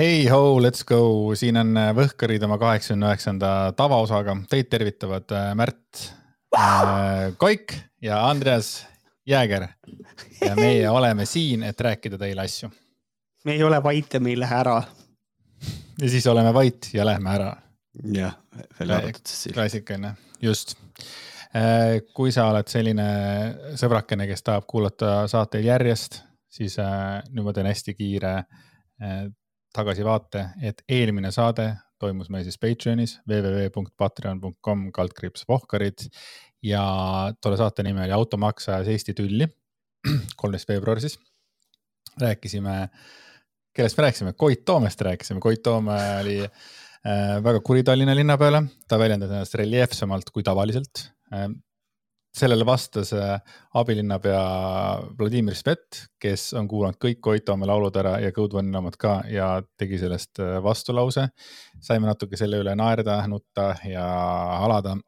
hei ho, let's go, siin on äh, Võhkarid oma kaheksakümne üheksanda tavaosaga, teid tervitavad äh, Märt äh, Koik ja Andreas Jääger. ja meie oleme siin, et rääkida teile asju. me ei ole vait ja me ei lähe ära. ja siis oleme vait ja lähme ära. jah, välja arvatud siis siin. klassikaline, just. kui sa oled selline sõbrakene, kes tahab kuulata saateid järjest, siis nüüd ma teen hästi kiire tagasivaate, et eelmine saade toimus meil siis Patreonis www.patreon.com kaldkriips Vohkarid. Ja tolle saate nimi oli Automaks ajas Eesti tülli, kolmteist veebruar siis. rääkisime, kellest me rääkisime, Koit Toomest rääkisime, Koit Toome oli äh, väga kuri Tallinna linna peale, ta väljendas ennast reljeefsemalt kui tavaliselt. Äh, sellele vastas äh, abilinnapea Vladimir Svet, kes on kuulanud kõik Koit Toome laulud ära ja Code-One'i omad ka ja tegi sellest äh, vastulause. saime natuke selle üle naerda, nutta ja halada.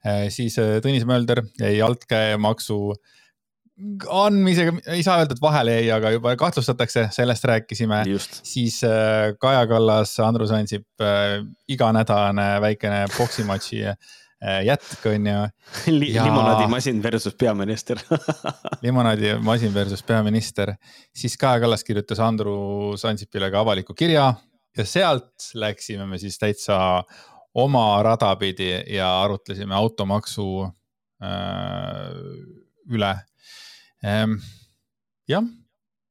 Äh, siis Tõnis Mölder jäi altkäemaksu andmisega, ei saa öelda, et vahele jäi, aga juba kahtlustatakse, sellest rääkisime. siis Kaja Kallas, Andrus Ansip, iganädalane väikene poksimatši jätk on ju Li. Ja... limonaadimasin versus peaminister limonaadimasin versus peaminister, siis Kaja Kallas kirjutas Andrus Ansipile ka avaliku kirja ja sealt läksime me siis täitsa oma rada pidi ja arutlesime automaksu äh, üle ehm,. jah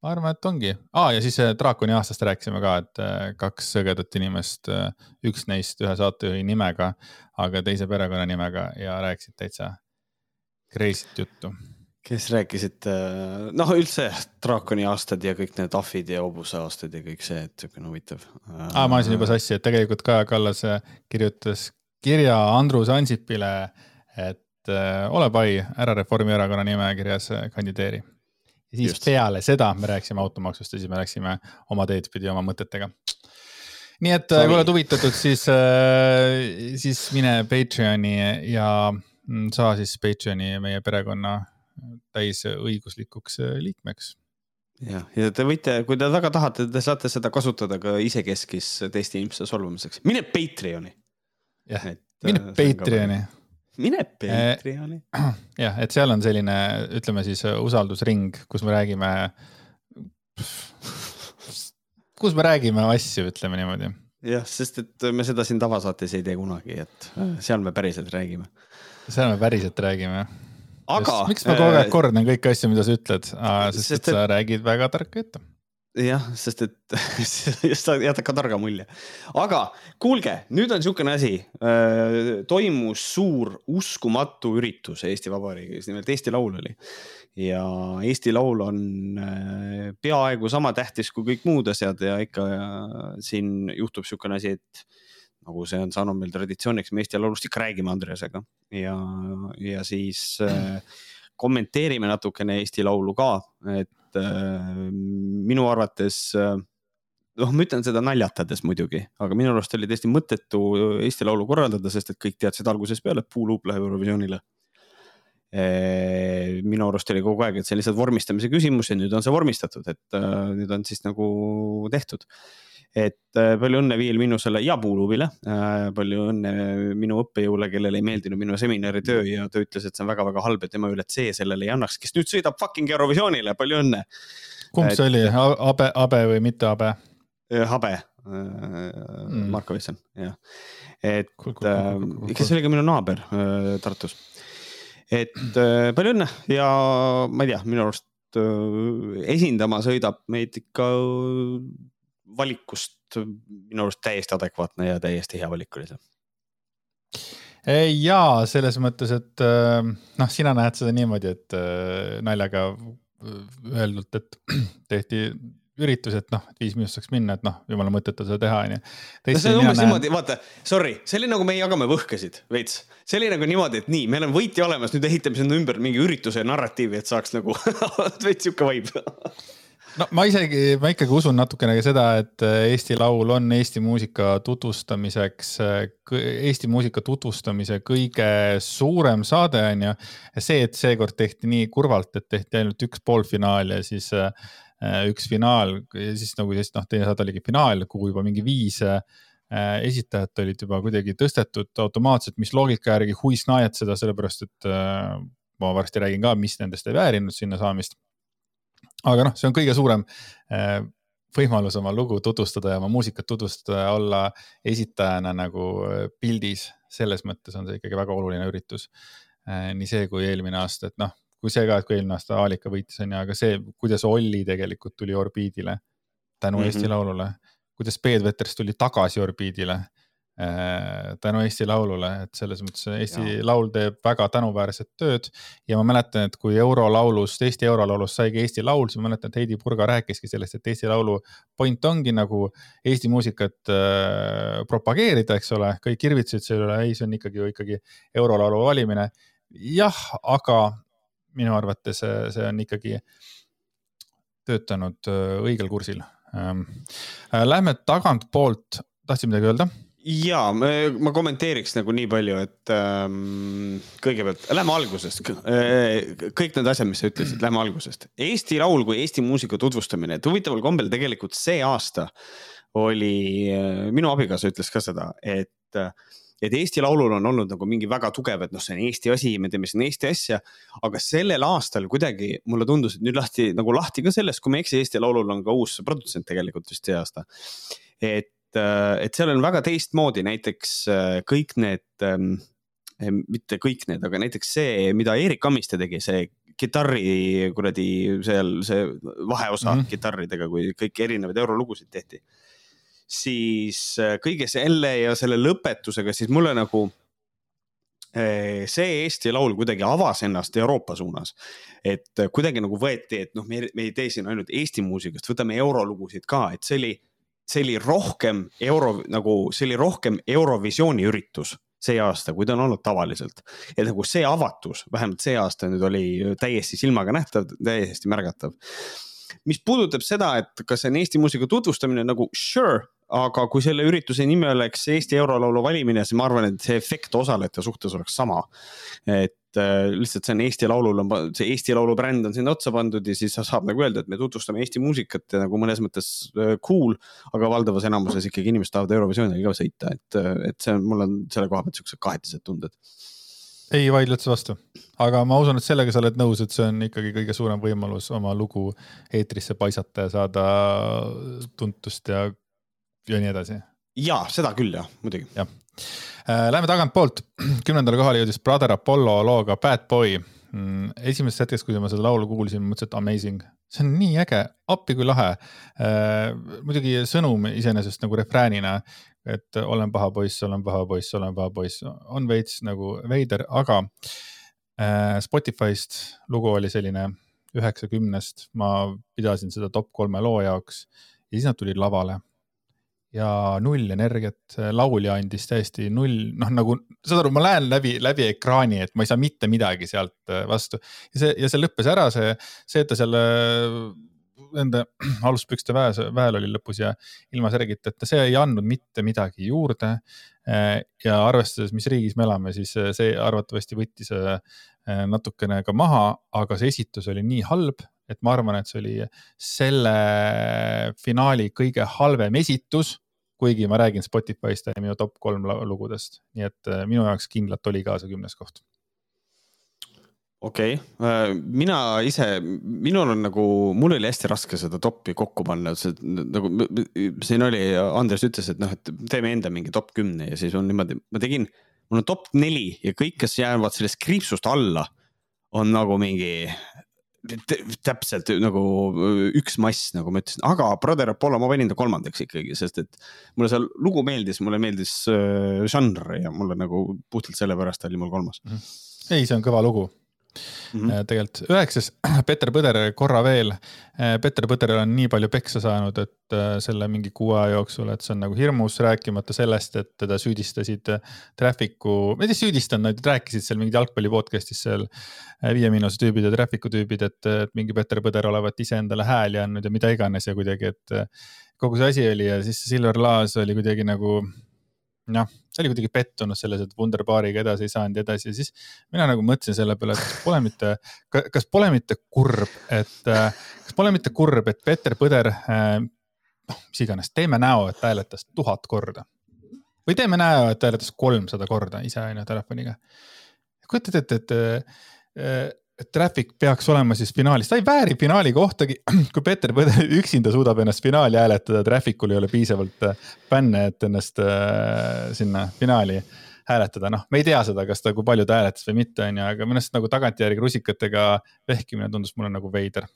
ma arvan, et ongi ah,, ja siis äh, draakoni aastast rääkisime ka, et äh, kaks sõgedat inimest, äh, üks neist ühe saatejuhi nimega, aga teise perekonnanimega ja rääkisid täitsa crazy't juttu. kes rääkisid, noh, üldse draakoni aastad ja kõik need ahvid ja hobuse aastad ja kõik see, et siukene huvitav ah,. ma ajasin juba sassi, et tegelikult Kaja Kallas kirjutas kirja Andrus Ansipile, et ole pai, ära Reformierakonna nimekirjas kandideeri ja siis Just. peale seda me rääkisime automaksust ja siis me läksime oma teed pidi oma mõtetega. nii et kui oled huvitatud, siis, äh, siis mine Patreoni ja mm, saa siis Patreoni meie perekonna täisõiguslikuks äh, liikmeks jah, ja te võite, kui te väga tahate, te saate seda kasutada ka isekeskis teiste inimeste solvamiseks, mine Patreoni. jah, mine äh, Patreoni mine Patreoni. jah, et seal on selline, ütleme siis usaldusring, kus me räägime, kus me räägime asju, ütleme niimoodi. jah, sest et me seda siin tavasaates ei tee kunagi, et seal me päriselt räägime. seal me päriselt räägime aga. miks ma kogu aeg äh, kordan kõiki asju, mida sa ütled, sest, sest et sa räägid väga tarka juttu jah, sest et just jätab ka targa mulje. aga kuulge, nüüd on niisugune asi. Toimus suur uskumatu üritus Eesti Vabariigis, nimelt Eesti Laul oli. ja Eesti Laul on peaaegu sama tähtis kui kõik muud asjad ja ikka siin juhtub niisugune asi, et nagu see on saanud meil traditsiooniks, me Eesti Laulust ikka räägime Andresega ja, ja siis kommenteerime natukene Eesti Laulu ka, et et äh, minu arvates äh, noh, ma ütlen seda naljatades muidugi, aga minu arust oli täiesti mõttetu Eesti Laulu korraldada, sest et kõik teadsid algusest peale, et Puuluup läheb Eurovisioonile. Äh, minu arust oli kogu aeg, et see on lihtsalt vormistamise küsimus ja nüüd on see vormistatud, et nüüd on siis nagu tehtud et äh, palju õnne Viiel Minnusele ja Puuluubile. Äh, palju õnne minu õppejõule, kellele ei meeldinud minu seminaritöö ja ta ütles, et see on väga-väga halb ja tema üle C sellele ei annaks, kes nüüd sõidab fucking Eurovisioonile, palju õnne. kumb see oli, Abe, Abe või mitte Abe? Habe mm., Marko Visson, jah. et cool, cool, cool. kes oli ka minu naaber Tartus. et palju õnne ja ma ei tea, minu arust esindama sõidab meid ikka valikust minu arust täiesti adekvaatne ja täiesti hea valik oli see. ja selles mõttes, et äh, noh, sina näed seda niimoodi, et äh, naljaga äh, öeldult, et tehti üritus, et noh, Viis Miinust saaks minna, et noh, jumala mõttetu seda teha, onju. no see on umbes näen... niimoodi, vaata, sorry, see oli nagu me jagame võhkasid veits. see oli nagu niimoodi, et nii, meil on võitja olemas, nüüd ehitame sinna ümber mingi ürituse narratiivi, et saaks nagu veits sihuke vibe no ma isegi, ma ikkagi usun natukene ka seda, et äh, Eesti Laul on Eesti muusika tutvustamiseks, äh, Eesti muusika tutvustamise kõige suurem saade on ju. see, et seekord tehti nii kurvalt, et tehti ainult üks poolfinaal ja siis äh, üks finaal siis nagu siis noh, teine saade oligi finaal, kuhu juba mingi viis esitajat olid juba kuidagi tõstetud automaatselt, mis loogika järgi huis-naet seda, sellepärast et ma varsti räägin ka, mis nendest ei väärinud sinna saamist. Aga noh, see on kõige suurem võimalus oma lugu tutvustada ja oma muusikat tutvustada olla esitajana nagu äh, pildis. selles mõttes on see ikkagi väga oluline üritus. Äh, nii see kui eelmine aasta, et noh, kui see ka, et kui eelmine aasta Aalika võitis on ju, aga see, kuidas Olli tegelikult tuli orbiidile tänu mm -hmm. Eesti Laulule, kuidas Peet tuli tagasi orbiidile Äh, tänu Eesti Laulule, et selles mõttes Eesti ja. Laul teeb väga tänuväärset tööd ja ma mäletan, et kui eurolaulust, Eesti eurolaulust saigi Eesti Laul, siis ma mäletan, et Heidi Purga rääkiski sellest, et Eesti Laulu point ongi nagu Eesti muusikat äh, propageerida, eks ole, kõik irvitasid selle üle, ei, see on ikkagi ju ikkagi eurolaulu valimine. jah, aga minu arvates see, see on ikkagi töötanud äh, õigel kursil. Ähm, äh, lähme tagantpoolt, tahtsid midagi öelda? Ja ma kommenteeriks nagu nii palju, et ähm, kõigepealt lähme algusest. Äh, kõik need asjad, mis sa ütlesid, lähme algusest. Eesti Laul kui Eesti muusika tutvustamine, et huvitaval kombel tegelikult see aasta oli, äh, minu abikaasa ütles ka seda, et, et Eesti Laulul on olnud nagu mingi väga tugev, et noh, see on Eesti asi, me teeme siin Eesti asja. aga sellel aastal kuidagi mulle tundus, et nüüd lahti nagu lahti ka sellest, kui ma ei eksi, Eesti Laulul on ka uus produtsent tegelikult vist see aasta. et Äh, et seal on väga teistmoodi, näiteks äh, kõik need, ähm, eh, mitte kõik need, aga näiteks see, mida Erik Kammiste tegi, see kitarri kuradi seal see vaheosa mm -hmm. kitarridega, kui kõiki erinevaid eurolugusid tehti. siis äh, kõige selle ja selle lõpetusega, siis mulle nagu see Eesti Laul kuidagi avas ennast Euroopa suunas. et kuidagi nagu võeti, et noh, me, me ei tee siin ainult Eesti muusikast, võtame eurolugusid ka, et see oli see oli rohkem euro nagu, see oli rohkem Eurovisiooni üritus see aasta, kui ta on olnud tavaliselt. et nagu see avatus, vähemalt see aasta nüüd oli täiesti silmaga nähtav, täiesti märgatav. mis puudutab seda, et kas see on Eesti muusika tutvustamine nagu sure, aga kui selle ürituse nimi oleks Eesti Eurolaulu valimine, siis ma arvan, et see efekt osalejate suhtes oleks sama. et äh, lihtsalt see on Eesti Laulul on, see Eesti Laulu bränd on sinna otsa pandud ja siis saab nagu öelda, et me tutvustame Eesti muusikat ja nagu mõnes mõttes äh, cool. aga valdavas enamuses ikkagi inimesed tahavad Eurovisioonil ka sõita, et, äh, et see on, mul on selle koha pealt siuksed kahetised tunded ei vaidle üldse vastu, aga ma usun, et sellega sa oled nõus, et see on ikkagi kõige suurem võimalus oma lugu eetrisse paisata ja saada tuntust ja, ja nii edasi. ja seda küll jah, muidugi. Äh, läheme tagantpoolt, kümnendale kohale jõudis Brother Apollo looga Bad Boy. Mm, esimesest hetkest, kui ma seda laulu kuulsin, mõtlesin, et amazing, see on nii äge, appi kui lahe. Äh, muidugi sõnum iseenesest nagu refräänina, et olen paha poiss, olen paha poiss, olen paha poiss, on veits nagu veider, aga äh, Spotify'st lugu oli selline üheksakümnest, ma pidasin seda top kolme loo jaoks ja siis nad tulid lavale ja null energiat, laulja andis täiesti null, noh nagu saad aru, ma näen läbi, läbi ekraani, et ma ei saa mitte midagi sealt äh, vastu. ja see, ja see lõppes ära, see, see, et ta selle nende aluspükste väes, väel oli lõpus ja ilma särgiteta, see ei andnud mitte midagi juurde. Äh, ja arvestades, mis riigis me elame, siis äh, see arvatavasti võttis natukene ka maha, aga see esitus oli nii halb, et ma arvan, et see oli selle finaali kõige halvem esitus, kuigi ma räägin Spotify'st ja minu top kolm lugudest, nii et äh, minu jaoks kindlalt oli ka see kümnes koht okei okay., äh, mina ise, minul on nagu, mul oli hästi raske seda topi kokku panna, see nagu siin oli, Andres ütles, et noh, et teeme enda mingi top kümne ja siis on niimoodi, ma tegin, mul on top neli ja kõik, kes jäävad sellest kriipsust alla, on nagu mingi täpselt nagu üks mass, nagu ma ütlesin, aga Brother Apollo ma panin ta kolmandaks ikkagi, sest et mulle see lugu meeldis, mulle meeldis žanr ja mulle nagu puhtalt sellepärast oli mul kolmas. Mhm. ei, see on kõva lugu mm -hmm. tegelikult. üheksas, Peter Põder korra veel. Äh, Peter Põderil on nii palju peksa saanud, et äh, selle mingi kuu aja jooksul, et see on nagu hirmus, rääkimata sellest, et teda süüdistasid Traffic'u, ma ei tea, süüdistanud, nad rääkisid seal mingid jalgpalli podcast'is seal Viie Miinuse tüübid ja Traffic'u tüübid, et, et mingi Peter Põder olevat iseendale hääli andnud ja mida iganes ja kuidagi, et kogu see asi oli ja siis Silver Laas oli kuidagi nagu noh, see oli kuidagi pettunud selles, et Wunderbaariga edasi ei saanud ja edasi ja siis mina nagu mõtlesin selle peale, et pole mitte, kas pole mitte kurb, et, kas pole mitte kurb, et Peeter Põder, noh, mis iganes, teeme näo, et ta hääletas tuhat korda või teeme näo, et ta hääletas kolmsada korda ise on ju telefoniga. kujutad ette, et, et Traffic peaks olema siis finaalis, ta ei vääri finaali kohtagi, kui Peeter Põder üksinda suudab ennast finaali hääletada, Trafficul ei ole piisavalt äh, fänne, et ennast äh, sinna finaali hääletada, noh, me ei tea seda, kas ta, kui palju ta hääletas või mitte, on ju, aga minu arust nagu tagantjärgi rusikatega vehkimine tundus mulle nagu veider.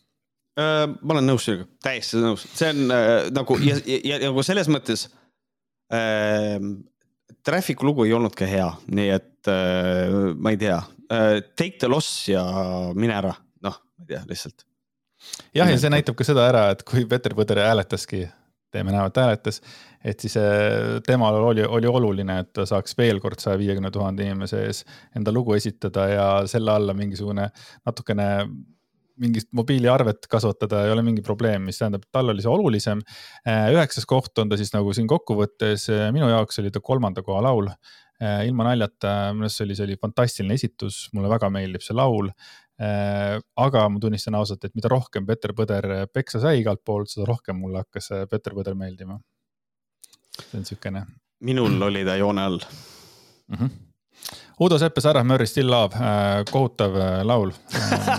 Äh,. ma olen nõus sinuga, täiesti nõus, see on äh, nagu ja, ja, nagu selles mõttes äh,. Traffic'u lugu ei olnud ka hea, nii et äh, ma ei tea take the loss ja mine ära, noh, ma ei tea, lihtsalt. jah, ja see näitab ka seda ära, et kui Peeter Põder hääletaski, teeme näo, et hääletas, et siis äh, temal oli, oli oluline, et ta saaks veel kord saja viiekümne tuhande inimese ees enda lugu esitada ja selle alla mingisugune natukene mingit mobiiliarvet kasvatada ei ole mingi probleem, mis tähendab, et tal oli see olulisem. Äh, üheksas koht on ta siis nagu siin kokkuvõttes, minu jaoks oli ta kolmanda koha laul Äh, ilma naljata, minu arust see oli, see oli fantastiline esitus, mulle väga meeldib see laul. Äh, aga ma tunnistan ausalt, et mida rohkem Peter Põder peksa sai igalt poolt, seda rohkem mulle hakkas Peter Põder meeldima. see on siukene. minul oli ta joone all mm. -hmm. Udo Sepp ja Sarah Murry Still Love äh,, kohutav äh, laul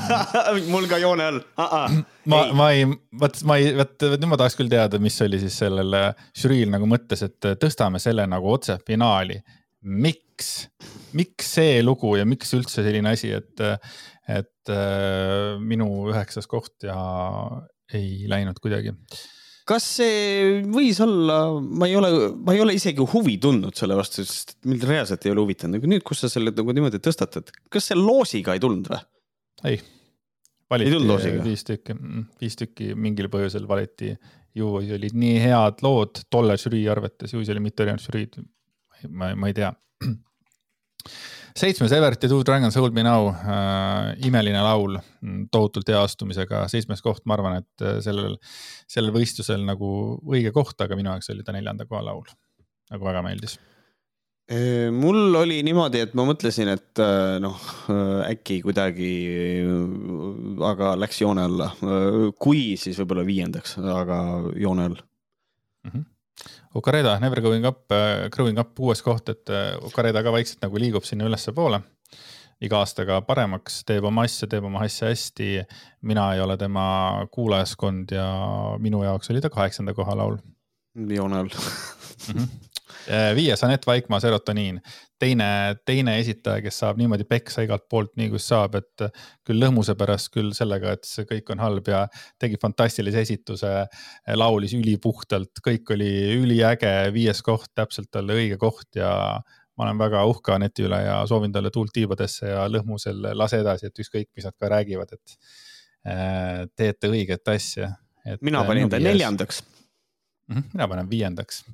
mul ka joone all uh. -uh. ma, ma ei, vot ma ei, vot nüüd ma tahaks küll teada, mis oli siis sellel žüriil nagu mõttes, et tõstame selle nagu otse finaali miks, miks see lugu ja miks üldse selline asi, et, et äh, minu üheksas koht ja ei läinud kuidagi. Kas see võis olla, ma ei ole, ma ei ole isegi huvi tundnud selle vastu, sest mind reaalselt ei ole huvitanud, aga nüüd, kus sa selle nagu niimoodi tõstatad, kas see loosiga ei tulnud või? ei, valiti viis tükki, mm, viis tükki mingil põhjusel valiti, ju olid nii head lood tolle žürii arvates, ju see oli mitte ainult žüriid, ma, ma ei tea. seitsmes Evert ja Two Dragons Hold Me Now äh,, imeline laul, tohutult hea astumisega, seitsmes koht, ma arvan, et äh, sellel, sellel võistlusel nagu õige koht, aga minu jaoks oli ta neljanda koha laul, nagu väga meeldis äh, mul oli niimoodi, et ma mõtlesin, et äh, noh, äkki kuidagi, aga läks joone alla. kui, siis võib-olla viiendaks, aga joone all mm. -hmm. Ocareda, Never Going Up, äh, Growing Up kuues koht, et äh, Ocareda ka vaikselt nagu liigub sinna ülespoole. iga aastaga paremaks, teeb oma asja, teeb oma asja hästi. mina ei ole tema kuulajaskond ja minu jaoks oli ta kaheksanda koha laul. joone all Äh, viies Anett Vaikmaa Serotoniin, teine, teine esitaja, kes saab niimoodi peksa igalt poolt, nii kui saab, et küll lõhmuse pärast, küll sellega, et see kõik on halb ja tegi fantastilise esituse. laulis ülipuhtalt, kõik oli üliäge, viies koht, täpselt talle õige koht ja ma olen väga uhke Aneti üle ja soovin talle tuult tiibadesse ja lõhmusel lase edasi, et ükskõik, mis nad ka räägivad, et äh, teete õiget asja. mina panin ta neljandaks. Mhm, mina panen viiendaks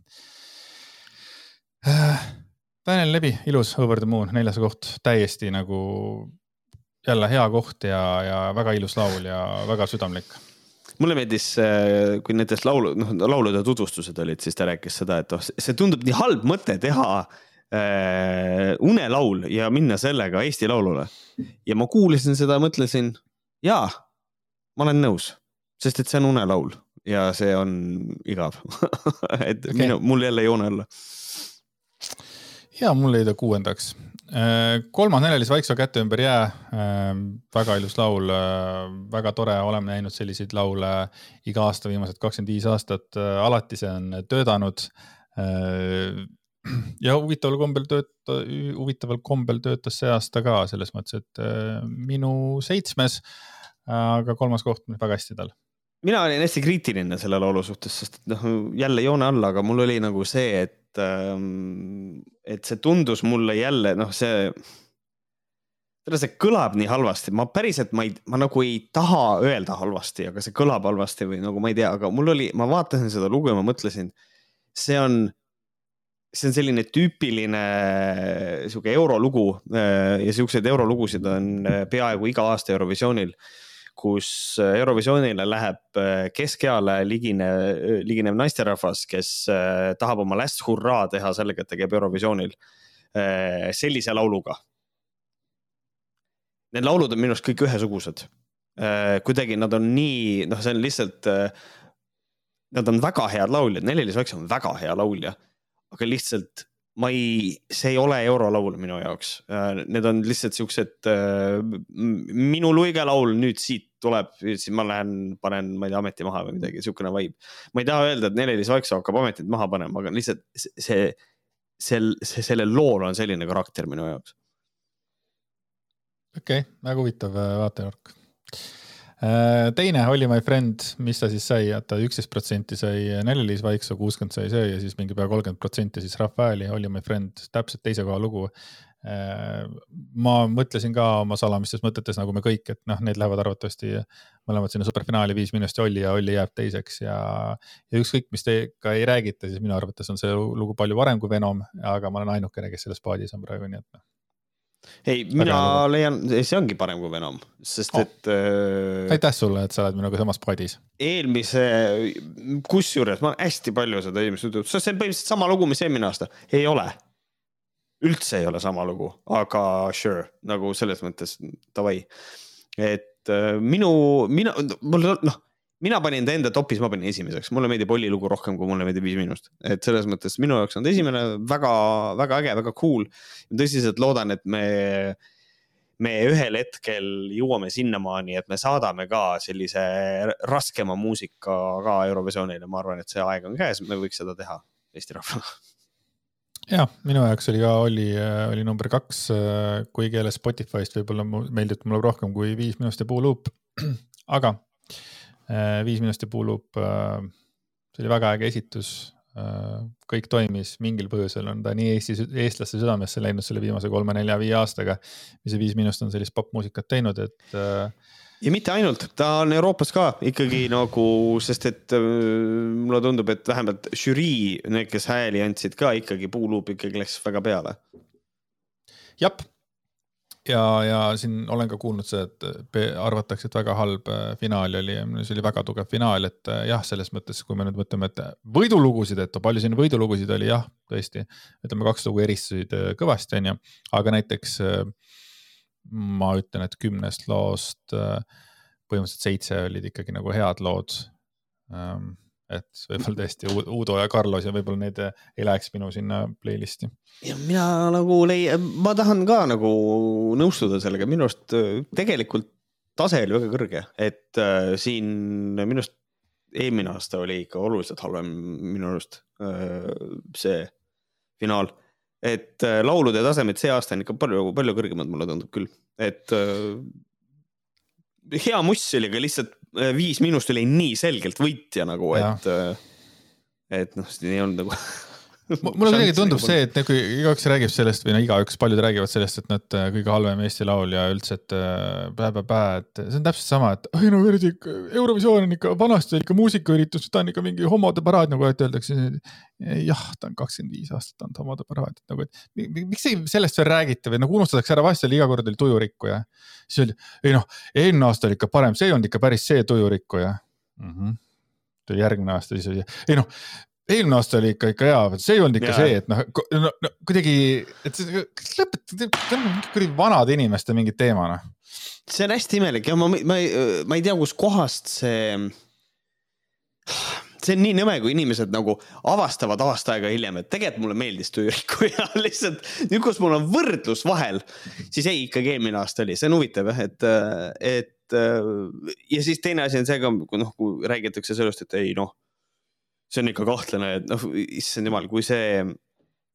Daniel Lebi, ilus Over the Moon, neljas koht, täiesti nagu jälle hea koht ja, ja väga ilus laul ja väga südamlik. mulle meeldis, äh, kui nendest laulu, noh laulude tutvustused olid, siis ta rääkis seda, et oh, see tundub nii halb mõte teha äh, unelaul ja minna sellega Eesti Laulule. ja ma kuulasin seda, mõtlesin, jaa, ma olen nõus, sest et see on unelaul ja see on igav et okay. minu, mul jälle joone alla ja mul jäi ta kuuendaks. Äh, kolmas-neljalis Vaikse käte ümber jää. Äh, väga ilus laul, äh, väga tore, oleme näinud selliseid laule iga aasta viimased kakskümmend viis aastat. alati see on töötanud. ja huvitaval kombel tööta-, huvitaval kombel töötas see aasta ka selles mõttes, et minu seitsmes, aga kolmas koht väga hästi tal mina olin hästi kriitiline selle laulu suhtes, sest noh, jälle joone alla, aga mul oli nagu see, et et, ähm, et see tundus mulle jälle noh, see, see kõlab nii halvasti, ma päriselt, ma ei, ma nagu ei taha öelda halvasti, aga see kõlab halvasti või nagu ma ei tea, aga mul oli, ma vaatasin seda lugu ja ma mõtlesin, see on, see on selline tüüpiline sihuke eurolugu äh, ja siukseid eurolugusid on äh, peaaegu iga aasta Eurovisioonil kus Eurovisioonile läheb keskeale ligine, liginev naisterahvas, kes tahab oma last hurraa teha sellega, et ta käib Eurovisioonil sellise lauluga. Need laulud on minu arust kõik ühesugused. kuidagi nad on nii, noh, see on lihtsalt nad on väga head lauljad, Neli-Liis Vaikse on väga hea laulja, aga lihtsalt ma ei, see ei ole eurolaul minu jaoks. Need on lihtsalt siuksed, äh, minu luige laul nüüd siit tuleb, siis ma lähen, panen, ma ei tea, ameti maha või midagi, siukene vibe. ma ei taha öelda, et Neli-Liis Vaikse hakkab ametit maha panema, aga lihtsalt see, sel, see, sellel lool on selline karakter minu jaoks. okei okay,, väga huvitav äh, vaatenurk teine Oli my friend, mis ta siis sai, et ta üksteist protsenti sai Neli-Liis Vaiksoo, kuuskümmend sai see ja siis mingi pea kolmkümmend protsenti siis Hääli, Oli my friend, täpselt teise koha lugu. Äh, ma mõtlesin ka oma salamistes mõtetes nagu me kõik, et noh, need lähevad arvatavasti mõlemad sinna superfinaali viis miinust Olli ja Olli jääb teiseks ja. ja ükskõik, mis teiega ei räägita, siis minu arvates on see lugu palju parem kui Venom, aga ma olen ainukene, kes selles paadis on praegu, nii et noh ei, mina Väga leian, see ongi parem kui Venom, sest oh. et äh,. aitäh sulle, et sa oled minuga samas padis. eelmise, kusjuures ma hästi palju seda eelmist juttu, see on põhimõtteliselt sama lugu, mis eelmine aasta, ei ole. üldse ei ole sama lugu, aga sure, nagu selles mõttes davai. et äh, minu, mina, mul noh mina panin ta enda topis, ma panin esimeseks, mulle meeldib Olli lugu rohkem, kui mulle meeldib Viis Miinust. et selles mõttes minu jaoks on ta esimene väga, väga äge, väga cool. tõsiselt loodan, et me, me ühel hetkel jõuame sinnamaani, et me saadame ka sellise raskema muusika ka Eurovisioonile, ma arvan, et see aeg on käes, me võiks seda teha Eesti rahvana jah, minu jaoks oli ka Olli, oli number kaks, kuigi jälle Spotify'st võib-olla meeldib mulle rohkem kui Viis Miinust ja Puuluup. aga Äh, viis minutit puulub, äh, see oli väga äge esitus. Äh, kõik toimis, mingil põhjusel on ta nii Eesti, eestlaste südamesse läinud selle viimase kolme-nelja-viie aastaga. mis see Viis Miinust on sellist popmuusikat teinud, et ja mitte ainult, ta on Euroopas ka ikkagi nagu, sest et mulle tundub, et vähemalt žürii, need, kes hääli andsid ka ikkagi, Puuluup ikkagi läks väga peale. jah, ja, ja siin olen ka kuulnud seda, et arvatakse, et väga halb äh, finaal oli see oli väga tugev finaal, et äh, jah, selles mõttes, kui me nüüd mõtleme, et võidulugusid, et palju siin võidulugusid oli, jah, tõesti. ütleme, kaks lugu eristusid äh, kõvasti, onju, aga näiteks ma ütlen, et kümnest loost põhimõtteliselt seitse olid ikkagi nagu head lood ähm, et võib-olla tõesti Uudo ja Carlos ja võib-olla need ei läheks minu sinna playlist'i. ja mina nagu leian, ma tahan ka nagu nõustuda sellega, minu arust äh, tegelikult tase oli väga kõrge, et äh, siin minu arust eelmine aasta oli ikka oluliselt halvem minu arust äh, see finaal. et äh, laulude tasemed see aasta on ikka palju, palju kõrgemad, mulle tundub küll, et äh, hea muss oli, aga lihtsalt Viis Miinust oli nii selgelt võitja nagu, et, äh, et noh, nii ei olnud nagu mulle kuidagi tundub see, et nagu igaüks räägib sellest või no igaüks, paljud räägivad sellest, et nad äh, kõige halvem Eesti laulja üldse, et pä-pä-pä, et see on täpselt sama, et oi no kuradi, Eurovisioon on ikka vanasti ikka muusikaüritus, ta on ikka mingi homode paraad, nagu alati öeldakse. jah, ta on kakskümmend viis aastat olnud homode paraad, et nagu, et miks ei sellest veel räägita või nagu unustatakse ära, vahest oli iga kord oli tujurikkuja. siis oli, ei noh, eelmine aasta oli ikka parem, see ei olnud ikka päris see tujurikkuja mm. -hmm järgmine aasta, siis oli, ei noh, eelmine aasta oli ikka, ikka hea, see ei olnud ikka ja. see, et noh no, no, kuidagi, et lõpetage, kuidagi vanade inimeste mingi teema noh. see on hästi imelik ja ma, ma ei, ma ei tea, kuskohast see, see on nii nõme, kui inimesed nagu avastavad aasta aega hiljem, et tegelikult mulle meeldis Tüüriku ja lihtsalt nüüd, kus mul on võrdlus vahel, siis ei, ikkagi eelmine aasta oli, see on huvitav jah, et, et ja siis teine asi on see ka, noh, kui räägitakse sellest, et ei noh see on ikka kahtlane, et noh, issand jumal, kui see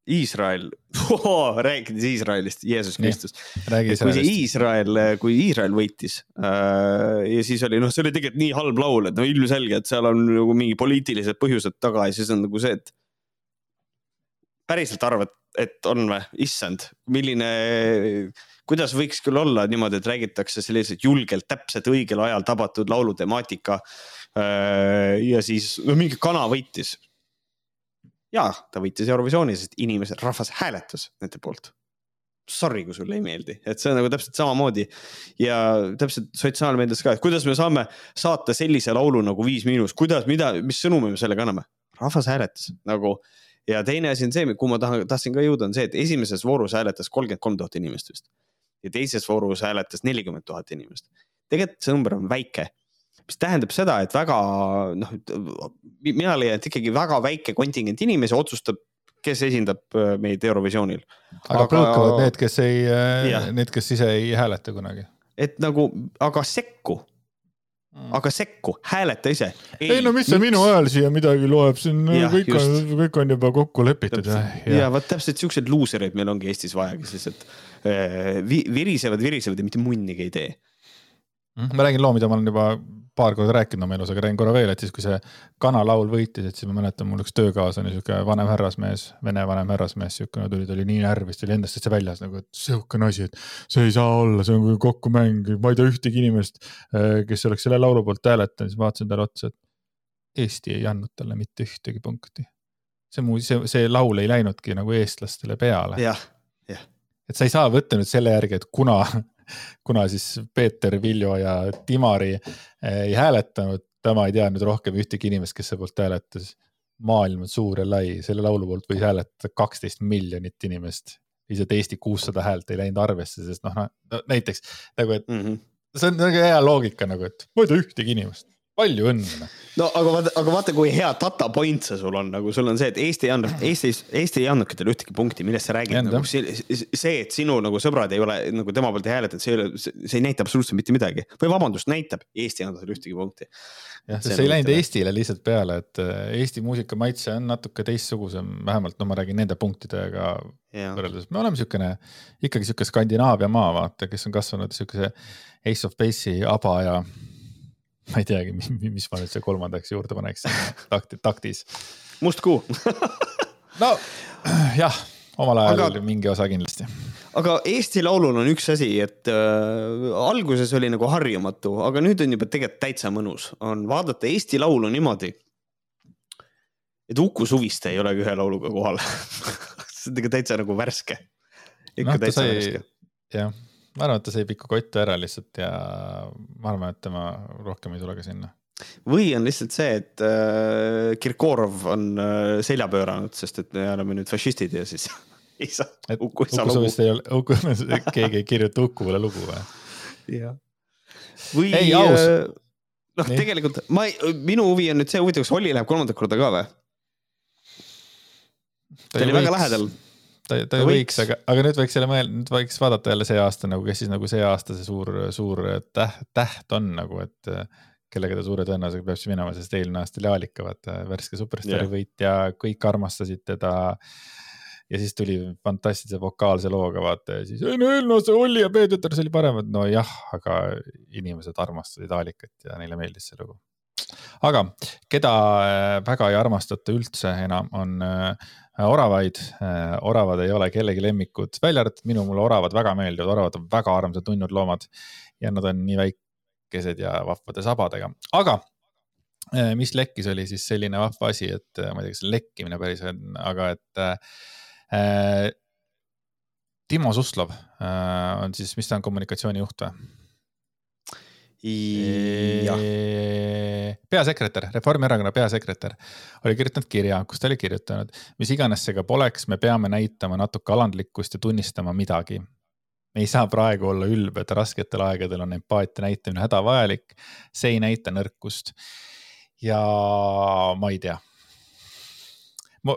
Iisrael oh,, rääkides Iisraelist, Jeesus Kristus. kui see Iisrael, kui Iisrael võitis äh, ja siis oli, noh, see oli tegelikult nii halb laul, et no ilmselge, et seal on nagu mingi poliitilised põhjused taga ja siis on nagu see, et. päriselt arvad, et on või, issand, milline, kuidas võiks küll olla niimoodi, et räägitakse selliselt julgelt, täpselt õigel ajal tabatud laulu temaatika ja siis no mingi kana võitis. ja ta võitis Eurovisiooni, sest inimesed, rahvas hääletas nende poolt. sorry, kui sulle ei meeldi, et see on nagu täpselt samamoodi. ja täpselt sotsiaalmeedias ka, et kuidas me saame saata sellise laulu nagu Viis Miinus, kuidas, mida, mis sõnumi me sellega anname? rahvas hääletas nagu ja teine asi on see, kuhu ma tahan, tahtsin ka jõuda, on see, et esimeses voorus hääletas kolmkümmend kolm tuhat inimest vist. ja teises voorus hääletas nelikümmend tuhat inimest. tegelikult see number on väike mis tähendab seda, et väga noh, mina leian, et ikkagi väga väike kontingent inimesi otsustab kes esindab äh, meid Eurovisioonil. aga, aga põlkavad need, kes ei, äh, need, kes ise ei hääleta kunagi. et nagu, aga sekku mm. aga sekku, hääleta ise. ei no mis see minu hääl siia midagi loeb, siin ja, kõik just. on, kõik on juba kokku lepitud ja, ja. vot täpselt siukseid luusereid meil ongi Eestis vaja, kes lihtsalt äh, virisevad, virisevad ja mitte munnigi ei tee. Mm, ma räägin loo, mida ma olen juba paar korda rääkinud oma elus, aga räägin korra veel, et siis, kui see kanalaul võitis, et siis ma mäletan, mul üks töökaaslane, sihuke vanem härrasmees, vene vanem härrasmees, siukene tuli, ta oli nii närvis, ta oli endast täitsa väljas nagu, et sihukene asi, et see ei saa olla, see on kui kokkumäng, ma ei tea ühtegi inimest, eh, kes oleks selle laulu poolt hääletanud, siis vaatasin talle otsa, et Eesti ei andnud talle mitte ühtegi punkti. see muu, see, see laul ei läinudki nagu eestlastele peale. jah, jah. et sa ei saa võtta nüüd selle järgi, et kuna kuna siis Peeter, Viljo ja Timari eh, ei hääletanud, tema ei teadnud rohkem ühtegi inimest, kes selle poolt hääletas. maailm on suur ja lai, selle laulu poolt võis hääletada kaksteist miljonit inimest. lihtsalt Eesti kuussada häält ei läinud arvesse, sest noh, no näiteks nagu, et mm -hmm. see on nagu hea loogika nagu, et ma ei tea ühtegi inimest palju õnne. Noh. no aga vaata, aga vaata, kui hea data point see sul on, nagu sul on see, et Eesti ei andnud, Eestis, Eesti ei andnudki teile ühtegi punkti, millest sa räägid, nagu see, see, et sinu nagu sõbrad ei ole nagu tema poolt ei hääletanud, see ei ole, see ei näita absoluutselt mitte midagi. või vabandust, näitab, Eesti ei andnud talle ühtegi punkti. jah, sest see ei läinud Eestile lihtsalt peale, et äh, Eesti muusika maitse on natuke teistsugusem, vähemalt no ma räägin nende punktidega võrreldes, me oleme siukene, ikkagi sihuke Skandinaavia maa, vaata, kes on kasvanud siukese Ace of Base'i, ABBA ja ma ei teagi, mis ma nüüd siia kolmandaks juurde paneks takti, taktis. must kuu no jah, omal ajal aga, mingi osa kindlasti. aga Eesti Laulul on üks asi, et äh, alguses oli nagu harjumatu, aga nüüd on juba tegelikult täitsa mõnus, on vaadata Eesti Laulu niimoodi. et Uku Suviste ei olegi ühe lauluga kohal see on ikka täitsa nagu värske. ikka no, täitsa sai, värske. jah ma arvan, et ta sai pikku kotti ära lihtsalt ja ma arvan, et tema rohkem ei tule ka sinna. või on lihtsalt see, et äh, Kirkorov on äh, selja pööranud, sest et me oleme nüüd fašistid ja siis ei saa. Uku ei saa lugu. ei ole, Uku, keegi ei kirjuta Ukule lugu või? jah. või. ei, aus äh, noh, tegelikult ma minu huvi on nüüd see, huvitav, kas Olli läheb kolmandat korda ka või? ta oli väga lähedal ta, ta võiks, võiks, aga, aga nüüd võiks jälle mõelda, nüüd võiks vaadata jälle see aasta nagu, kes siis nagu see aasta see suur, suur täht, täht on nagu, et kellega ta suure tõenäosusega peab siis minema, sest eelmine aasta oli Aalika, vaata värske superstaari yeah. võitja, kõik armastasid teda. ja siis tuli fantastilise vokaalse looga, vaata ja siis, ei no eelmine aasta Olli ja Peeter, see oli parem, et nojah, aga inimesed armastasid Aalikat ja neile meeldis see lugu aga keda äh, väga ei armastata üldse enam, on äh, oravaid. Äh, oravad ei ole kellegi lemmikud, välja arvatud minu, mulle oravad väga meeldivad, oravad on väga armsad nunnud loomad ja nad on nii väikesed ja vahvade sabadega, aga mis lekkis, oli siis selline vahva asi, et ma ei tea, kas lekkimine päris on, aga et äh, Timo Suslov äh, on siis, mis ta on, kommunikatsioonijuht või? Peasekretär, Reformierakonna peasekretär oli kirjutanud kirja, kus ta oli kirjutanud, mis iganes see ka poleks, me peame näitama natuke alandlikkust ja tunnistama midagi. me ei saa praegu olla ülbed, rasketel aegadel on empaatia näitamine hädavajalik, see ei näita nõrkust. ja ma ei tea.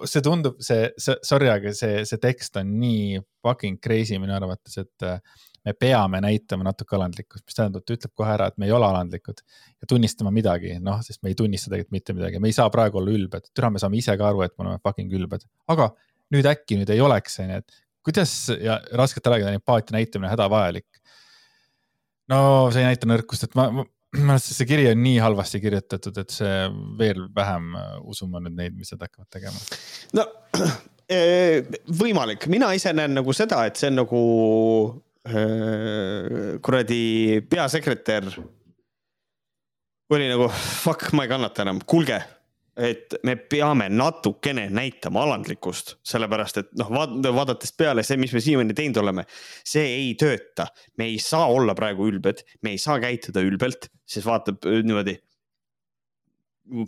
see tundub, see, see, sorry, aga see, see tekst on nii fucking crazy minu arvates, et me peame näitama natuke alandlikkust, mis tähendab, ta ütleb kohe ära, et me ei ole alandlikud ja tunnistama midagi, noh, sest me ei tunnista tegelikult mitte midagi, me ei saa praegu olla ülbed, türa, me saame ise ka aru, et me oleme fucking ülbed, aga nüüd äkki nüüd ei oleks, onju, et kuidas ja rasketel aegadel empaatia näitamine hädavajalik. no see ei näita nõrkust, et ma, ma minu arust see kiri on nii halvasti kirjutatud, et see veel vähem usuma nüüd neid, mis nad hakkavad tegema. no eh, võimalik, mina ise näen nagu seda, et see on nagu Äh, kuradi peasekretär oli nagu fuck, ma ei kannata enam, kuulge et me peame natukene näitama alandlikkust, sellepärast et noh, vaadates peale see, mis me siiamaani teinud oleme, see ei tööta. me ei saa olla praegu ülbed, me ei saa käituda ülbelt, siis vaatab äh, niimoodi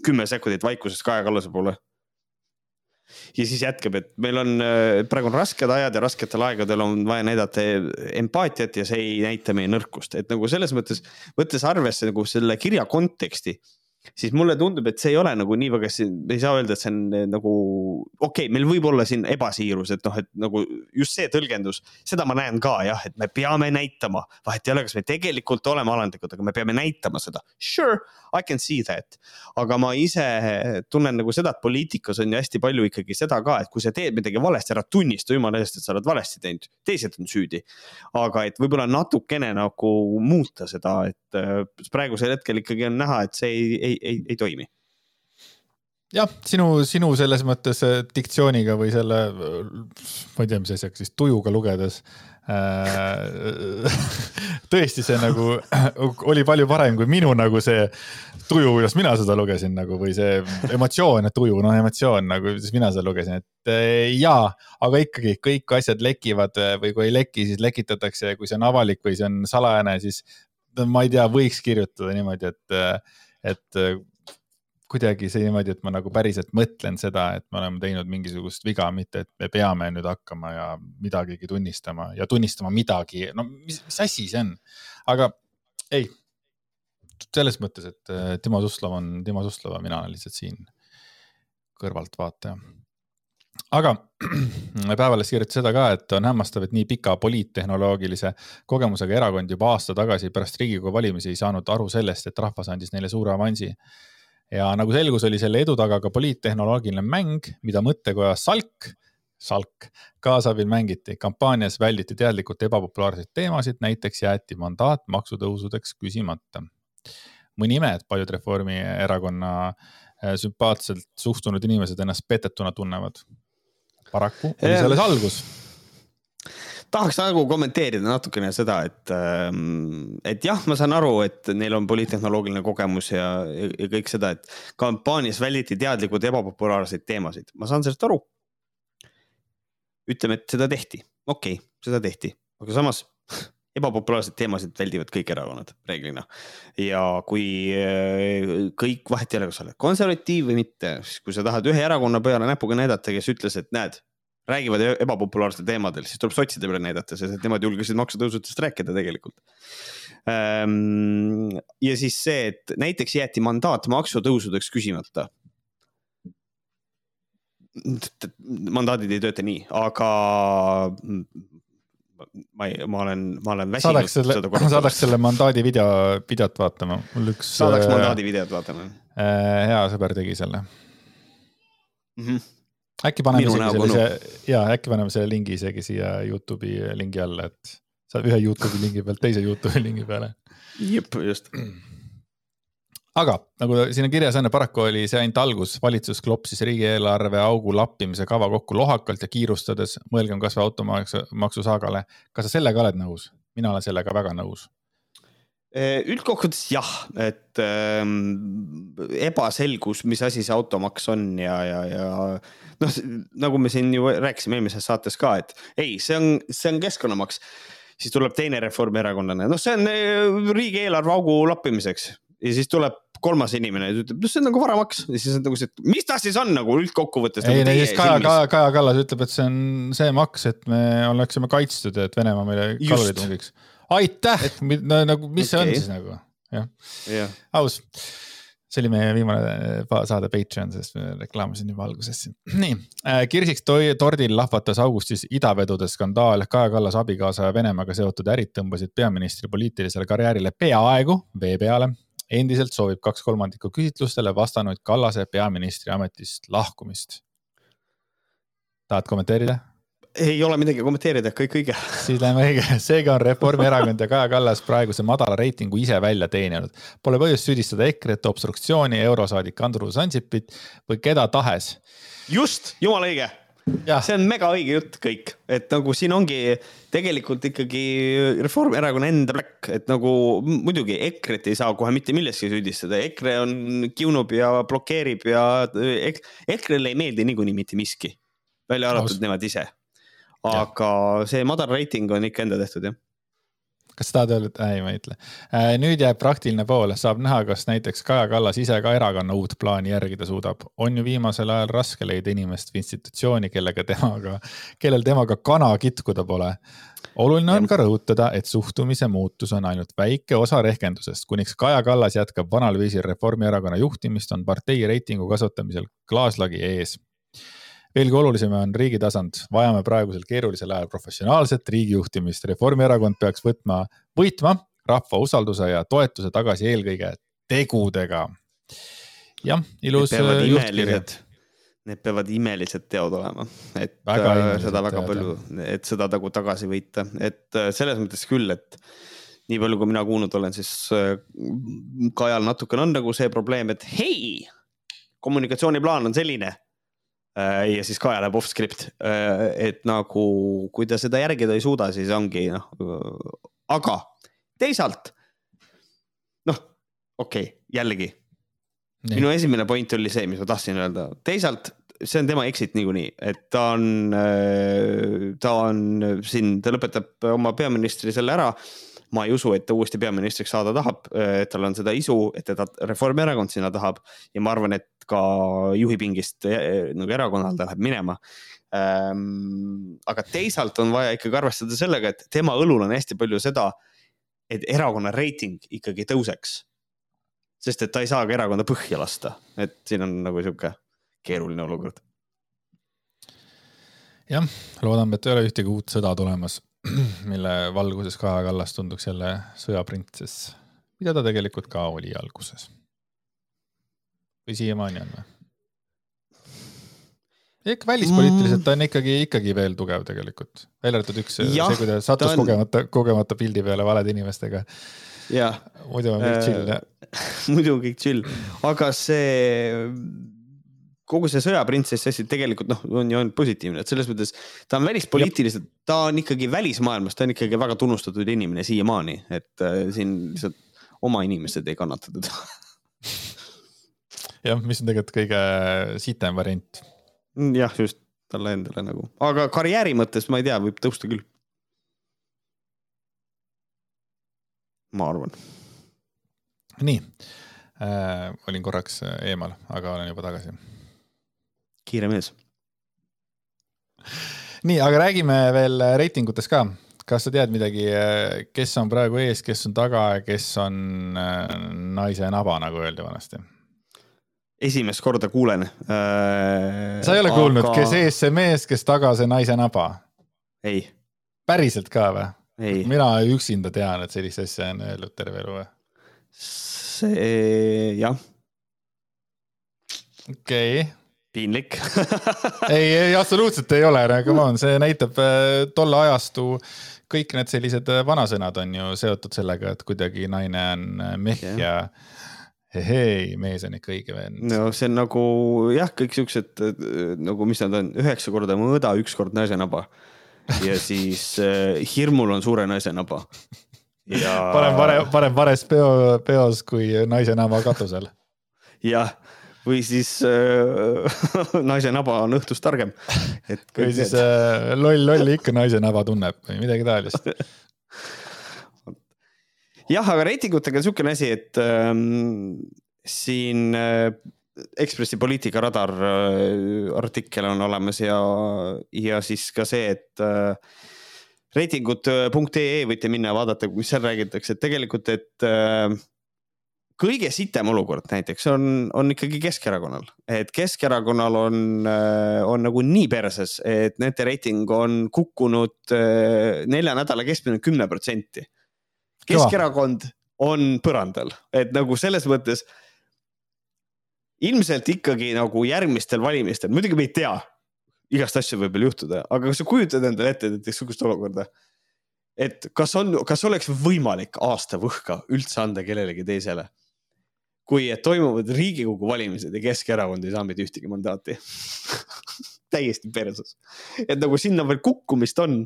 kümme sekundit vaikusest Kaja Kallase poole. Ja siis jätkab, et meil on, äh, praegu on rasked ajad ja rasketel aegadel on vaja näidata empaatiat ja see ei näita meie nõrkust, et nagu selles mõttes, võttes arvesse nagu selle kirja konteksti siis mulle tundub, et see ei ole nagu nii väga, me ei saa öelda, et see on eh, nagu okei okay,, meil võib olla siin ebasiirus, et noh, et nagu just see tõlgendus, seda ma näen ka jah, et me peame näitama, vahet ei ole, kas me tegelikult oleme alandlikud, aga me peame näitama seda. Sure, I can see that, aga ma ise tunnen nagu seda, et poliitikas on ju hästi palju ikkagi seda ka, et kui sa teed midagi valesti, ära tunnista jumala eest, et sa oled valesti teinud, teised on süüdi. aga et võib-olla natukene nagu muuta seda, et äh, praegusel hetkel ikkagi on näha, et see ei, ei, ei, ei toimi. Jah, sinu, sinu selles mõttes äh, diktsiooniga või selle, ma ei tea, mis asjaga siis tujuga lugedes Äh, tõesti, see nagu oli palju parem kui minu nagu see tuju, kuidas mina seda lugesin nagu või see emotsioon ja tuju, noh, emotsioon nagu, kuidas mina seda lugesin, et äh, jaa, aga ikkagi kõik asjad lekivad või kui ei leki, siis lekitatakse ja kui see on avalik või see on salajane, siis ma ei tea, võiks kirjutada niimoodi, et, et kuidagi see niimoodi, et ma nagu päriselt mõtlen seda, et me oleme teinud mingisugust viga, mitte et me peame nüüd hakkama ja midagigi tunnistama ja tunnistama midagi, no mis, mis asi see on? aga ei, selles mõttes, et äh, Timo Suslov on Timo Suslov ja mina olen lihtsalt siin kõrvaltvaataja. Aga Päevalehes kirjutas seda ka, et on hämmastav, et nii pika poliittehnoloogilise kogemusega erakond juba aasta tagasi pärast Riigikogu valimisi ei saanud aru sellest, et rahvas andis neile suure avansi ja nagu selgus, oli selle edu taga ka poliittehnoloogiline mäng, mida mõttekoja Salk, Salk kaasabil mängiti. kampaanias välditi teadlikult ebapopulaarseid teemasid, näiteks jäeti mandaat maksutõusudeks küsimata. mõni ime, et paljud Reformierakonna äh, sümpaatselt suhtunud inimesed ennast petetuna tunnevad. Paraku oli selles algus. Tahaks nagu kommenteerida natukene seda, et, ähm, et jah, ma saan aru, et neil on poliittehnoloogiline kogemus ja, ja, ja kõik seda, et kampaanias välditi teadlikult ebapopulaarseid teemasid, ma saan sellest aru. ütleme, et seda tehti, okei okay,, seda tehti, aga samas ebapopulaarseid teemasid väldivad kõik erakonnad reeglina. ja kui äh, kõik, vahet ei ole, kas sa oled konservatiiv või mitte, siis kui sa tahad ühe erakonna peale näpuga näidata, kes ütles, et näed, räägivad e-, ebapopulaarstel teemadel, siis tuleb sotside peale näidata, sest et nemad julgesid maksutõusudest rääkida tegelikult. Ehm, ja siis see, et näiteks jäeti mandaat maksutõusudeks küsimata. mandaadid ei tööta nii, aga ma ei, ma olen, ma olen väsinud. saadaks selle, saadaks selle mandaadi video, videot vaatama, mul üks. saadaks äh, mandaadi videot vaatama. Äh, hea sõber tegi selle mm. -hmm äkki paneme Minu isegi sellise, ja äkki paneme selle lingi isegi siia Youtube'i lingi alla, et saab ühe Youtube'i lingi pealt teise Youtube'i lingi peale. jep, just. Aga nagu siin on kirjas on, paraku oli see ainult algus, valitsus klopsis riigieelarve augu lappimise kava kokku lohakalt ja kiirustades, mõelgem kasvõi automaksu saagale. kas sa sellega oled nõus? mina olen sellega väga nõus üldkokkuvõttes jah, et ähm, ebaselgus, mis asi see automaks on ja, ja, ja noh, nagu me siin ju rääkisime eelmises saates ka, et ei, see on, see on keskkonnamaks. siis tuleb teine reformierakondlane, noh, see on äh, riigieelarve augu lappimiseks ja siis tuleb kolmas inimene ja ütleb, see on nagu varamaks ja siis on nagu see, et mis ta siis on nagu üldkokkuvõttes. ei nagu, siis Kaja, Kaja, Kaja Kallas ütleb, et see on see maks, et me oleksime kaitstud, et Venemaa meile kallale tungiks aitäh, no nagu, mis okay. see on siis nagu, jah ja. aus see oli meie viimane äh, saade Patreon, sest me reklaamisin juba alguses siin. nii, äh, kirsiks tordil lahvatas augustis idavedude skandaal. Kaja Kallase abikaasa ja Venemaaga seotud ärid tõmbasid peaministri poliitilisele karjäärile peaaegu vee peale. Endiselt soovib kaks kolmandikku küsitlustele vastanuid Kallase peaministri ametist lahkumist. tahad kommenteerida? ei ole midagi kommenteerida, kõik õige. siis läheme õige, seega on Reformierakond ja Kaja Kallas praeguse madala reitingu ise välja teeninud. Pole põhjust süüdistada EKRE-t, obstruktsiooni, eurosaadik Andrus Ansipit või keda tahes. just, jumala õige see on mega õige jutt kõik, et nagu siin ongi tegelikult ikkagi Reformierakonna enda pläkk, et nagu muidugi EKRE-t ei saa kohe mitte milleski süüdistada, EKRE on, kiunub ja blokeerib ja ek, EKRE-le ei meeldi niikuinii mitte miski, välja arvatud nemad ise. aga ja. see madal reiting on ikka enda tehtud jah kas sa tahad öelda, ei, ma ei ütle. Äh, nüüd jääb praktiline pool, saab näha, kas näiteks Kaja Kallas ise ka erakonna uut plaani järgida suudab. on ju viimasel ajal raske leida inimest või institutsiooni, kellega temaga, kellel temaga kana kitkuda pole. oluline on ka rõhutada, et suhtumise muutus on ainult väike osa rehkendusest, kuniks Kaja Kallas jätkab vanal viisil Reformierakonna juhtimist, on partei reitingu kasvatamisel klaaslagi ees veelgi olulisem on riigi tasand, vajame praegusel keerulisel ajal professionaalset riigijuhtimist. Reformierakond peaks võtma, võitma rahva usalduse ja toetuse tagasi eelkõige tegudega. jah, ilus juhtkiri. Need peavad imelised teod olema, et väga äh, seda väga teod, palju, et seda nagu tagasi võita, et äh, selles mõttes küll, et nii palju, kui mina kuulnud olen, siis äh, Kajal natukene on nagu see probleem, et hei, kommunikatsiooniplaan on selline Äh, ja siis Kaja läheb off script, äh, et nagu, kui ta seda järgida ei suuda, siis ongi noh, aga teisalt noh, okei okay,, jällegi. minu esimene point oli see, mis ma tahtsin öelda, teisalt see on tema exit niikuinii, et ta on, äh, ta on siin, ta lõpetab oma peaministri selle ära ma ei usu, et ta uuesti peaministriks saada tahab, et tal on seda isu, et teda Reformierakond sinna tahab ja ma arvan, et ka juhi pingist eh, nagu erakonnal ta läheb minema ähm,. aga teisalt on vaja ikkagi arvestada sellega, et tema õlul on hästi palju seda, et erakonna reiting ikkagi tõuseks. sest et ta ei saa ka erakonda põhja lasta, et siin on nagu sihuke keeruline olukord. jah, loodame, et ei ole ühtegi uut sõda tulemas mille valguses Kaja Kallas tunduks jälle sõjaprintsess, mida ta tegelikult ka oli alguses. või siiamaani on või? ikka välispoliitiliselt ta on ikkagi, ikkagi veel tugev tegelikult, välja arvatud üks, see, kui ta sattus on... kogemata, kogemata pildi peale valede inimestega. muidu on kõik chill jah muidu on kõik chill, aga see kogu see sõjaprintsessi asi tegelikult noh, on ju ainult positiivne, et selles mõttes ta on välispoliitiliselt, ta on ikkagi välismaailmas, ta on ikkagi väga tunnustatud inimene siiamaani, et äh, siin lihtsalt oma inimesed ei kannata teda jah, mis on tegelikult kõige sitem variant. Mm, jah, just talle endale nagu, aga karjääri mõttes ma ei tea, võib tõusta küll. ma arvan. nii äh,, olin korraks eemal, aga olen juba tagasi kiire mees. nii, aga räägime veel reitingutest ka. kas sa tead midagi, kes on praegu ees, kes on taga ja kes on äh, naise naba, nagu öeldi vanasti? esimest korda kuulen äh,. sa ei ole aga... kuulnud, kes ees see mees, kes taga see naise naba? ei. päriselt ka või? mina üksinda tean, et sellist asja on öeldud terve elu või? see, jah. okei okay piinlik ei, ei absoluutselt ei ole, come on, see näitab äh, tolle ajastu, kõik need sellised äh, vanasõnad on ju seotud sellega, et kuidagi naine on äh, mehh yeah. ja hei, mees on ikka õige vend. no see on nagu jah, kõik siuksed nagu, mis nad on, üheksa korda mõõda, üks kord naise naba. ja siis hirmul on suure naise naba. ja. parem vare, parem vares peo, peos kui naise naba katusel. jah või siis äh, naise naba on õhtust targem. või siis äh, loll lolli ikka naise naba tunneb või midagi taolist jah, aga reitingutega on niisugune asi, et ähm, siin äh, Ekspressi poliitikaradar äh, artikkel on olemas ja, ja siis ka see, et äh, reitingud.ee võite minna ja vaadata, mis seal räägitakse, et tegelikult, et äh, kõige sitem olukord näiteks on, on ikkagi Keskerakonnal, et Keskerakonnal on, äh, on nagu nii perses, et nende reiting on kukkunud äh, nelja nädala keskmine kümme protsenti. Keskerakond on põrandal, et nagu selles mõttes ilmselt ikkagi nagu järgmistel valimistel, muidugi me ei tea, igast asju võib veel juhtuda, aga kas sa kujutad endale ette näiteks sihukest olukorda? et kas on, kas oleks võimalik aasta võhka üldse anda kellelegi teisele? Kui toimuvad Riigikogu valimised ja Keskerakond ei saa mitte ühtegi mandaati täiesti perses. et nagu sinna veel kukkumist on,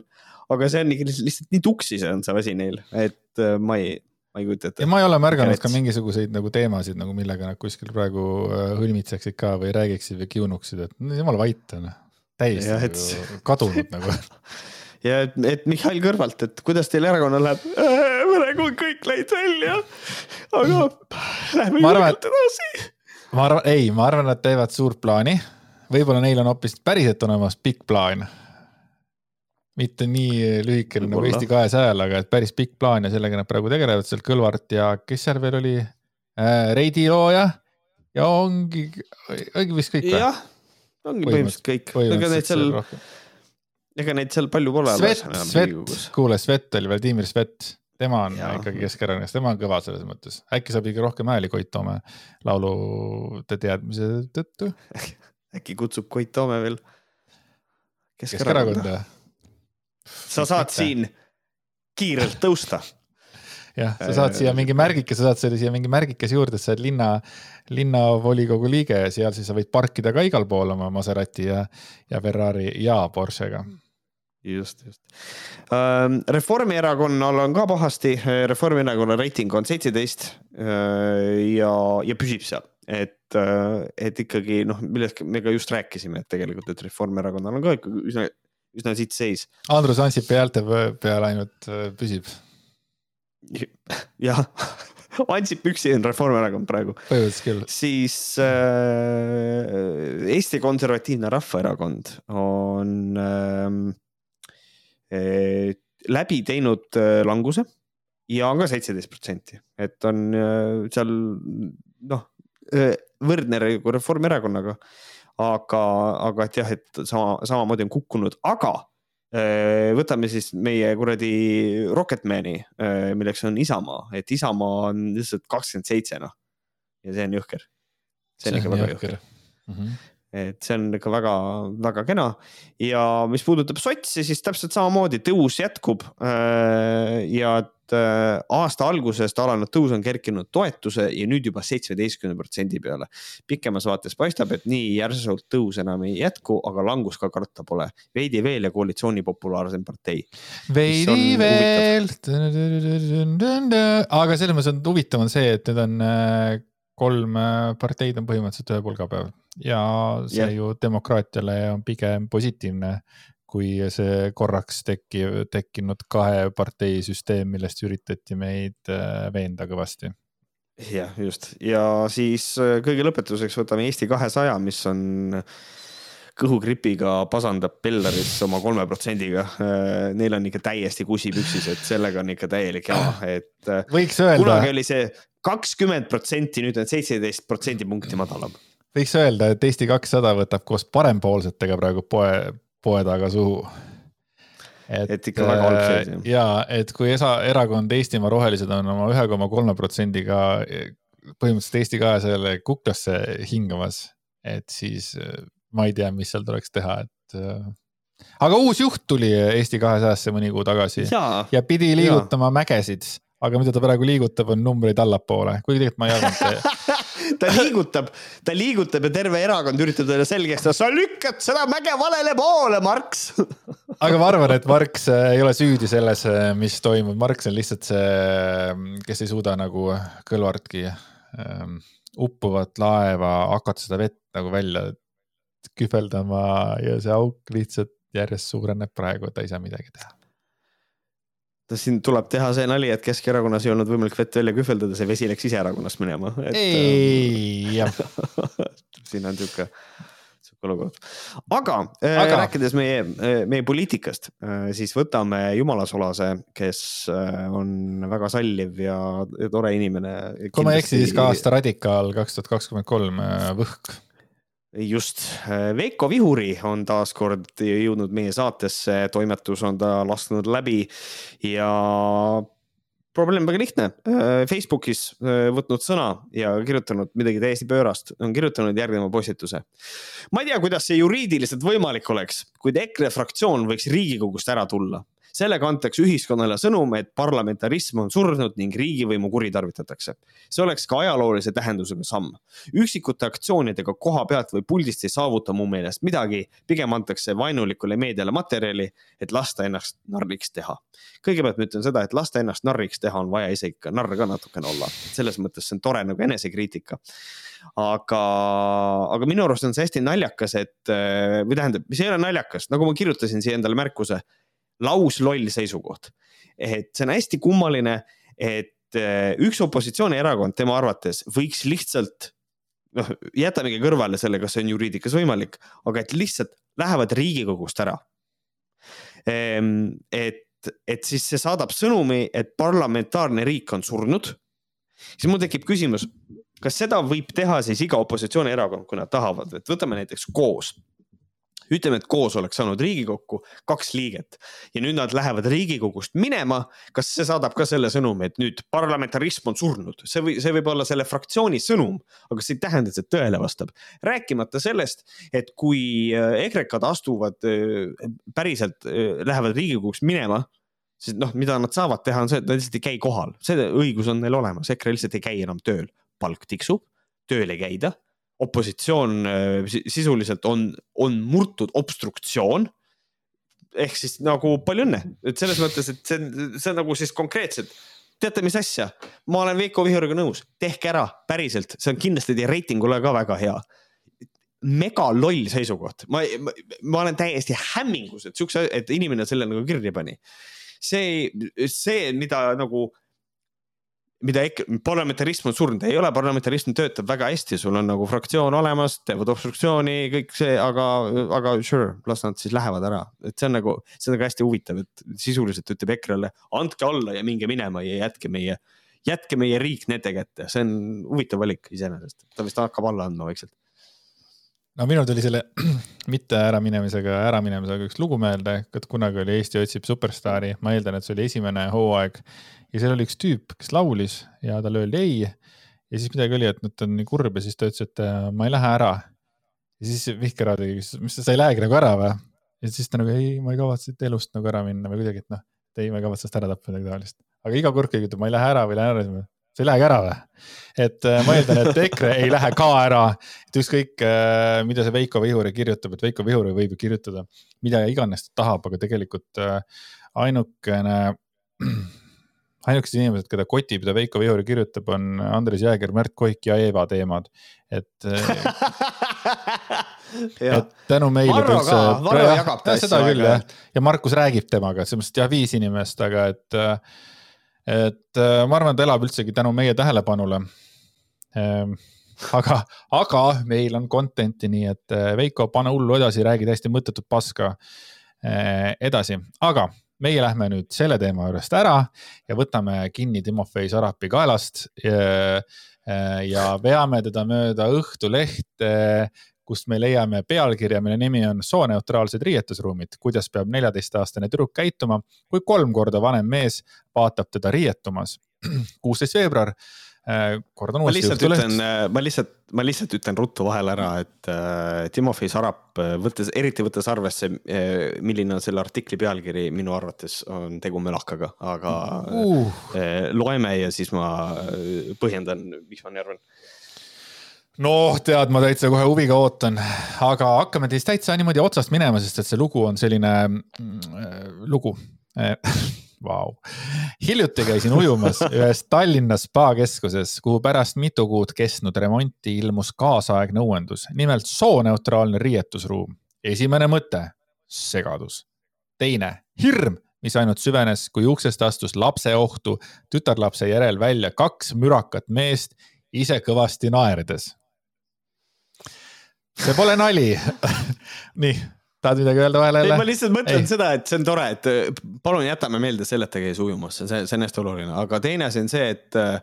aga see on lihtsalt nii tuksis on see asi neil, et äh, ma ei, ma ei kujuta ette. ja ma ei ole märganud ka mingisuguseid nagu teemasid nagu millega nad kuskil praegu äh, hõlmitseksid ka või räägiksid või kiunuksid, et jumala vait on, täiesti ja, et... nagu kadunud nagu ja et, et Mihhail Kõrvalt, et kuidas teil erakonnal läheb äh,? on kõik läinud välja, aga lähme julgelt edasi. ma arvan, ei, ma arvan, nad teevad suurt plaani. võib-olla neil on hoopis päriselt olemas pikk plaan. mitte nii lühikene nagu Eesti kahesajal, aga et päris pikk plaan ja sellega nad praegu tegelevad, seal Kõlvart ja kes seal veel oli äh,? Reidi Looja ja ongi, ongi vist kõik või? jah, ongi põhimõtteliselt kõik. ega neid seal ega neid seal palju pole. Svet, Svet, kuule, Svet oli, Vladimir Svet, tema on ja. ikkagi Keskerakonnast, tema on kõva selles mõttes, äkki saab ikka rohkem hääli Koit Toome laulude teadmise tõttu äkki kutsub Koit Toome veel Keskerakonda? sa saad Mitte. siin kiirelt tõusta jah, sa saad siia mingi märgike, sa saad selle siia mingi märgikese juurde, sa oled linna, linnavolikogu liige ja seal siis sa võid parkida ka igal pool oma Maserati ja, ja Ferrari ja Porschega just, just. Ähm, Reformierakonnal on ka pahasti, Reformierakonna reiting on seitseteist äh, ja, ja püsib seal, et, äh, et ikkagi noh, millest me ka just rääkisime, et tegelikult, et Reformierakonnal on ka ikka üsna, üsna sitt seis. Andrus Ansipi häälte peal ainult äh, püsib. jah Ansip üksi on Reformierakond praegu. põhimõtteliselt küll. siis äh, Eesti Konservatiivne Rahvaerakond on äh, läbi teinud äh, languse ja on ka seitseteist protsenti, et on äh, seal noh, võrdne Reformierakonnaga. aga, aga et jah, et sama, samamoodi on kukkunud, aga võtame siis meie kuradi Rocketmani, milleks on Isamaa, et Isamaa on lihtsalt kakskümmend seitse, noh. ja see on jõhker. see on ikka väga jõhker, jõhker.. Mm -hmm et see on ikka väga-väga kena ja mis puudutab sotsi, siis täpselt samamoodi tõus jätkub. Äh, ja et äh, aasta algusest alanud tõus on kerkinud toetuse ja nüüd juba seitsmeteistkümne protsendi peale. pikemas vaates paistab, et nii järsult tõus enam ei jätku, aga langus ka karta pole. veidi veel ja koalitsiooni populaarsem partei. veidi veel. aga selles mõttes on huvitav on see, et need on äh, kolm parteid on põhimõtteliselt ühe pulgapäev ja see yeah. ju demokraatiale on pigem positiivne, kui see korraks tekkiv, tekkinud kahe partei süsteem, millest üritati meid äh, veenda kõvasti. jah, just ja siis äh, kõige lõpetuseks võtame Eesti kahesaja, mis on kõhugripiga pasandab Bellaris oma kolme protsendiga. Äh, neil on ikka täiesti kusipüksis, et sellega on ikka täielik jama, et. võiks öelda. kunagi oli see kakskümmend protsenti, nüüd on seitseteist protsendipunkti madalam võiks öelda, et Eesti kakssada võtab koos parempoolsetega praegu poe, poe taga suhu. et, et ikka väga halb seis ja et kui esa, erakond Eestimaa Rohelised on oma ühe koma kolme protsendiga põhimõtteliselt Eesti kahesajale kuklasse hingamas, et siis ma ei tea, mis seal tuleks teha, et aga uus juht tuli Eesti kahesajasse mõni kuu tagasi ja, ja pidi liigutama ja. mägesid, aga mida ta praegu liigutab, on numbreid allapoole, kuigi tegelikult ma ei arvanud ta liigutab, ta liigutab ja terve erakond üritab talle selgeks teha, sa lükkad seda mäge valele poole, Marx aga ma arvan, et Marx äh, ei ole süüdi selles, äh, mis toimub, Marx on lihtsalt see, äh, kes ei suuda nagu Kõlvartki um, uppuvat laeva hakata seda vett nagu välja kühveldama ja see auk lihtsalt järjest suureneb praegu, ta ei saa midagi teha siin tuleb teha see nali, et Keskerakonnas ei olnud võimalik vett välja kühveldada, see vesi läks ise erakonnast minema ei, jah siin on sihuke, sihuke olukord. aga, äh, aga... rääkides meie, äh, meie poliitikast, äh, siis võtame Jumala Solase, kes on väga salliv ja tore inimene. kui ma ei eksi, siis ka aasta radikaal kaks tuhat kakskümmend kolm Võhk just, Veiko Vihuri on taas kord jõudnud meie saatesse, toimetus on ta lasknud läbi ja probleem väga lihtne. Facebookis võtnud sõna ja kirjutanud midagi täiesti pöörast, on kirjutanud järgneva postituse. ma ei tea, kuidas see juriidiliselt võimalik oleks, kuid EKRE fraktsioon võiks Riigikogust ära tulla sellega antakse ühiskonnale sõnum, et parlamentarism on surnud ning riigivõimu kuritarvitatakse. see oleks ka ajaloolise tähendusega samm. üksikute aktsioonidega koha pealt või puldist ei saavuta mu meelest midagi, pigem antakse vaenulikule meediale materjali, et lasta ennast narriks teha. kõigepealt ma ütlen seda, et lasta ennast narriks teha on vaja ise ikka narr ka natukene olla, selles mõttes see on tore nagu enesekriitika aga, aga minu arust on see hästi naljakas, et või tähendab, mis ei ole naljakas, nagu ma kirjutasin siia endale märkuse, lausloll seisukoht. et see on hästi kummaline, et eh, üks opositsioonierakond tema arvates võiks lihtsalt noh, jätamegi kõrvale selle, kas see on juriidikas võimalik, aga et lihtsalt lähevad riigikogust ära. Ehm, et, et siis see saadab sõnumi, et parlamentaarne riik on surnud. siis mul tekib küsimus, kas seda võib teha siis iga opositsioonierakond, kui nad tahavad, et võtame näiteks koos ütleme, et koos oleks saanud Riigikokku kaks liiget. Ja nüüd nad lähevad Riigikogust minema. kas see saadab ka selle sõnumi, et nüüd parlamentarism on surnud, see või see võib olla selle fraktsiooni sõnum, aga see ei tähenda, et see tõele vastab. rääkimata sellest, et kui äh, EKRE-kad astuvad äh, päriselt, äh, lähevad Riigikoguks minema siis noh, mida nad saavad teha, on see, et nad lihtsalt ei käi kohal, see õigus on neil olemas, EKRE lihtsalt ei käi enam tööl. Palk tiksub, tööl ei käida, opositsioon äh, sisuliselt on, on murtud obstruktsioon. ehk siis nagu palju õnne, et selles mõttes, et see, see on nagu siis konkreetselt teate, mis asja, ma olen Veiko Vihuriga nõus, tehke ära, päriselt, see on kindlasti teie reitingule ka väga hea. mega loll seisukoht, ma, ma, ma olen täiesti hämmingus, et siukse, et inimene selle nagu kirja pani. see, see, mida nagu mida EKRE, parlamentarism on surnud, ei ole, parlamentarism töötab väga hästi, sul on nagu fraktsioon olemas, teevad obstruktsiooni, kõik see, aga, aga sure, las nad siis lähevad ära. et see on nagu, see on nagu hästi huvitav, et sisuliselt ütleb EKRE-le, andke alla ja minge minema ja jätke meie, jätke meie riik nende kätte, see on huvitav valik iseenesest, ta vist hakkab alla andma vaikselt no minul tuli selle mitte äraminemisega, äraminemisega üks lugu meelde, et kunagi oli Eesti otsib superstaari, ma eeldan, et see oli esimene hooaeg ja seal oli üks tüüp, kes laulis ja talle öeldi ei. ja siis midagi oli, et nüüd ta on nii kurb ja siis ta ütles, et äh, ma ei lähe ära. ja siis Vihkeraadi küsis, mis sa ei lähegi nagu ära või? ja siis ta nagu ei, ma ei kavatse elust nagu ära minna või kuidagi, et noh, et ei, ma ei kavatse seda ära tappa midagi taolist. aga iga kord, keegi ütleb, ma ei lähe ära või lähen ära, siis ma sa ei lähegi ära või? et äh, ma eeldan, et EKRE ei lähe ka ära, et ükskõik, äh, mida see Veiko Vihuri kirjutab, et Veiko Vihuri võib ju kirjutada mida iganes ta tahab, aga tegelikult ainukene ainukesed inimesed, keda kotib, mida Veiko Vihuri kirjutab, on Andres Jääger, Märt Koik ja Eeva teemad, et et tänu meile. Varro ka, Varro jagab ta asju. seda küll jah, ja Markus räägib temaga, selles mõttes, jah, viis inimest, aga et, et ma arvan, ta elab üldsegi tänu meie tähelepanule. Ehm, aga, aga meil on content'i, nii et Veiko, pane hullu edasi, räägi täiesti mõttetut paska. Eh, edasi, aga meie lähme nüüd selle teema juurest ära ja võtame kinni Timofei Sarapi kaelast. Ja veame teda mööda Õhtulehte, kust me leiame pealkirja, mille nimi on sooneutraalsed riietusruumid, kuidas peab neljateistaastane tüdruk käituma, kui kolm korda vanem mees vaatab teda riietumas. kuusteist veebruar Äh, kordan uuesti. ma lihtsalt ütlen, äh, ma lihtsalt, ma lihtsalt ütlen ruttu vahele ära, et äh, Timofei Sarap, võttes, eriti võttes arvesse, milline on selle artikli pealkiri, minu arvates on tegu mölakaga, aga uh. loeme ja siis ma põhjendan, miks ma nii arvan noh, tead, ma täitsa kohe huviga ootan, aga hakkame siis täitsa niimoodi otsast minema, sest et see lugu on selline mm, lugu Vau. hiljuti käisin ujumas ühes Tallinna spaakeskuses, kuhu pärast mitu kuud kestnud remonti ilmus kaasaegne uuendus, nimelt sooneutraalne riietusruum. esimene mõte, segadus. teine, hirm, mis ainult süvenes, kui uksest astus lapseohtu tütarlapse järel välja kaks mürakat meest, ise kõvasti naerdes. See pole nali nii tahad midagi öelda vahele jälle? ma lihtsalt mõtlen ei. seda, et see on tore, et äh, palun jätame meelde selleta käis ujumas, see, see on hästi oluline, aga teine asi on see, et äh,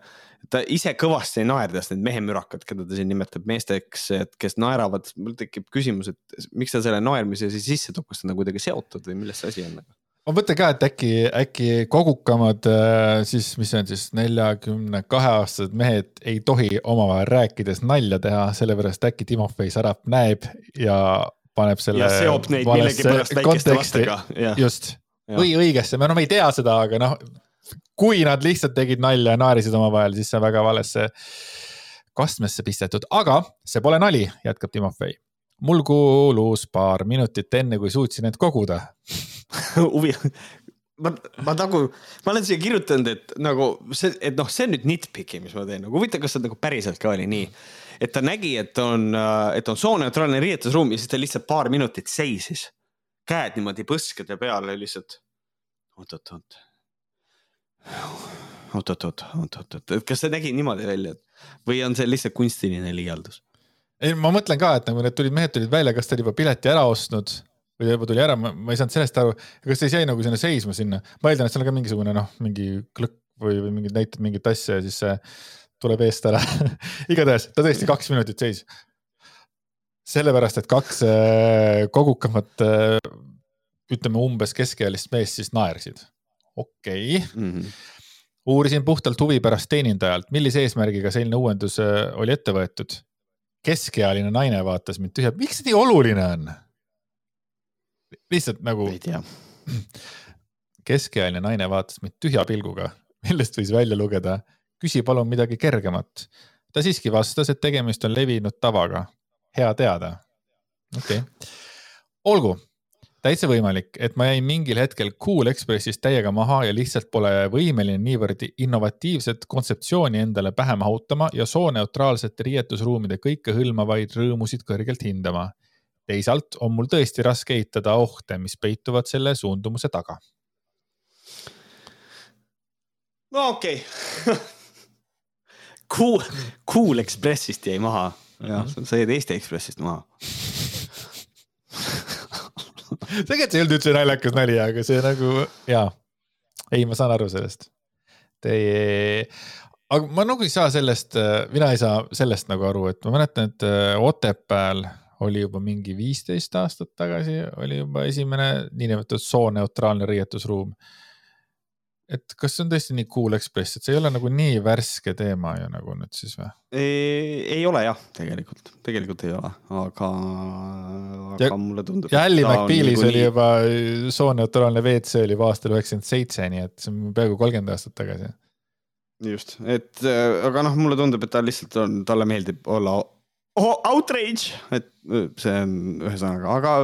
ta ise kõvasti naerdes, need mehemürakad, keda ta siin nimetab meesteks, et kes naeravad, mul tekib küsimus, et miks ta selle naermise siis sisse toob, kas ta on kuidagi seotud või milles see asi on? Ma mõtlen ka, et äkki, äkki kogukamad äh, siis, mis on siis neljakümne kahe aastased mehed ei tohi omavahel rääkides nalja teha, sellepärast äkki Timofei Sarap näeb ja paneb selle. ja seob neid millegipärast väikeste lastega. just, või õigesse, no me ei tea seda, aga noh, kui nad lihtsalt tegid nalja ja naerisid omavahel, siis see on väga valesse kastmesse pistetud, aga see pole nali, jätkab Timofei. mul kulus paar minutit enne, kui suutsin end koguda huvi, ma, ma nagu, ma olen siia kirjutanud, et nagu see, et noh, see on nüüd nitpicking, mis ma teen, nagu huvitav, kas see nagu päriselt ka oli nii. et ta nägi, et on, et on sooneutraalne riietusruum ja siis ta lihtsalt paar minutit seisis. käed niimoodi põskede peale lihtsalt oot-oot-oot oot-oot-oot, oot-oot-oot, et kas see nägi niimoodi välja või on see lihtsalt kunstiline liialdus? ei, ma mõtlen ka, et nagu need tulid, mehed tulid välja, kas ta oli juba pileti ära ostnud või juba tuli ära, ma ei saanud sellest aru, kas ta jäi nagu sinna seisma sinna, ma eeldan, et seal on ka mingisugune noh, mingi klõkk või, või mingid näitab mingit asja ja siis see tuleb eest ära igatahes ta tõesti kaks minutit seisis. sellepärast, et kaks äh, kogukamat, äh, ütleme umbes keskealist meest siis naersid okei okay. mm. -hmm. uurisin puhtalt huvi pärast teenindajalt, millise eesmärgiga selline uuendus äh, oli ette võetud. keskealine naine vaatas mind tühjalt, miks see nii oluline on? Lihtsalt nagu. keskealine naine vaatas mind tühja pilguga, millest võis välja lugeda, küsi palun midagi kergemat. ta siiski vastas, et tegemist on levinud tavaga. hea teada. okei okay., olgu täitsa võimalik, et ma jäin mingil hetkel Cool Expressist täiega maha ja lihtsalt pole võimeline niivõrd innovatiivset kontseptsiooni endale pähe mahutama ja sooneutraalsete riietusruumide kõikehõlmavaid rõõmusid kõrgelt hindama. Teisalt on mul tõesti raske eitada ohte, mis peituvad selle suundumuse taga. no okei okay. Cool, Cool Expressist jäi maha, jah, mhm. sa jäid Eesti Ekspressist maha tegelikult see ei olnud üldse naljakas nali, aga see nagu jaa. ei, ma saan aru sellest. Teie, aga ma nagu ei saa sellest, mina ei saa sellest nagu aru, et ma mäletan, et äh, Otepääl oli juba mingi viisteist aastat tagasi oli juba esimene niinimetatud sooneutraalne riietusruum et kas see on tõesti nii Cool Express, et see ei ole nagu nii värske teema ju nagu nüüd siis või? ei ole jah, tegelikult, tegelikult ei ole, aga, aga ja, mulle tundub. ja Ally McBealis nagu oli nii... juba sooneutraalne WC oli juba aastal üheksakümmend seitse, nii et see on peaaegu kolmkümmend aastat tagasi. just, et aga noh, mulle tundub, et ta lihtsalt on, talle meeldib olla oh, outrage, et see on ühesõnaga, aga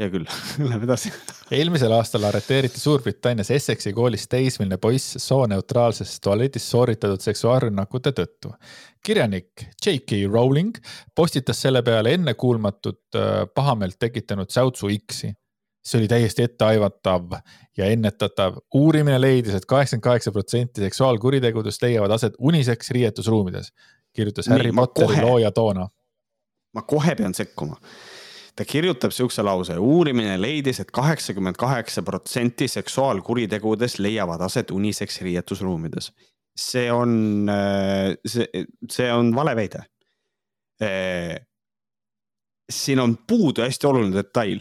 hea küll lähme edasi eelmisel aastal arreteeriti Suurbritannias Essexi koolis teismeline poiss sooneutraalses tualetis sooritatud seksuaalrünnakute tõttu. kirjanik J.K. Rowling postitas selle peale ennekuulmatut pahameelt tekitanud säutsu X-i. see oli täiesti etteaimatav ja ennetatav. uurimine leidis et, et kaheksakümmend kaheksa protsenti seksuaalkuritegudest leiavad aset uniseks riietusruumides, kirjutas Harry Nii, Potteri looja toona. ma kohe pean sekkuma ta kirjutab siukse lause, uurimine leidis et, et kaheksakümmend kaheksa protsenti seksuaalkuritegudest leiavad aset uniseks riietusruumides. see on, äh, see, see on vale väide. Äh, siin on puudu hästi oluline detail.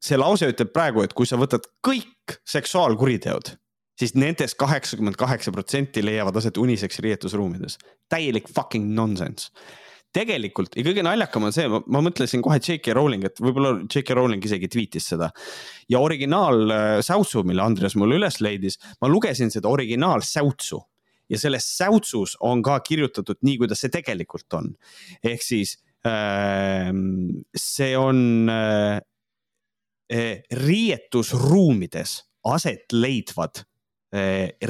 see lause ütleb praegu, et kui sa võtad kõik seksuaalkuriteod siis nendest kaheksakümmend kaheksa protsenti leiavad aset uniseks riietusruumides. täielik fucking nonsense tegelikult ja kõige naljakam on see, ma mõtlesin kohe J.K. Rowling, et võib-olla J.K. Rowling isegi tweetis seda. ja originaal äh, säutsu, mille Andres mulle üles leidis, ma lugesin seda originaal säutsu ja selles säutsus on ka kirjutatud nii, kuidas see tegelikult on. ehk siis äh, see on äh, äh, riietusruumides aset leidvad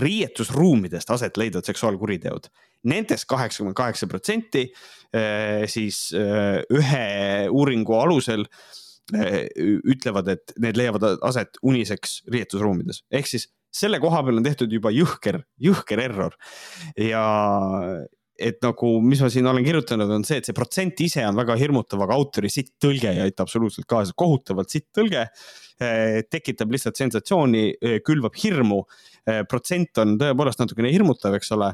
riietusruumidest aset leidvad seksuaalkuriteod. Nendest kaheksakümmend kaheksa protsenti eh, siis eh, ühe uuringu alusel ütlevad, et need leiavad aset uniseks riietusruumides, ehk siis selle koha peal on tehtud juba jõhker, jõhker error. Ja et nagu, mis ma siin olen kirjutanud, on see, et see protsent ise on väga hirmutav, aga autori sitt tõlge ei aita absoluutselt kaasa, kohutavalt sitt tõlge tekitab lihtsalt sensatsiooni, külvab hirmu. Protsent on tõepoolest natukene hirmutav, eks ole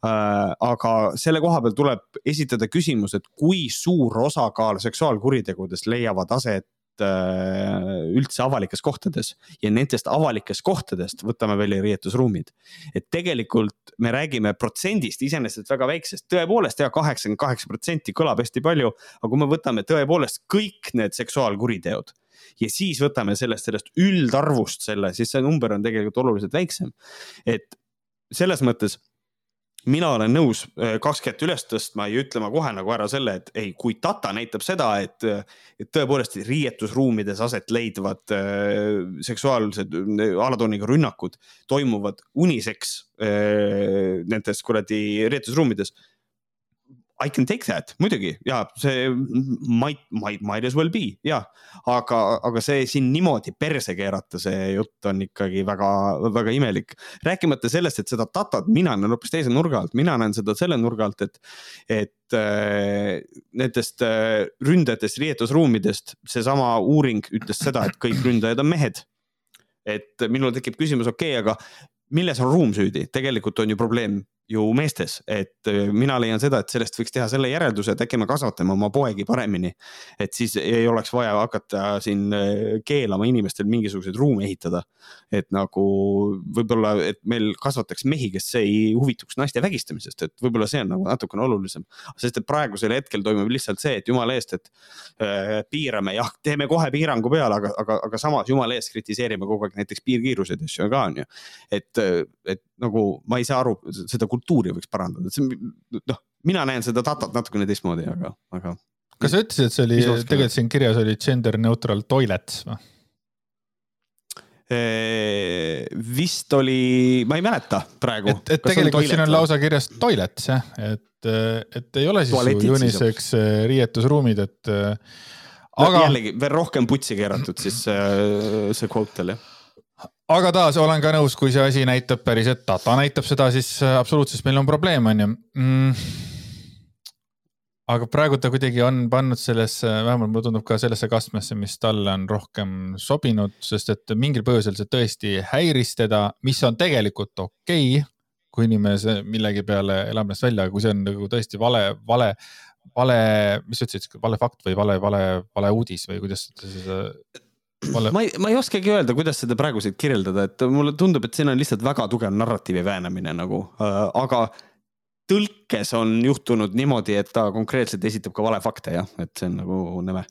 Äh, aga selle koha peal tuleb esitada küsimus, et kui suur osakaal seksuaalkuritegudest leiavad aset äh, üldse avalikes kohtades ja nendest avalikest kohtadest võtame välja riietusruumid. et tegelikult me räägime protsendist iseenesest väga väiksest, tõepoolest ja kaheksakümmend kaheksa protsenti kõlab hästi palju, aga kui me võtame tõepoolest kõik need seksuaalkuriteod ja siis võtame sellest, sellest üldarvust selle, siis see number on tegelikult oluliselt väiksem. et selles mõttes mina olen nõus äh, kaks kätt üles tõstma ja ütlema kohe nagu ära selle, et ei, kui data näitab seda, et, et tõepoolest riietusruumides aset leidvad äh, seksuaalsed äh, alatooniga rünnakud toimuvad uniseks äh, nendes kuradi riietusruumides I can take that, muidugi ja see might, might, might as well be ja, aga, aga see siin niimoodi perse keerata, see jutt on ikkagi väga, väga imelik. rääkimata sellest, et seda datat mina näen hoopis teise nurga alt, mina näen seda selle nurga alt, et, et äh, nendest äh, ründajatest riietusruumidest seesama uuring ütles seda, et kõik ründajad on mehed. et minul tekib küsimus, okei okay,, aga milles on ruum süüdi, tegelikult on ju probleem ju meestes, et äh, mina leian seda, et sellest võiks teha selle järelduse, et äkki me kasvatame oma poegi paremini. et siis ei oleks vaja hakata siin äh, keelama inimestel mingisuguseid ruume ehitada. et nagu võib-olla, et meil kasvataks mehi, kes ei huvituks naiste vägistamisest, et võib-olla see on nagu natukene olulisem. sest et praegusel hetkel toimub lihtsalt see, et jumala eest, et äh, piirame, jah, teeme kohe piirangu peale, aga, aga, aga samas jumala eest kritiseerime kogu aeg näiteks piirkiiruseid asju ka on ju. et, et nagu ma ei saa aru, seda kultuuri võiks parandada, et see noh, mina näen seda datat natukene teistmoodi, aga, aga. kas sa ütlesid, et see oli, tegelikult siin kirjas oli gender neutral toilets või? vist oli, ma ei mäleta praegu. et, et tegelikult siin on lausa kirjas toilets jah, et, et ei ole siis uniseks riietusruumid, et aga. jällegi veel rohkem putsi keeratud siis see, quote tal jah aga taas olen ka nõus, kui see asi näitab päriselt, data näitab seda, siis äh, absoluutselt meil on probleem, on ju. Mm.. aga praegu ta kuidagi on pannud sellesse, vähemalt mulle tundub ka sellesse kastmesse, mis talle on rohkem sobinud, sest et mingil põhjusel see tõesti häiris teda, mis on tegelikult okei okay, kui inimene millegi peale elab ennast välja, aga kui see on nagu tõesti vale, vale, vale, mis sa ütlesid, vale fakt või vale, vale, vale uudis või kuidas seda Vale... ma ei, ma ei oskagi öelda, kuidas seda praegu siit kirjeldada, et mulle tundub, et siin on lihtsalt väga tugev narratiivi väänamine nagu äh,, aga tõlkes on juhtunud niimoodi, et ta konkreetselt esitab ka valefakte jah, et see on nagu nõme.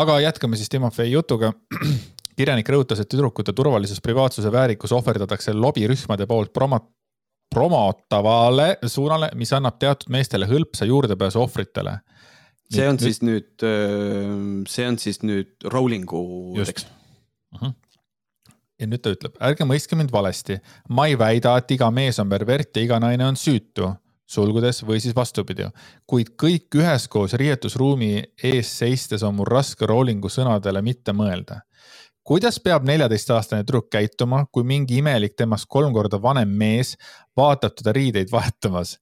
aga jätkame siis Timofei jutuga. kirjanik rõhutas, et tüdrukute turvalisus, privaatsus ja väärikus ohverdatakse lobirühmade poolt promot-, promotavale suunale, mis annab teatud meestele hõlpsa juurdepääsu ohvritele see on nüüd, siis nüüd, see on siis nüüd Rowlingu tekst uh. -huh. ja nüüd ta ütleb, ärge mõistke mind valesti, ma ei väida, et iga mees on pervert ja iga naine on süütu, sulgudes või siis vastupidi, kuid kõik üheskoos riietusruumi ees seistes on mul raske Rowlingu sõnadele mitte mõelda kuidas peab neljateistaastane tüdruk käituma, kui mingi imelik temast kolm korda vanem mees vaatab teda riideid vahetamas?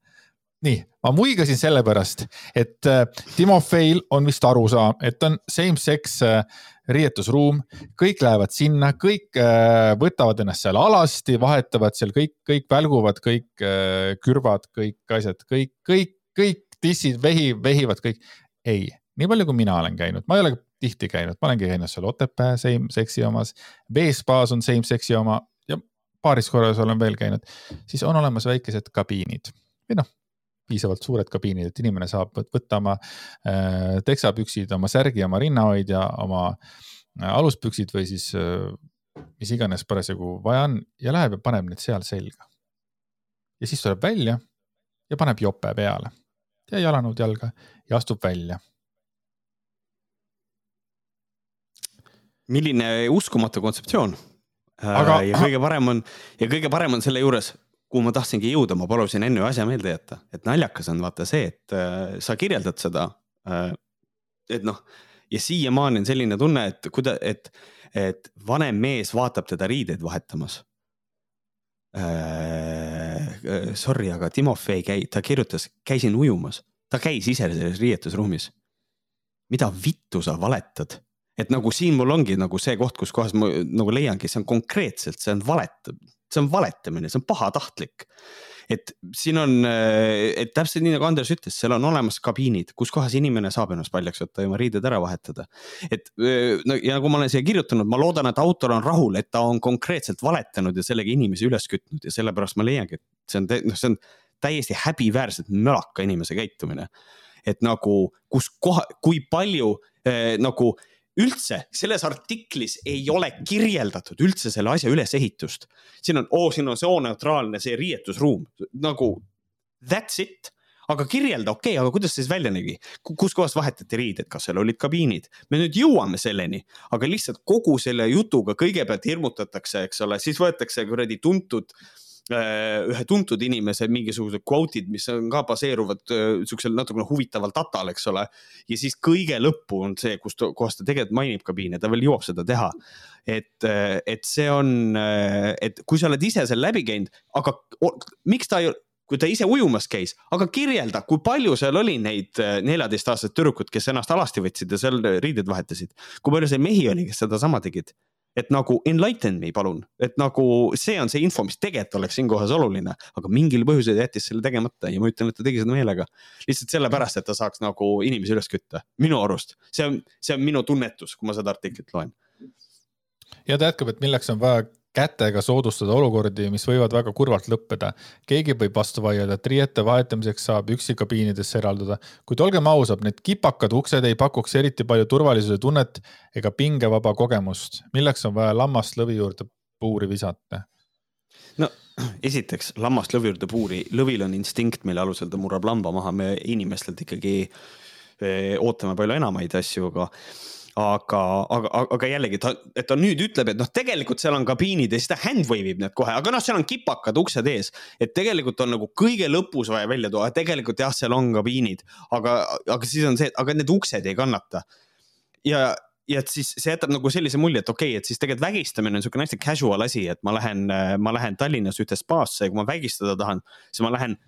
Nii, ma muigasin sellepärast, et äh, Timofeil on vist arusaam, et on same-sex äh, riietusruum, kõik lähevad sinna, kõik äh, võtavad ennast seal alasti, vahetavad seal kõik, kõik välguvad, kõik kürvad, kõik asjad, kõik, kõik, kõik tissid vehi, vehivad kõik. ei, nii palju kui mina olen käinud, ma ei ole tihti käinud, ma olengi käinud seal Otepää same-sex'i omas, B-spaas on same-sex'i oma ja paaris korras olen veel käinud, siis on olemas väikesed kabiinid või noh piisavalt suured kabiinid, et inimene saab võtta oma äh, teksapüksid, oma särgi, oma rinnahoidja, oma äh, aluspüksid või siis äh, mis iganes parasjagu vaja on ja läheb ja paneb need seal selga. ja siis tuleb välja ja paneb jope peale ja jalanõud jalga ja astub välja. milline uskumatu kontseptsioon. Aga... ja kõige parem on ja kõige parem on selle juures kuhu ma tahtsingi jõuda, ma palusin enne asja meelde jätta, et naljakas on vaata see, et äh, sa kirjeldad seda äh,. et noh, ja siiamaani on selline tunne, et kuida-, et, et vanem mees vaatab teda riideid vahetamas äh,. Sorry, aga Timofei käi-, ta kirjutas, käisin ujumas, ta käis ise selles riietusruumis. mida vittu sa valetad? et nagu siin mul ongi nagu see koht, kus kohas ma nagu leiangi, see on konkreetselt, see on valet-, see on valetamine, see on pahatahtlik. et siin on, et täpselt nii nagu Andres ütles, seal on olemas kabiinid, kus kohas inimene saab ennast paljaks võtta ja oma riided ära vahetada. et no ja nagu ma olen siia kirjutanud, ma loodan, et autor on rahul, et ta on konkreetselt valetanud ja sellega inimesi üles kütnud ja sellepärast ma leiangi, et see on, noh, see on täiesti häbiväärselt mölaka inimese käitumine. et nagu, kus koha, kui palju eh, nagu üldse selles artiklis ei ole kirjeldatud üldse selle asja ülesehitust. siin on, oo, siin on sooneutraalne see riietusruum nagu that's it aga kirjelda, okei okay,, aga kuidas see siis välja nägi, kuskohast vahetati riided, kas seal olid kabiinid? me nüüd jõuame selleni, aga lihtsalt kogu selle jutuga kõigepealt hirmutatakse, eks ole, siis võetakse kuradi tuntud äh, ühe tuntud inimese mingisugused kvootid, mis on ka baseeruvad äh, siuksel natukene huvitaval datal, eks ole. ja siis kõige lõppu on see, kus kohas ta tegelikult mainib kabiine, ta veel jõuab seda teha. et, äh, et see on, et kui sa oled ise seal läbi käinud, aga miks ta ei kui ta ise ujumas käis, aga kirjelda, kui palju seal oli neid äh, neljateistaastaseid tüdrukuid, kes ennast alasti võtsid ja seal riided vahetasid. kui palju seal mehi oli, kes sedasama tegid? Et nagu enlighten me palun, et nagu see on see info, mis tegelikult oleks siinkohas oluline, aga mingil põhjusel jättis selle tegemata ja ma ütlen, et ta tegi seda meelega. lihtsalt sellepärast, et ta saaks nagu inimesi üles kütta, minu arust, see on, see on minu tunnetus, kui ma seda artiklit loen. ja ta jätkab, et milleks on vaja kätega soodustada olukordi, mis võivad väga kurvalt lõppeda. keegi võib vastu vaielda, et riiete vahetamiseks saab üksi kabiinidesse eraldada, kuid olgem ausad, need kipakad uksed ei pakuks eriti palju turvalisuse tunnet ega pingevaba kogemust. milleks on vaja lammast lõvi juurde puuri visata? no esiteks lammast lõvi juurde puuri, lõvil on instinkt, mille alusel ta murrab lamba maha, me inimestelt ikkagi eh, ootame palju enamaid asju, aga aga, aga, aga jällegi ta, et ta nüüd ütleb, et noh, tegelikult seal on kabiinid ja siis ta hand-wave ib need kohe, aga noh, seal on kipakad uksed ees. et tegelikult on nagu kõige lõpus vaja välja tuua, tegelikult jah, seal on kabiinid, aga, aga siis on see, aga need uksed ei kannata. ja, ja et siis see jätab nagu sellise mulje, et okei okay,, et siis tegelikult vägistamine on niisugune hästi casual asi, et ma lähen, ma lähen Tallinnas ühte spaasse ja kui ma vägistada tahan, siis ma lähen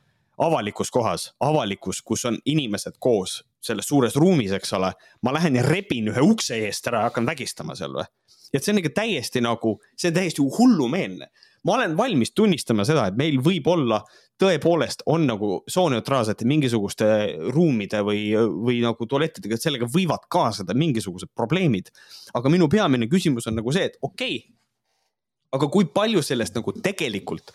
avalikus kohas, avalikus, kus on inimesed koos selles suures ruumis, eks ole. ma lähen ja rebin ühe ukse eest ära ja hakkan vägistama seal või. et see on ikka täiesti nagu, see on täiesti hullumeelne. ma olen valmis tunnistama seda, et meil võib olla tõepoolest on nagu sooneutraalsete mingisuguste ruumide või, või nagu tualettidega, et sellega võivad kaasneda mingisugused probleemid. aga minu peamine küsimus on nagu see, et okei okay,, aga kui palju sellest nagu tegelikult,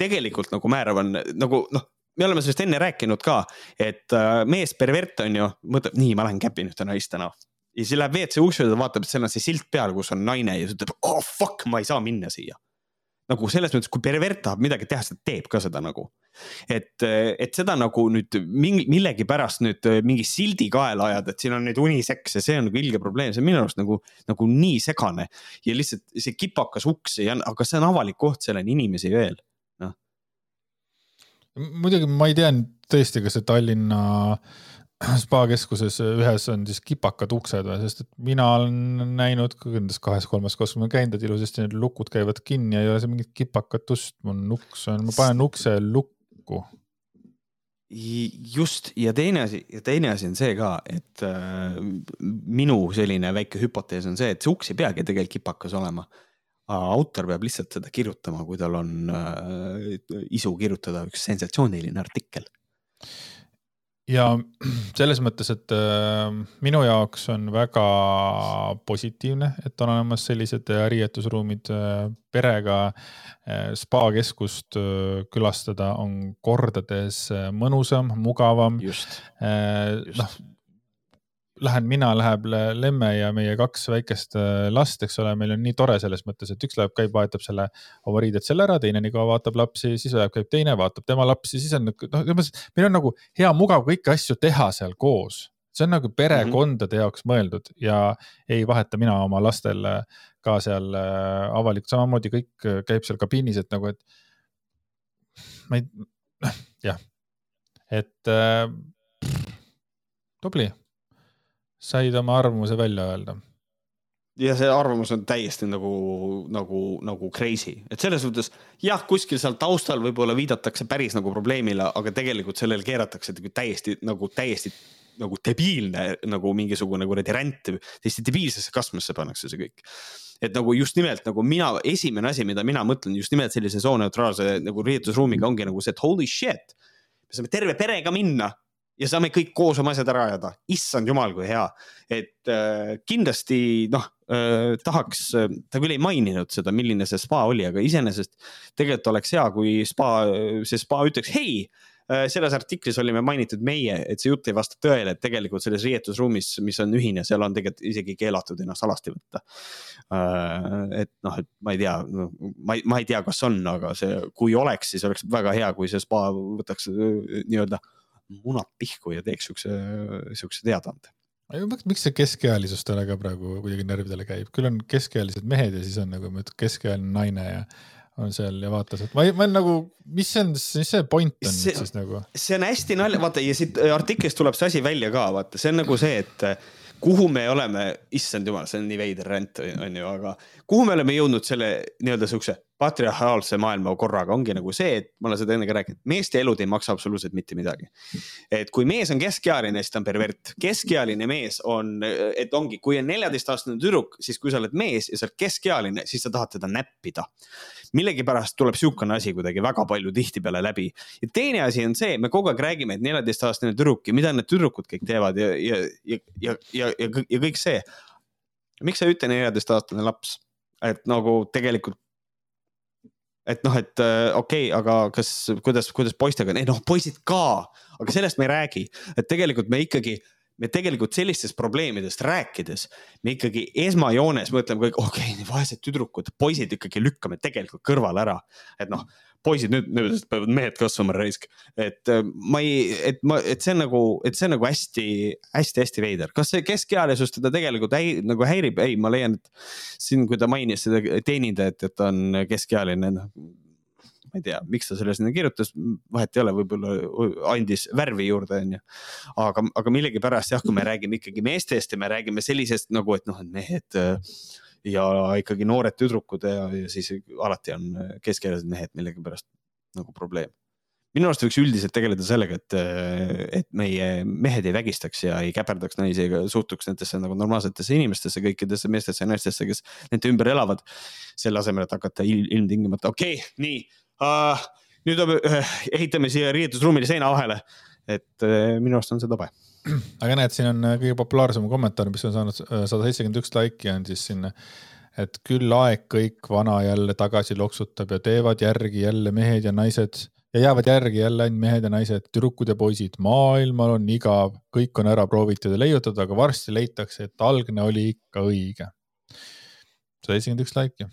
tegelikult nagu määrav on nagu noh, me oleme sellest enne rääkinud ka, et äh, mees pervert on ju, mõtleb, nii, ma lähen käpin ühte naist täna. ja siis läheb WC ukse juurde, vaatab, et seal on see silt peal, kus on naine ja siis ütleb, oh fuck, ma ei saa minna siia. nagu selles mõttes, kui pervert tahab midagi teha, siis ta teeb ka seda nagu. et, et seda nagu nüüd mingi, millegipärast nüüd mingi sildi kaela ajada, et siin on nüüd uniseks ja see on nagu ilge probleem, see on minu arust nagu, nagu nii segane. ja lihtsalt see kipakas uks ei anna, aga see on avalik koht, seal on inimesi veel muidugi ma ei tea tõesti, kas see Tallinna spa keskuses ühes on siis kipakad uksed või, sest et mina olen näinud ka nendes kahes-kolmes kohas, kus ma olen käinud, et ilusasti need lukud käivad kinni ja ei ole seal mingit kipakatust, mul uks on, ma panen ukse lukku. just ja teine asi ja teine asi on see ka, et äh, minu selline väike hüpotees on see, et see uks ei peagi tegelikult kipakas olema autor peab lihtsalt seda kirjutama, kui tal on äh, isu kirjutada üks sensatsiooniline artikkel. ja selles mõttes, et äh, minu jaoks on väga positiivne, et on olemas sellised riietusruumid äh, perega äh,. spa keskust äh, külastada on kordades äh, mõnusam, mugavam. Äh, noh lähen mina, läheb Lemme ja meie kaks väikest äh, last, eks ole, meil on nii tore selles mõttes, et üks läheb, käib, vahetab selle oma riided selle ära, teine nii kaua vaatab lapsi, siis läheb, käib teine, vaatab tema lapsi, siis on noh, meil on nagu hea, mugav kõiki asju teha seal koos. see on nagu perekondade jaoks mõeldud ja ei vaheta mina oma lastel äh, ka seal äh, avalikult, samamoodi kõik käib seal kabiinis, et nagu, et ma ei, noh, jah, et äh, tubli said oma arvamuse välja öelda. ja see arvamus on täiesti nagu, nagu, nagu crazy, et selles mõttes jah, kuskil seal taustal võib-olla viidatakse päris nagu probleemile, aga tegelikult sellele keeratakse täiesti nagu täiesti nagu debiilne nagu mingisugune kuradi ränd, täiesti debiilsesse kastmesse pannakse see kõik et nagu just nimelt nagu mina, esimene asi, mida mina mõtlen just nimelt sellise sooneutraalse nagu riietusruumiga ongi nagu see, et holy shit. me saame terve perega minna ja saame kõik koos oma asjad ära ajada, issand jumal, kui hea. et äh, kindlasti noh äh,, tahaks, ta küll ei maininud seda, milline see spa oli, aga iseenesest tegelikult oleks hea, kui spa, see spa ütleks, hei Äh, selles artiklis olime mainitud meie, et see jutt ei vasta tõele, et tegelikult selles riietusruumis, mis on ühine, seal on tegelikult isegi keelatud ennast alasti võtta. Äh, et noh, et ma ei tea, ma ei, ma ei tea, kas on, aga see, kui oleks, siis oleks väga hea, kui see spa võtaks äh, nii-öelda munad pihku ja teeks siukse, siukse teadaande miks see keskealisustele ka praegu kuidagi närvidele käib, küll on keskealised mehed ja siis on nagu keskealine naine ja on seal ja vaatas, et ma, ma nagu, mis see on, mis see point on see, siis nagu? see on hästi nalja, vaata ja siit artiklist tuleb see asi välja ka, vaata, see on nagu see, et kuhu me oleme, issand jumal, see on nii veider rant, on ju, aga kuhu me oleme jõudnud selle nii-öelda siukse patriarhaalse maailma korraga ongi nagu see, et ma olen seda enne ka rääkinud, meeste elud ei maksa absoluutselt mitte midagi. et kui mees on keskealine, siis ta on pervert, keskealine mees on, et ongi, kui on neljateistaastane tüdruk, siis kui sa oled mees ja sa oled keskealine, siis sa tahad teda näppida millegipärast tuleb sihukene asi kuidagi väga palju tihtipeale läbi. ja teine asi on see, me kogu aeg räägime, et neljateistaastane tüdruk ja mida need tüdrukud kõik teevad ja, ja, ja, ja, ja, ja, ja kõik see. miks sa ei ütle neljateistaastane laps, et nagu tegelikult et noh, et äh, okei okay,, aga kas, kuidas, kuidas poistega, ei noh, poisid ka, aga sellest me ei räägi, et tegelikult me ikkagi me tegelikult sellistest probleemidest rääkides, me ikkagi esmajoones mõtleme kõik, okei okay,, vaesed tüdrukud, poisid ikkagi lükkame tegelikult kõrvale ära. et noh, poisid nüüd, nüüd peavad mehed kasvama raisk. et äh, ma ei, et ma, et see on nagu, et see on nagu hästi-hästi-hästi veider. kas see keskealisus teda tegelikult häi, nagu häirib? ei, ma leian, et siin, kui ta mainis seda teenindajat, et ta on keskealine, noh ma ei tea, miks ta selle sinna kirjutas, vahet ei ole, võib-olla andis värvi juurde, onju. aga, aga millegipärast jah, kui me räägime ikkagi meestest ja me räägime sellisest nagu, et noh, et mehed ja ikkagi noored tüdrukud ja, ja siis alati on keskealised mehed millegipärast nagu probleem minu arust võiks üldiselt tegeleda sellega, et, et meie mehed ei vägistaks ja ei käperdaks naisi ega suhtuks nendesse nagu normaalsetesse inimestesse, kõikidesse meestesse ja naistesse, kes nende ümber elavad. selle asemel, et hakata ilmtingimata, okei okay,, nii uh,. nüüd uh, ehitame siia riietusruumile seina vahele, et uh, minu arust on see tobe. aga näed, siin on äh, kõige populaarsem kommentaar, mis on saanud sada seitsekümmend üks laiki, on siis siin et küll aeg kõik vana jälle tagasi loksutab ja teevad järgi jälle mehed ja naised ja jäävad järgi jälle ainult mehed ja naised, tüdrukud ja poisid. maailmal on igav, kõik on ära proovitud ja leiutatud, aga varsti leitakse, et algne oli ikka õige. sada seitsekümmend üks laiki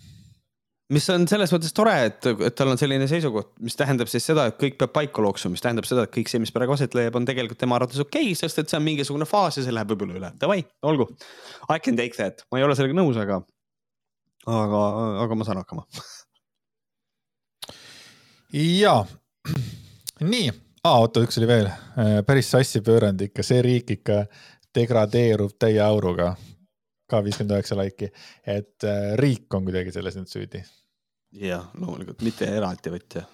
mis on selles mõttes tore, et, et tal on selline seisukoht, mis tähendab siis seda, et kõik peab paika looksuma, mis tähendab seda, et kõik see, mis praegu aset leiab, on tegelikult tema arvates okei okay,, sest et see on mingisugune faas ja see läheb võib-olla üle. Davai, olgu. I can take that, ma ei ole sellega nõus, aga, aga, aga ma saan hakkama. Ja, nii. Ah,, oota, üks oli veel, äh, päris sassi pööranud ikka, see riik ikka degradeerub täie auruga. ka viiskümmend üheksa laiki, et äh, riik on kuidagi selles nüüd süüdi jah, loomulikult, mitte eraettevõtja.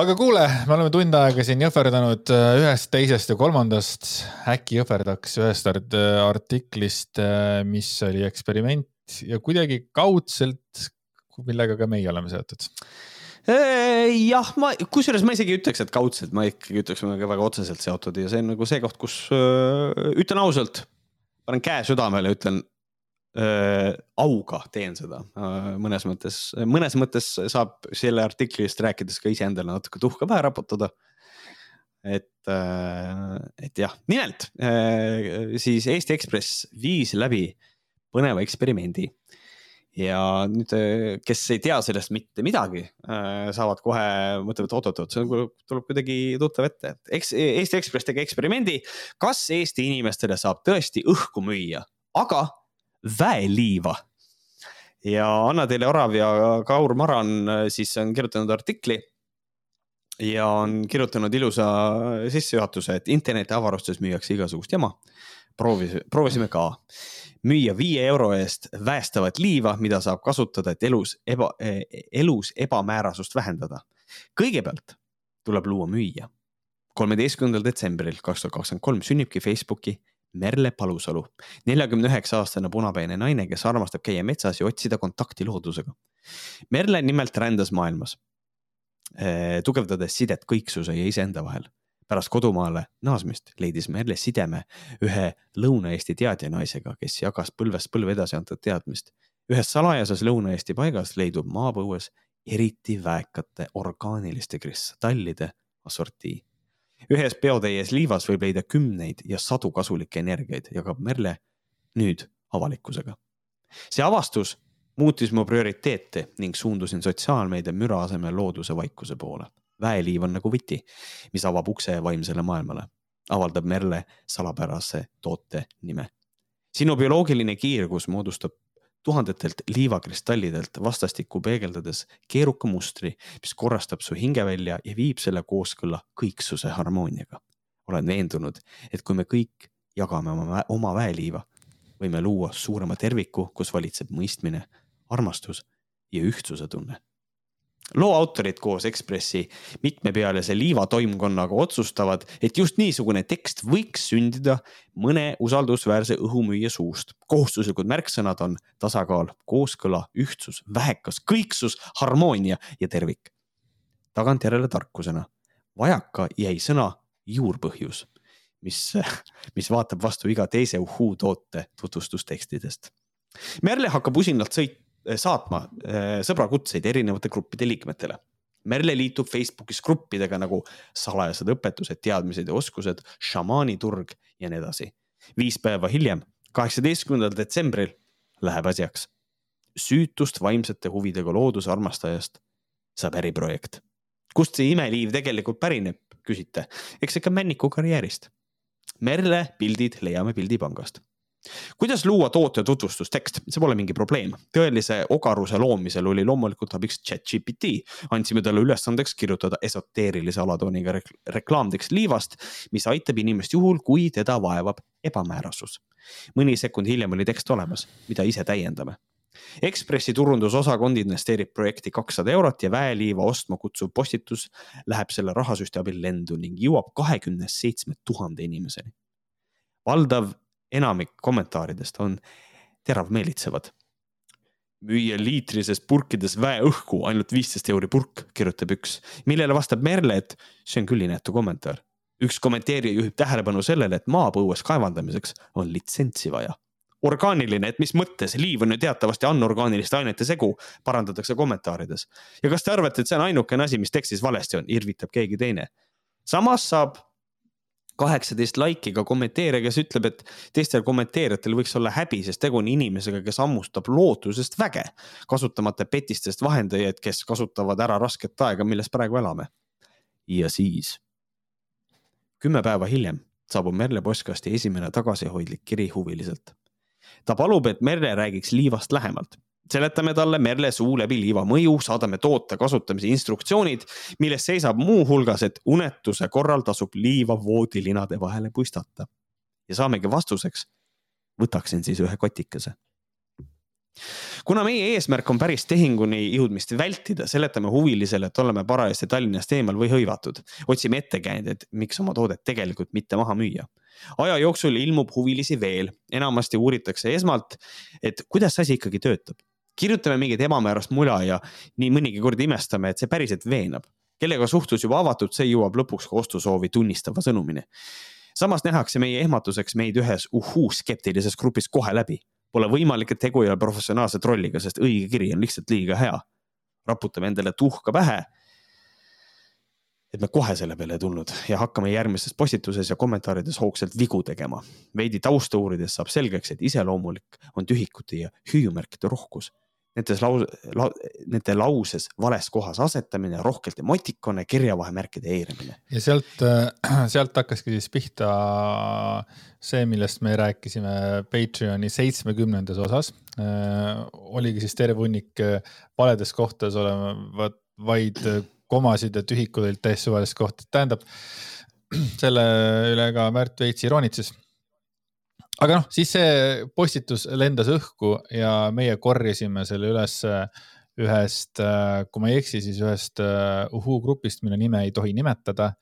aga kuule, me oleme tund aega siin jõhverdanud äh, ühest, teisest ja kolmandast. äkki jõhverdaks ühest art artiklist, äh, mis oli eksperiment ja kuidagi kaudselt, millega ka meie oleme seotud äh, jah, ma, kusjuures ma isegi ei ütleks, et kaudselt, ma ikkagi ütleks, me oleme väga otseselt seotud ja see on nagu see koht, kus öö, ütlen ausalt, panen käe südamele, ütlen äh, auga teen seda äh, mõnes mõttes, mõnes mõttes saab selle artiklist rääkides ka iseendale natuke tuhka pähe raputada. et äh,, et jah, nimelt äh, siis Eesti Ekspress viis läbi põneva eksperimendi. Ja nüüd, äh, kes ei tea sellest mitte midagi, äh, saavad kohe, mõtlevad oot-oot-oot, see tuleb kuidagi tuttav ette, et eks Eesti Ekspress tegi eksperimendi, kas Eesti inimestele saab tõesti õhku müüa, aga väeliiva. ja Anna-Teele Orav ja Kaur Maran äh, siis on kirjutanud artikli ja on kirjutanud ilusa sissejuhatuse, et internetiavarustes müüakse igasugust jama. proovis, proovisime ka müüa viie euro eest väestavat liiva, mida saab kasutada, et elus eba, elus ebamäärasust vähendada. kõigepealt tuleb luua müüja. kolmeteistkümnendal detsembril kaks tuhat kakskümmend kolm sünnibki Facebooki Merle Palusalu, neljakümne üheksa aastane punapäine naine, kes armastab käia metsas ja otsida kontakti loodusega. Merle nimelt rändas maailmas, eh, tugevdades sidet kõiksuse ja iseenda vahel. pärast kodumaale naasmist leidis Merle sideme ühe Lõuna-Eesti teadjanaisega, kes jagas põlvest põlve edasi antud teadmist. ühes salajases Lõuna-Eesti paigas leidub maapõues eriti väekate orgaaniliste kristallide assortii. Ühes peotäies liivas võib leida kümneid ja sadu kasulikke energiaid, jagab Merle nüüd avalikkusega. see avastus muutis mu prioriteete ning suundusin sotsiaalmeedia müra asemel looduse vaikuse poole. väeliiv on nagu võti, mis avab ukse vaimsele maailmale, avaldab Merle salapärase toote nime. sinu bioloogiline kiirgus moodustab tuhandetelt liivakristallidelt vastastikku peegeldades keeruka mustri, mis korrastab su hingevälja ja viib selle kooskõlla kõiksuse harmooniaga. olen veendunud, et kui me kõik jagame oma, oma väeliiva, võime luua suurema terviku, kus valitseb mõistmine, armastus ja ühtsuse tunne loo autorid koos Ekspressi mitmepealise liivatoimkonnaga otsustavad, et just niisugune tekst võiks sündida mõne usaldusväärse õhumüüja suust. kohustuslikud märksõnad on tasakaal, kooskõla, ühtsus, vähekas, kõiksus, harmoonia ja tervik. tagantjärele tarkusena vajaka jäi sõna juurpõhjus, mis, mis vaatab vastu iga teise uhuu toote tutvustustekstidest. Merle hakkab usinalt sõit-, Eh, saatma eh, sõbrakutseid erinevate gruppide liikmetele. Merle liitub Facebookis gruppidega nagu salajased õpetused, teadmised ja oskused, šamaaniturg ja nii edasi. viis päeva hiljem, kaheksateistkümnendal detsembril läheb asjaks. süütust vaimsete huvidega looduse armastajast saab äriprojekt. kust see imeliiv tegelikult pärineb, küsite? eks ikka Männiku karjäärist. Merle pildid leiame pildipangast kuidas luua toote tutvustustekst, see pole mingi probleem. tõelise ogaruse loomisel oli loomulikult abiks chat-GPT. andsime talle ülesandeks kirjutada esoteerilise alatooniga reklaamtekst liivast, mis aitab inimest juhul, kui teda vaevab ebamäärasus. mõni sekund hiljem oli tekst olemas, mida ise täiendame. Ekspressi turundusosakond investeerib projekti kakssada eurot ja väeliiva ostma kutsuv postitus läheb selle rahasüsti abil lendu ning jõuab kahekümne seitsme tuhande inimeseni. valdav enamik kommentaaridest on teravmeelitsevad. müüa liitrisest purkides väeõhku ainult viisteist euri purk, kirjutab üks, millele vastab Merle, et see on küll inetu kommentaar. üks kommenteerija juhib tähelepanu sellele, et maapõues kaevandamiseks on litsentsi vaja orgaaniline, et mis mõttes, liiv on ju teatavasti anorgaaniliste ainete segu, parandatakse kommentaarides. ja kas te arvate, et see on ainukene asi, mis tekstis valesti on, irvitab keegi teine. samas saab kaheksateist like'iga kommenteerija, kes ütleb, et teistel kommenteerijatel võiks olla häbi, sest tegu on inimesega, kes hammustab lootusest väge, kasutamata petistest vahendajaid, kes kasutavad ära rasket aega, milles praegu elame. ja siis, kümme päeva hiljem saabub Merle postkasti esimene tagasihoidlik kiri huviliselt. ta palub, et Merle räägiks liivast lähemalt seletame talle Merle suu läbi liiva mõju, saadame toote kasutamise instruktsioonid, milles seisab muuhulgas, et unetuse korral tasub liiva voodilinade vahele puistata. ja saamegi vastuseks. võtaksin siis ühe kotikese. kuna meie eesmärk on päris tehinguni jõudmist vältida, seletame huvilisele, et oleme parajasti Tallinnast eemal või hõivatud. otsime ettekäändeid, miks oma toodet tegelikult mitte maha müüa aja jooksul ilmub huvilisi veel, enamasti uuritakse esmalt, et kuidas see asi ikkagi töötab kirjutame mingit ebamäärast mula ja nii mõnigi kord imestame, et see päriselt veenab. kellega suhtlus juba avatud, see jõuab lõpuks ka ostusoovi tunnistava sõnumini. samas nähakse meie ehmatuseks meid ühes uhuu skeptilises grupis kohe läbi. Pole võimalik, et tegu ei ole professionaalse trolliga, sest õige kiri on lihtsalt liiga hea. raputame endale tuhka pähe et me kohe selle peale ei tulnud ja hakkame järgmises postituses ja kommentaarides hoogsalt vigu tegema. veidi tausta uurides saab selgeks, et iseloomulik on tühikute ja hüüumärkide rohkus Nendes lause la,, nende lauses vales kohas asetamine, rohkelt emotikone, kirjavahemärkide eiramine. ja sealt, sealt hakkaski siis pihta see, millest me rääkisime Patreoni seitsmekümnendas osas. oligi siis terve hunnik valedes kohtades olevat vaid komasid ja tühikud olid täiesti suvalised kohad, tähendab selle üle ka Märt veits iroonitses aga noh, siis see postitus lendas õhku ja meie korjasime selle üles ühest, kui ma ei eksi, siis ühest uh, Uhuu grupist, mille nime ei tohi nimetada.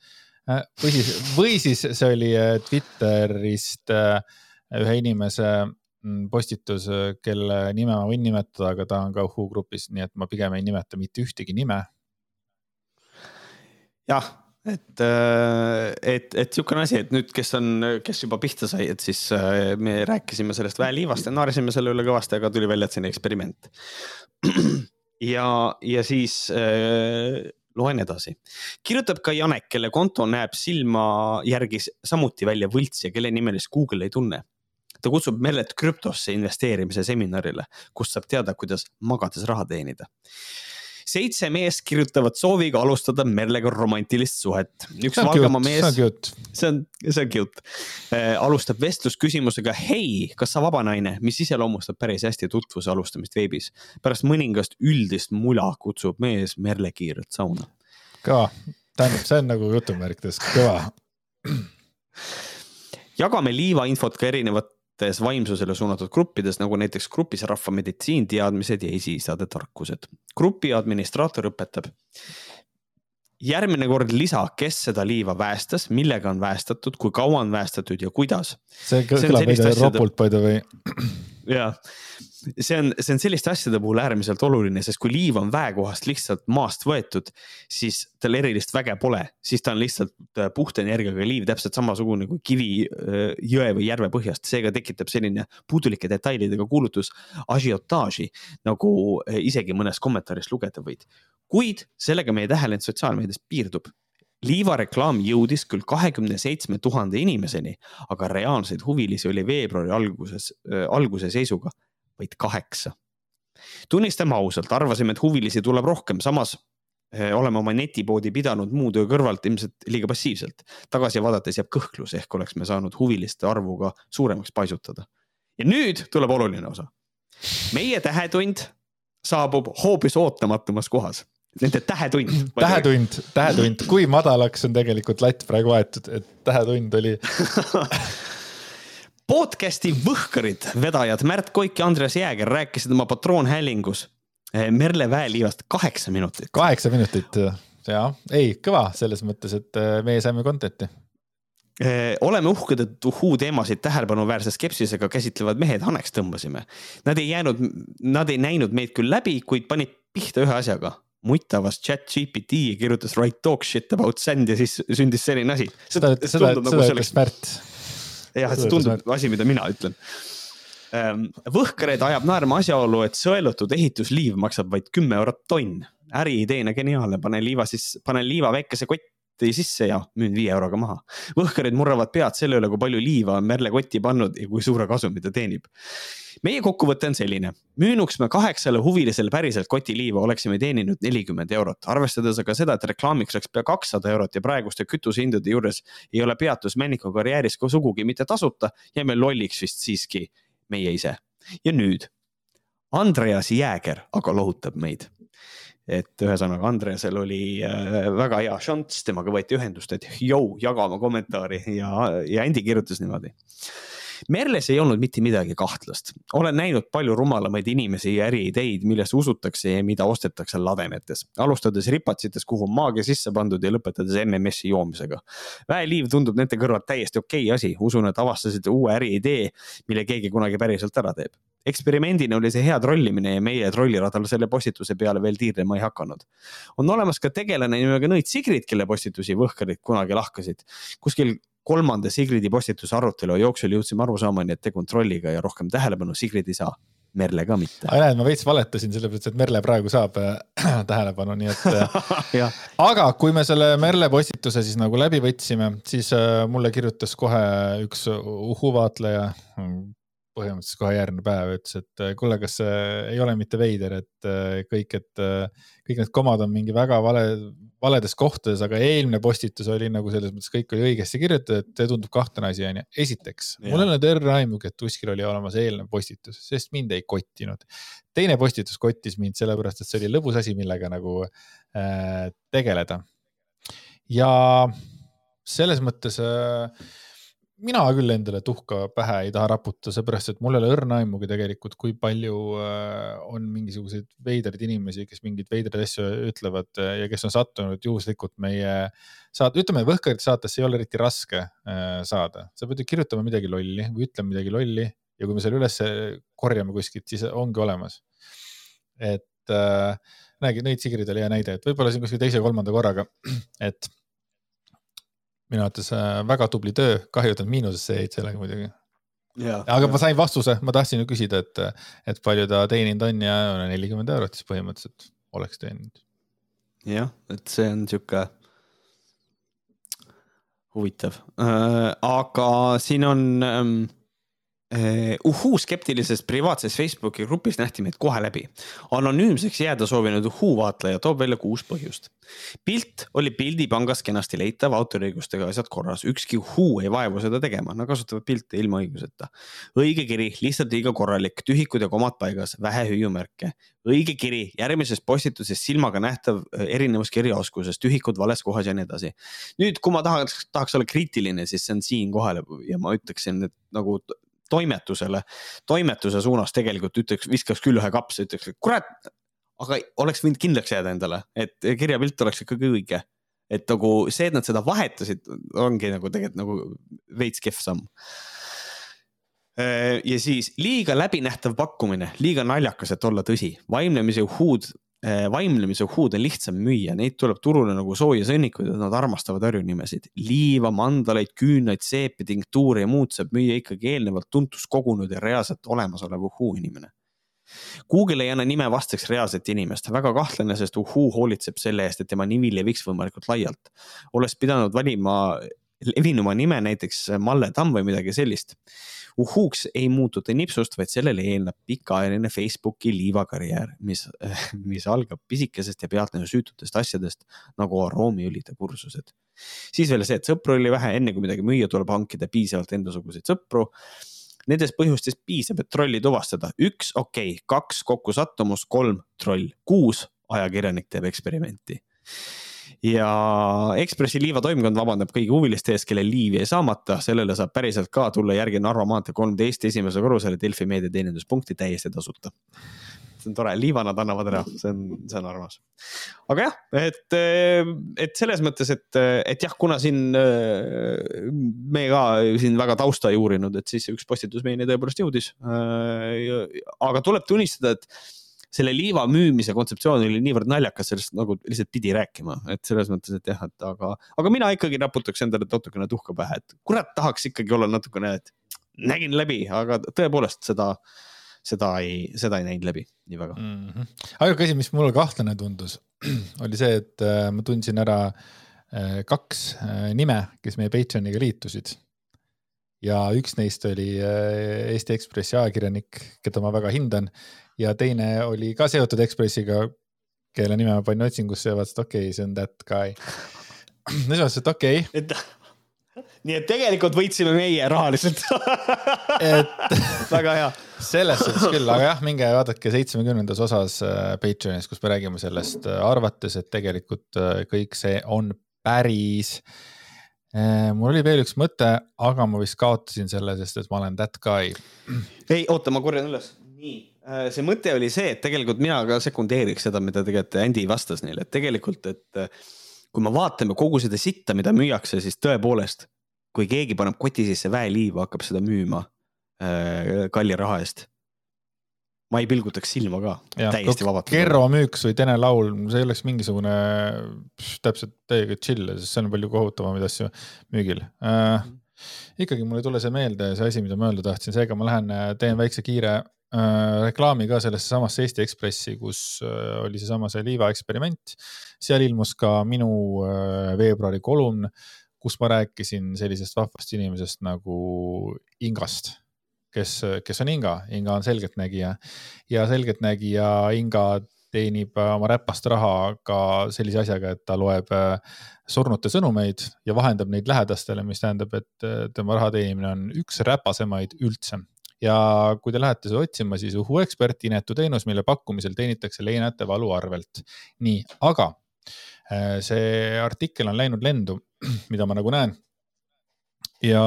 Või siis, või siis see oli Twitterist ühe inimese mm, postitus, kelle nime ma võin nimetada, aga ta on ka Uhuu grupis, nii et ma pigem ei nimeta mitte ühtegi nime. jah et, äh, et, et niisugune asi, et nüüd, kes on, kes juba pihta sai, et siis äh, me rääkisime sellest väeliivast ja naersime selle üle kõvasti, aga tuli välja, et see on eksperiment. ja, ja siis äh, loen edasi. kirjutab ka Janek, kelle konto näeb silma järgi samuti välja võlts ja kelle nimelist Google ei tunne. ta kutsub Merlet krüptosse investeerimise seminarile, kust saab teada, kuidas magades raha teenida seitse meest kirjutavad sooviga alustada Merlega romantilist suhet. üks Valgamaa mees, see on cute, see on, see on cute äh,, alustab vestlust küsimusega, hei, kas sa vaba naine, mis iseloomustab päris hästi tutvuse alustamist veebis. pärast mõningast üldist mula kutsub mees Merle kiirelt sauna. kõva, tähendab, see on nagu jutumärkides kõva jagame liivainfot ka erinevat erinevates vaimsusele suunatud gruppides, nagu näiteks grupis rahvameditsiin, teadmised ja esiisade tarkused. grupi administraator õpetab. järgmine kord lisa, kes seda liiva väestas, millega on väestatud, kui kaua on väestatud ja kuidas. see kõlab veidi ropult by the way. Jah, see on, see on selliste asjade puhul äärmiselt oluline, sest kui liiv on väekohast lihtsalt maast võetud, siis tal erilist väge pole, siis ta on lihtsalt äh, puhta energiaga liiv, täpselt samasugune kui kivi äh, jõe või järve põhjast, seega tekitab selline puudulike detailidega kuulutus ažiotaaži, nagu äh, isegi mõnest kommentaarist lugeda võid. kuid sellega meie tähelend sotsiaalmeedias piirdub liivareklaam jõudis küll kahekümne seitsme tuhande inimeseni, aga reaalseid huvilisi oli veebruari alguses äh,, alguse seisuga vaid kaheksa. tunnistame ausalt, arvasime, et huvilisi tuleb rohkem, samas eh, oleme oma netipoodi pidanud muu töö kõrvalt ilmselt liiga passiivselt. tagasi vaadates jääb kõhklus, ehk oleks me saanud huviliste arvu ka suuremaks paisutada. ja nüüd tuleb oluline osa. meie tähetund saabub hoopis ootamatumas kohas. Nende tähetund. tähetund, tähetund, kui madalaks on tegelikult latt praegu aetud, et tähetund oli podcast'i Võhkarid vedajad Märt Koik ja Andres Jääger rääkisid oma patroonhäälingus eh, Merle Väeliivast kaheksa minutit. kaheksa minutit, ja ei, kõva selles mõttes, et eh, meie saime content'i eh, oleme uhked, et uhuu teemasid tähelepanuväärse skepsisega käsitlevad mehed haneks tõmbasime. Nad ei jäänud, nad ei näinud meid küll läbi, kuid panid pihta ühe asjaga. Muttavas chat GPT kirjutas write talk shit about sand ja siis sündis selline asi. seda, seda, seda nagu ütles Märt jah, et see tundub asi, mida mina ütlen. Ehm, Võhkreid ajab naerma asjaolu, et sõelutud ehitusliiv maksab vaid kümme eurot tonn. äriideena geniaalne, pane liiva siis, panen liiva väikese kotti sisse ja müün viie euroga maha. Võhkreid murravad pead selle üle, kui palju liiva on Merle kotti pannud ja kui suure kasumi ta teenib meie kokkuvõte on selline, müünuks me kaheksale huvilisele päriselt kotiliiva oleksime teeninud nelikümmend eurot, arvestades aga seda, et reklaamiks läks pea kakssada eurot ja praeguste kütusehindade juures ei ole peatus Männiku karjääris ka sugugi mitte tasuta, jääme lolliks vist siiski meie ise. ja nüüd, Andreas Jääger aga lohutab meid. Et ühesõnaga Andresel oli äh, väga hea šanss, temaga võeti ühendust, et jõu, jagame kommentaari ja, ja Andy kirjutas niimoodi Merles ei olnud mitte midagi kahtlast. olen näinud palju rumalamaid inimesi ja äriideid, millesse usutakse ja mida ostetakse lademetes. alustades ripatsitest, kuhu on maagia sisse pandud ja lõpetades MMS-i joomisega. väeliiv tundub nende kõrval täiesti okei okay asi, usun, et avastasite uue äriidee, mille keegi kunagi päriselt ära teeb eksperimendina oli see hea trollimine ja meie trolliradal selle postituse peale veel tiirlema ei hakanud. on olemas ka tegelane nimega Nõit Sigrid, kelle postitusi võhkarid kunagi lahkasid. kuskil kolmanda Sigridi postituse arutelu jooksul jõudsime arusaamani, et tegu on trolliga ja rohkem tähelepanu Sigrid ei saa. Merle ka mitte. aga näed, ma veits valetasin sellepärast, et Merle praegu saab äh, tähelepanu, nii et äh, aga kui me selle Merle postituse siis nagu läbi võtsime, siis äh, mulle kirjutas kohe üks uhuvaatleja põhimõtteliselt kohe järgmine päev ütles, et äh, kuule, kas see ei ole mitte veider, et äh, kõik, et äh, kõik need komad on mingi väga vale, valedes kohtades, aga eelmine postitus oli nagu selles mõttes kõik oli õigesti kirjutatud, et tundub kahtlane asi, onju. esiteks, mul ei olnud õrna aimugi, et kuskil oli olemas eelnev postitus, sest mind ei kottinud. teine postitus kottis mind sellepärast, et see oli lõbus asi, millega nagu äh, tegeleda. ja selles mõttes äh, mina küll endale tuhka pähe ei taha raputada, seepärast et mul ei ole õrna aimugi tegelikult, kui palju äh, on mingisuguseid veidraid inimesi, kes mingeid veidraid asju ütlevad äh, ja kes on sattunud juhuslikult meie saate, ütleme Võhkarit saatesse ei ole eriti raske äh, saada, sa pead ju kirjutama midagi lolli või ütlema midagi lolli ja kui me selle üles korjame kuskilt, siis ongi olemas. et äh, näegi, Nõit Sigrid oli hea näide, et võib-olla siin kuskil teise-kolmanda korraga, et minu arvates äh, väga tubli töö, kahju, et nad miinusesse jäid sellega muidugi. aga ja. ma sain vastuse, ma tahtsin ju küsida, et, et palju ta teeninud on ja nelikümmend eurot siis põhimõtteliselt oleks teeninud. jah, et see on sihuke huvitav äh,, aga siin on ähm, Uhuu skeptilises privaatses Facebooki grupis nähti meid kohe läbi. anonüümseks jääda soovinud Uhuu vaatleja toob välja kuus põhjust. pilt oli pildipangas kenasti leitav, autoriõigustega asjad korras, ükski Uhuu ei vaevu seda tegema, nad kasutavad pilte ilma õiguseta. õige kiri, lihtsalt liiga korralik, tühikud ja komad paigas, vähe hüüumärke. õige kiri, järgmises postituses silmaga nähtav äh, erinevus kirjaoskuses, tühikud vales kohas ja nii edasi. nüüd, kui ma tahaks, tahaks olla kriitiline, siis see on siinkohal ja ma ütleksin, et nagu toimetusele, toimetuse suunas tegelikult ütleks, viskaks küll ühe kapsa, ütleks, et kurat, aga oleks võinud kindlaks jääda endale, et kirjapilt oleks ikkagi õige. et nagu see, et nad seda vahetasid, ongi nagu tegelikult nagu veits kehv samm ja siis liiga läbinähtav pakkumine, liiga naljakas, et olla tõsi, vaimlemise uhhuud Äh, vaimlemise uhhuud on lihtsam müüa, neid tuleb turule nagu sooja sõnnikuid ja nad armastavad harjunimesid. liiva, mandaleid, küünlaid, seepi, tinktuuri ja muud saab müüa ikkagi eelnevalt tuntust kogunud ja reaalselt olemasolev uhhuu inimene. Google ei anna nime vastaseks reaalset inimest, väga kahtlane, sest uhhuu hoolitseb selle eest, et tema nimi leviks võimalikult laialt. olles pidanud valima levinuma nime, näiteks Malle Tamm või midagi sellist uhuuks ei muutu ta nipsust, vaid sellele eelneb pikaajaline Facebooki liivakarjäär, mis, mis algab pisikesest ja pealtnäha süütutest asjadest nagu aroomiõlide kursused. siis veel see, et sõpru oli vähe, enne kui midagi müüa, tuleb hankida piisavalt endasuguseid sõpru Nendest põhjustest piisab, et trolli tuvastada. üks, okei okay,, kaks kokkusattumus, kolm troll, kuus ajakirjanik teeb eksperimenti ja Ekspressi liivatoimkond vabandab kõigi huviliste ees, kellel liivi jäi saamata, sellele saab päriselt ka tulla järgi Narva maantee kolmteist esimese korrusele Delfi meediateeninduspunkti täiesti tasuta see on tore, liiva nad annavad ära, see on, see on armas. aga jah, et, et selles mõttes, et, et jah, kuna siin me ka siin väga tausta ei uurinud, et siis üks postitus meieni tõepoolest jõudis. aga tuleb tunnistada, et selle liiva müümise kontseptsioon oli niivõrd naljakas, sellest nagu lihtsalt pidi rääkima, et selles mõttes, et jah, et aga, aga mina ikkagi raputaks endale natukene tuhka pähe, et kurat, tahaks ikkagi olla natukene, et nägin läbi, aga tõepoolest seda, seda ei, seda ei näinud läbi nii väga mm. -hmm. ainuke asi, mis mulle kahtlane tundus, oli see, et äh, ma tundsin ära äh, kaks äh, nime, kes meie Patreoniga liitusid ja üks neist oli Eesti Ekspressi ajakirjanik, keda ma väga hindan ja teine oli ka seotud Ekspressiga, kelle nime ma panin otsingusse ja vaatasin, et okei okay,, see on that guy. siis vaatasin, et okei okay.. nii et tegelikult võitsime meie rahaliselt et väga hea. selles suhtes küll, aga jah, minge vaadake seitsmekümnendas osas äh, Patreonis, kus me räägime sellest, äh, arvates, et tegelikult äh, kõik see on päris mul oli veel üks mõte, aga ma vist kaotasin selle, sest et ma olen that guy. ei, oota, ma korjan üles. nii see mõte oli see, et tegelikult mina ka sekundeeriks seda, mida tegelikult Andy vastas neile, et tegelikult, et äh, kui me vaatame kogu seda sitta, mida müüakse, siis tõepoolest, kui keegi paneb koti sisse väeliiva, hakkab seda müüma äh, kalli raha eest. ma ei pilgutaks silma ka, täiesti vabalt. Kerro müüks või Tene laul, see ei oleks mingisugune pš, täpselt täiega chill, sest see on palju kohutavamaid asju müügil äh,. ikkagi mul ei tule see meelde, see asi, mida ma öelda tahtsin, seega ma lähen teen väikse kiire Äh, reklaami ka sellesse samasse Eesti Ekspressi, kus äh, oli seesama see liiva eksperiment. seal ilmus ka minu äh, veebruari kolumn, kus ma rääkisin sellisest vahvast inimesest nagu Ingast, kes, kes on Inga, Inga on selgeltnägija. Ja selgeltnägija Inga teenib oma räpast raha ka sellise asjaga, et ta loeb surnute sõnumeid ja vahendab neid lähedastele, mis tähendab, et tema raha teenimine on üks räpasemaid üldse ja kui te lähete seda otsima, siis Uhu ekspert, inetu teenus, mille pakkumisel teenitakse leinate valu arvelt. nii, aga äh, see artikkel on läinud lendu, mida ma nagu näen ja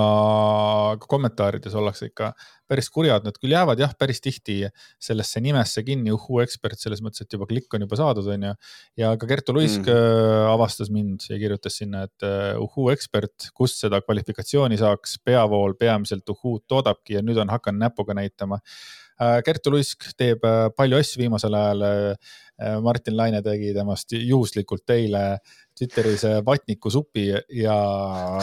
kommentaarides ollakse ikka päris kurjad, nad küll jäävad jah, päris tihti sellesse nimesse kinni, uhuu ekspert, selles mõttes, et juba klikk on juba saadud, onju. ja ka Kertu Luisk mm. avastas mind ja kirjutas sinna, et uh, uhuu ekspert, kust seda kvalifikatsiooni saaks, peavool peamiselt uhuud toodabki ja nüüd on hakanud näpuga näitama uh,. Kertu Luisk teeb palju asju viimasel ajal. Martin Laine tegi temast juhuslikult eile Twitteris vatnikusupi ja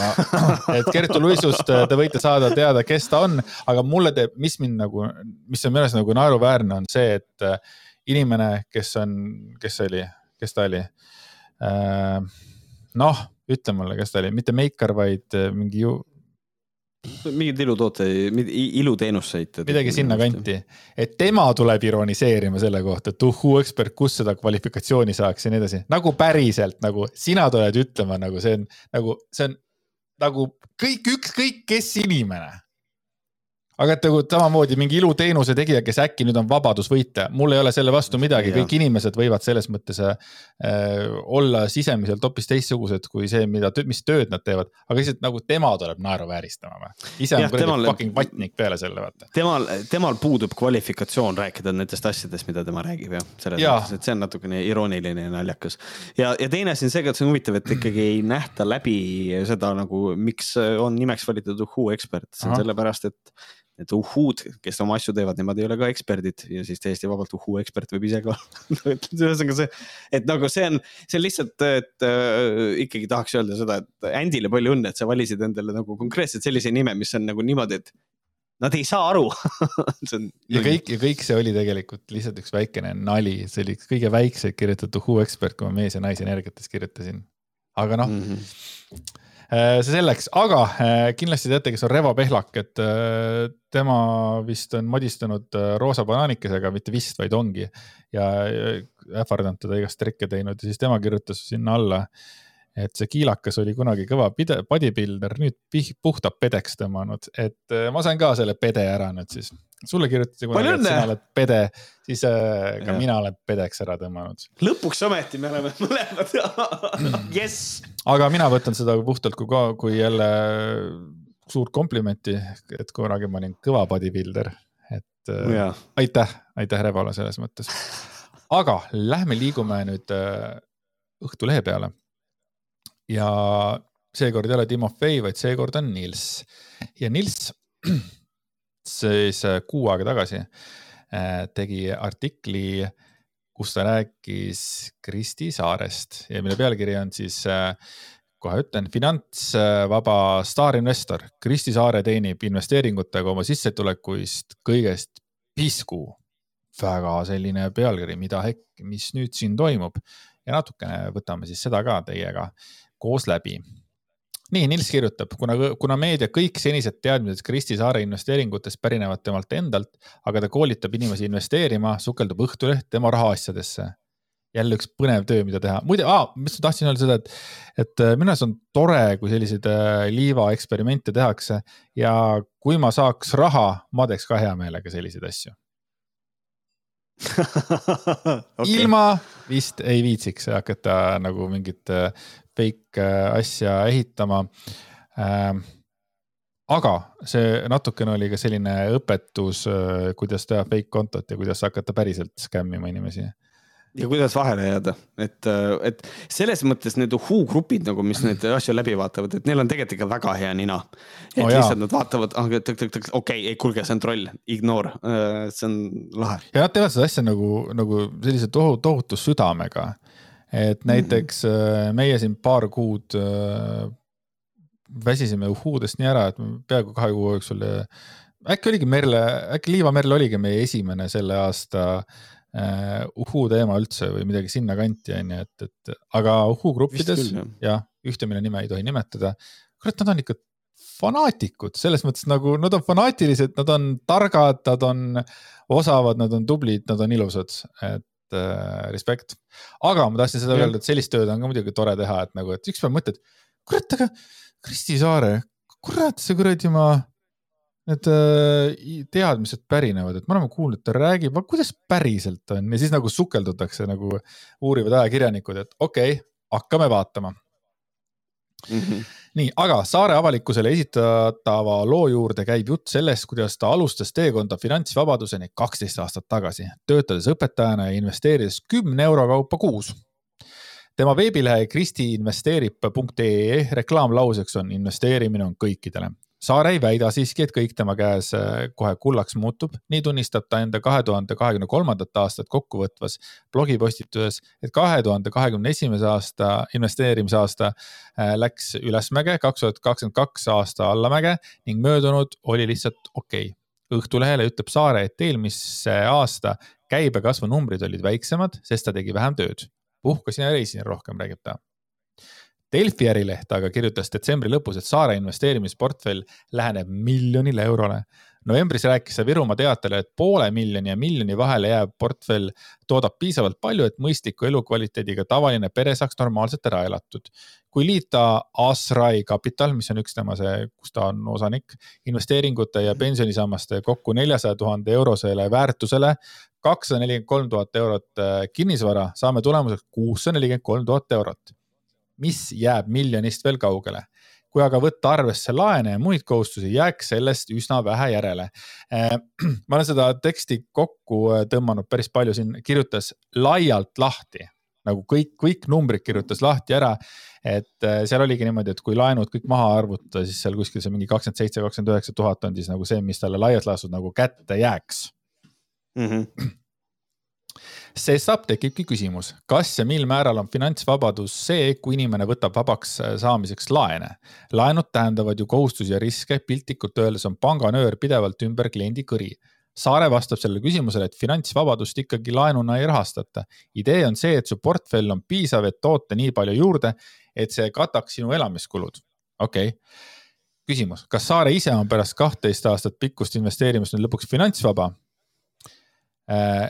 et Kertu Luisust äh, te võite saada teada, kes ta on, aga mulle teeb, mis mind nagu, mis on minu arust nagu naeruväärne, on see, et äh, inimene, kes on, kes see oli, kes ta oli? noh, ütle mulle, kas ta oli mitte Maker, vaid mingi ju mingeid ilutooteid, iluteenuseid. midagi sinnakanti, et tema tuleb ironiseerima selle kohta, et uhuu ekspert, kus seda kvalifikatsiooni saaks ja nii edasi, nagu päriselt nagu sina tuled ütlema, nagu see on nagu, see on nagu kõik, ükskõik kes inimene aga et nagu samamoodi mingi iluteenuse tegija, kes äkki nüüd on vabadusvõitja, mul ei ole selle vastu midagi, kõik inimesed võivad selles mõttes äh, olla sisemiselt hoopis teistsugused kui see, mida, mis tööd nad teevad, aga lihtsalt nagu tema tuleb naeruvääristama või? ise on kuradi fucking vatnik peale selle, vaata. temal, temal puudub kvalifikatsioon rääkida nendest asjadest, mida tema räägib jah, selles ja. mõttes, et see on natukene irooniline ja naljakas. ja, ja teine asi on see ka, et see on huvitav, et ikkagi ei nähta läbi seda nagu, miks on nimeks valitud uhuu ekspert, see on Aha. sellepärast, et need uhhuud, kes oma asju teevad, nemad ei ole ka eksperdid ja siis täiesti vabalt uhhuu ekspert võib ise ka olla. Ühesõnaga see, et nagu see on, see on lihtsalt, et äh, ikkagi tahaks öelda seda, et Andile palju õnne, et sa valisid endale nagu konkreetselt sellise nime, mis on nagu niimoodi, et nad ei saa aru. On... ja kõik ja kõik see oli tegelikult lihtsalt üks väikene nali, see oli kõige väikseid kirjutatud uhhuu ekspert, kui ma mees ja naise energiates kirjutasin. aga noh mm -hmm see selleks, aga äh, kindlasti teate, kes on Revo Pehlak, et äh, tema vist on madistanud roosa banaanikesega, mitte vist, vaid ongi. ja ähvardanud teda igast trikke teinud ja siis tema kirjutas sinna alla, et see kiilakas oli kunagi kõva pide, bodybuilder, nüüd puhtalt pedeks tõmmanud, et ma sain ka selle pede ära nüüd siis sulle kirjutati kunagi, et sina oled pede, siis äh, ka ja. mina olen pedeks ära tõmmanud. lõpuks ometi me oleme mõlemad jess. aga mina võtan seda puhtalt kui, kui jälle suurt komplimenti, et kunagi ma olin kõva bodybuilder, et äh, ja. aitäh, aitäh Rebale selles mõttes. aga lähme liigume nüüd äh, Õhtulehe peale. ja seekord ei ole Timofei, vaid seekord on Nils ja Nils siis äh, kuu aega tagasi äh, tegi artikli, kus ta rääkis Kristi Saarest. Ja mille pealkiri on siis äh, kohe ütlen, finantsvaba staarinvestor. Kristi Saare teenib investeeringutega oma sissetulekuist kõigest pisku. väga selline pealkiri, mida hekk, mis nüüd siin toimub. Ja natukene võtame siis seda ka teiega koos läbi nii, Nils kirjutab, kuna, kuna meedia kõik senised teadmised Kristi Saare investeeringutest pärinevad temalt endalt, aga ta koolitab inimesi investeerima, sukeldub Õhtuleht tema rahaasjadesse. jälle üks põnev töö, mida teha. muide, mis ma tahtsin öelda seda, et, et äh, minu arust on tore, kui selliseid äh, liiva eksperimente tehakse ja kui ma saaks raha, ma teeks ka hea meelega selliseid asju okay. ilma vist ei viitsiks hakata nagu mingit äh, fake äh, asja ehitama. Ähm, aga see natukene oli ka selline õpetus, äh, kuidas teha fake kontot ja kuidas hakata päriselt skämmima inimesi ja kuidas vahele jääda, et, äh, et selles mõttes need uhuu-grupid nagu, mis neid asju läbi vaatavad, et neil on tegelikult ikka väga hea nina. et oh, lihtsalt nad vaatavad, ah, okei okay,, ei kuulge, see on troll, ignore, see on lahe. ja nad teevad seda asja nagu, nagu sellise tohutu, tohutu südamega et näiteks mm -hmm. meie siin paar kuud äh, väsisime uhhuudest nii ära, et peaaegu kahe kuu jooksul äkki oligi Merle, äkki Liiva Merle oligi meie esimene selle aasta uh, uhhuu teema üldse või midagi sinnakanti onju, et, et aga uhhuu gruppides jah, ühte, mille nime ei tohi nimetada. kurat, nad on ikka fanaatikud, selles mõttes nagu nad on fanaatilised, nad on targad, nad on osavad, nad on tublid, nad on ilusad, et äh, respekt. aga ma tahtsin seda öelda, et sellist tööd on ka muidugi tore teha, et nagu, et ükspäev mõtled, kurat, aga Kristi Saare, kurat, see kuradi ma, need äh, teadmised pärinevad, et me oleme kuulnud, ta räägib, aga kuidas päriselt on? Ja siis nagu sukeldutakse nagu uurivad ajakirjanikud, et okei okay,, hakkame vaatama mm. -hmm nii, aga Saare avalikkusele esitatava loo juurde käib jutt sellest, kuidas ta alustas teekonda finantsvabaduseni kaksteist aastat tagasi, töötades õpetajana ja investeerides kümne euro kaupa kuus. tema veebilehe kristiinvesteerib.ee reklaamlauseks on investeerimine on kõikidele Saare ei väida siiski, et kõik tema käes äh, kohe kullaks muutub, nii tunnistab ta enda kahe tuhande kahekümne kolmandat aastat kokkuvõtvas blogipostituses, et kahe tuhande kahekümne esimese aasta investeerimisaasta äh, läks ülesmäge, kaks tuhat kakskümmend kaks aasta allamäge ning möödunud oli lihtsalt okei okay. Õhtulehele ütleb Saare, et eelmise aasta käibekasvu numbrid olid väiksemad, sest ta tegi vähem tööd. puhkasin ja reisin rohkem, räägib ta. Delfi ärileht aga kirjutas detsembri lõpus, et Saare investeerimisportfell läheneb miljonile eurole novembris rääkis ta Virumaa Teatajale, et poole miljoni ja miljoni vahele jääv portfell toodab piisavalt palju, et mõistliku elukvaliteediga tavaline pere saaks normaalselt ära elatud. kui liita Asrai Capital, mis on üks tema see, kus ta on osanik, investeeringute ja pensionisammaste kokku neljasaja tuhande eurosele väärtusele, kakssada nelikümmend kolm tuhat eurot äh, kinnisvara, saame tulemuseks kuussada nelikümmend kolm tuhat eurot mis jääb miljonist veel kaugele kui aga võtta arvesse laene ja muid kohustusi, jääks sellest üsna vähe järele. Äh, ma olen seda teksti kokku äh, tõmmanud päris palju, siin kirjutas laialt lahti nagu kõik, kõik numbrid kirjutas lahti ära. et äh, seal oligi niimoodi, et kui laenud kõik maha arvutada, siis seal kuskil see mingi kakskümmend seitse, kakskümmend üheksa tuhat on siis nagu see, mis talle laias laastus nagu kätte jääks mm. -hmm sestap tekibki küsimus, kas ja mil määral on finantsvabadus see, kui inimene võtab vabaks äh, saamiseks laene. laenud tähendavad ju kohustusi ja riske, piltlikult öeldes on panganöör pidevalt ümber kliendi kõri. Saare vastab sellele küsimusele, et finantsvabadust ikkagi laenuna ei rahastata. idee on see, et su portfell on piisav, et toota nii palju juurde, et see kataks sinu elamiskulud. okei okay küsimus, kas Saare ise on pärast kahtteist aastat pikkust investeerimist nüüd lõpuks finantsvaba? Äh,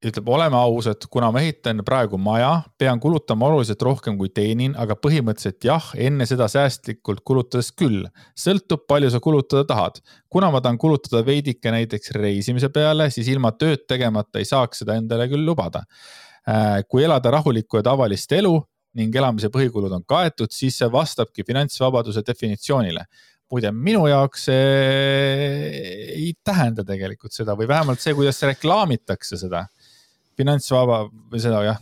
ütleb, oleme ausad, kuna ma ehitan praegu maja, pean kulutama oluliselt rohkem kui teenin, aga põhimõtteliselt jah, enne seda säästlikult kulutades küll. sõltub, palju sa kulutada tahad. kuna ma tahan kulutada veidike näiteks reisimise peale, siis ilma tööd tegemata ei saaks seda endale küll lubada. Äh, kui elada rahulikku ja tavalist elu ning elamise põhikulud on kaetud, siis see vastabki finantsvabaduse definitsioonile muide, minu jaoks see ei tähenda tegelikult seda või vähemalt see, kuidas reklaamitakse seda finantsvaba või seda jah,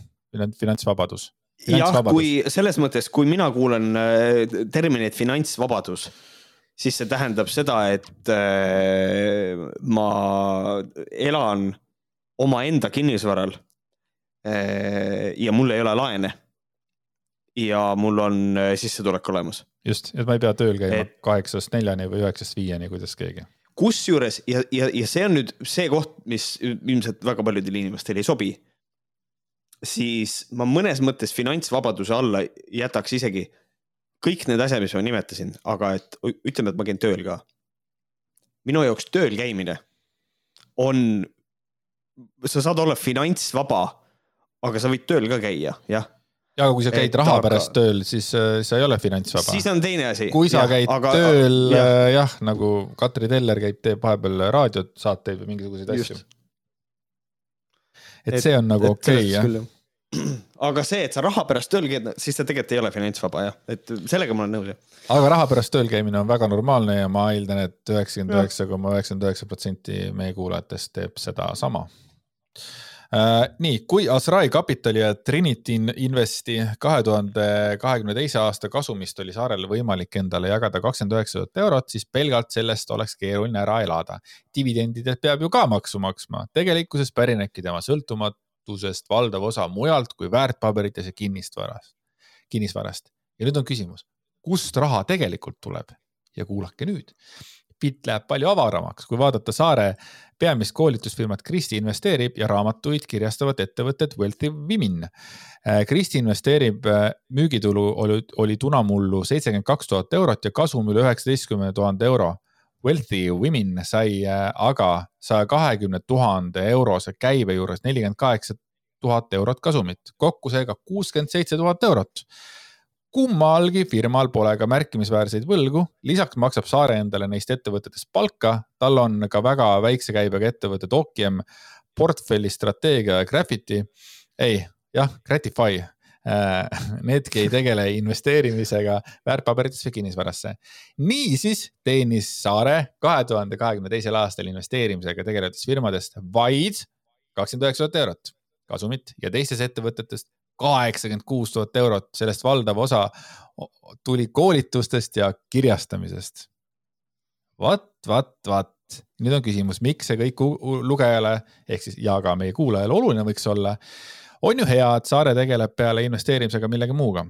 finantsvabadus. jah, kui selles mõttes, kui mina kuulen äh, terminit finantsvabadus, siis see tähendab seda, et äh, ma elan omaenda kinnisvaral äh,. ja mul ei ole laene. ja mul on sissetulek olemas. just, et ma ei pea tööl käima kaheksast neljani või üheksast viieni, kuidas keegi kusjuures ja, ja, ja see on nüüd see koht, mis ilmselt väga paljudele inimestele ei sobi. siis ma mõnes mõttes finantsvabaduse alla jätaks isegi kõik need asjad, mis ma nimetasin, aga et ütleme, et ma käin tööl ka. minu jaoks tööl käimine on, sa saad olla finantsvaba, aga sa võid tööl ka käia, jah ja aga kui sa käid et, raha aga... pärast tööl, siis äh, sa ei ole finantsvaba. siis on teine asi. kui sa ja, käid aga, tööl jah ja., äh, jah, nagu Katri Teller käib, teeb vahepeal raadiosaateid või mingisuguseid asju. et see on nagu okei okay, jah aga see, et sa raha pärast tööl käid, siis sa tegelikult ei ole finantsvaba jah, et sellega ma olen nõus jah. aga raha pärast tööl käimine on väga normaalne ja ma eeldan et, et üheksakümmend üheksa koma üheksakümmend üheksa protsenti meie kuulajatest teeb sedasama nii, kui Asrai Capitali ja Trinity Investi kahe tuhande kahekümne teise aasta kasumist oli saarel võimalik endale jagada kakskümmend üheksa tuhat eurot, siis pelgalt sellest oleks keeruline ära elada. dividendidelt peab ju ka maksu maksma, tegelikkuses pärinebki tema sõltumatusest valdav osa mujalt kui väärtpaberites ja kinnisvarast, kinnisvarast. ja nüüd on küsimus, kust raha tegelikult tuleb ja kuulake nüüd pilt läheb palju avaramaks, kui vaadata Saare peamist koolitusfirmat Kristi investeerib ja raamatuid kirjastavat ettevõtet Wealthy Women. Äh, Kristi investeerib, äh, müügitulu oli, oli tunamullu seitsekümmend kaks tuhat eurot ja kasum üle üheksateistkümne tuhande euro. Wealthy Women sai äh, aga saja kahekümne tuhande eurose käibe juures nelikümmend kaheksa tuhat eurot kasumit, kokku seega kuuskümmend seitse tuhat eurot kummalgi firmal pole ka märkimisväärseid võlgu, lisaks maksab Saare endale neist ettevõtetest palka, tal on ka väga väikse käibega ettevõte Dokiem, portfelli strateegia Graffiti, ei, jah, Gratify. Äh, Needki ei tegele investeerimisega väärtpaberitesse või kinnisvarasse. niisiis teenis Saare kahe tuhande kahekümne teisel aastal investeerimisega tegelevatest firmadest vaid kakskümmend üheksa tuhat eurot kasumit ja teistes ettevõtetes kaheksakümmend kuus tuhat eurot, sellest valdav osa tuli koolitustest ja kirjastamisest. vat, vat, vat, nüüd on küsimus, miks see kõik lugejale ehk siis ja ka meie kuulajale oluline võiks olla. on ju hea, et Saare tegeleb peale investeerimisega millegi muuga.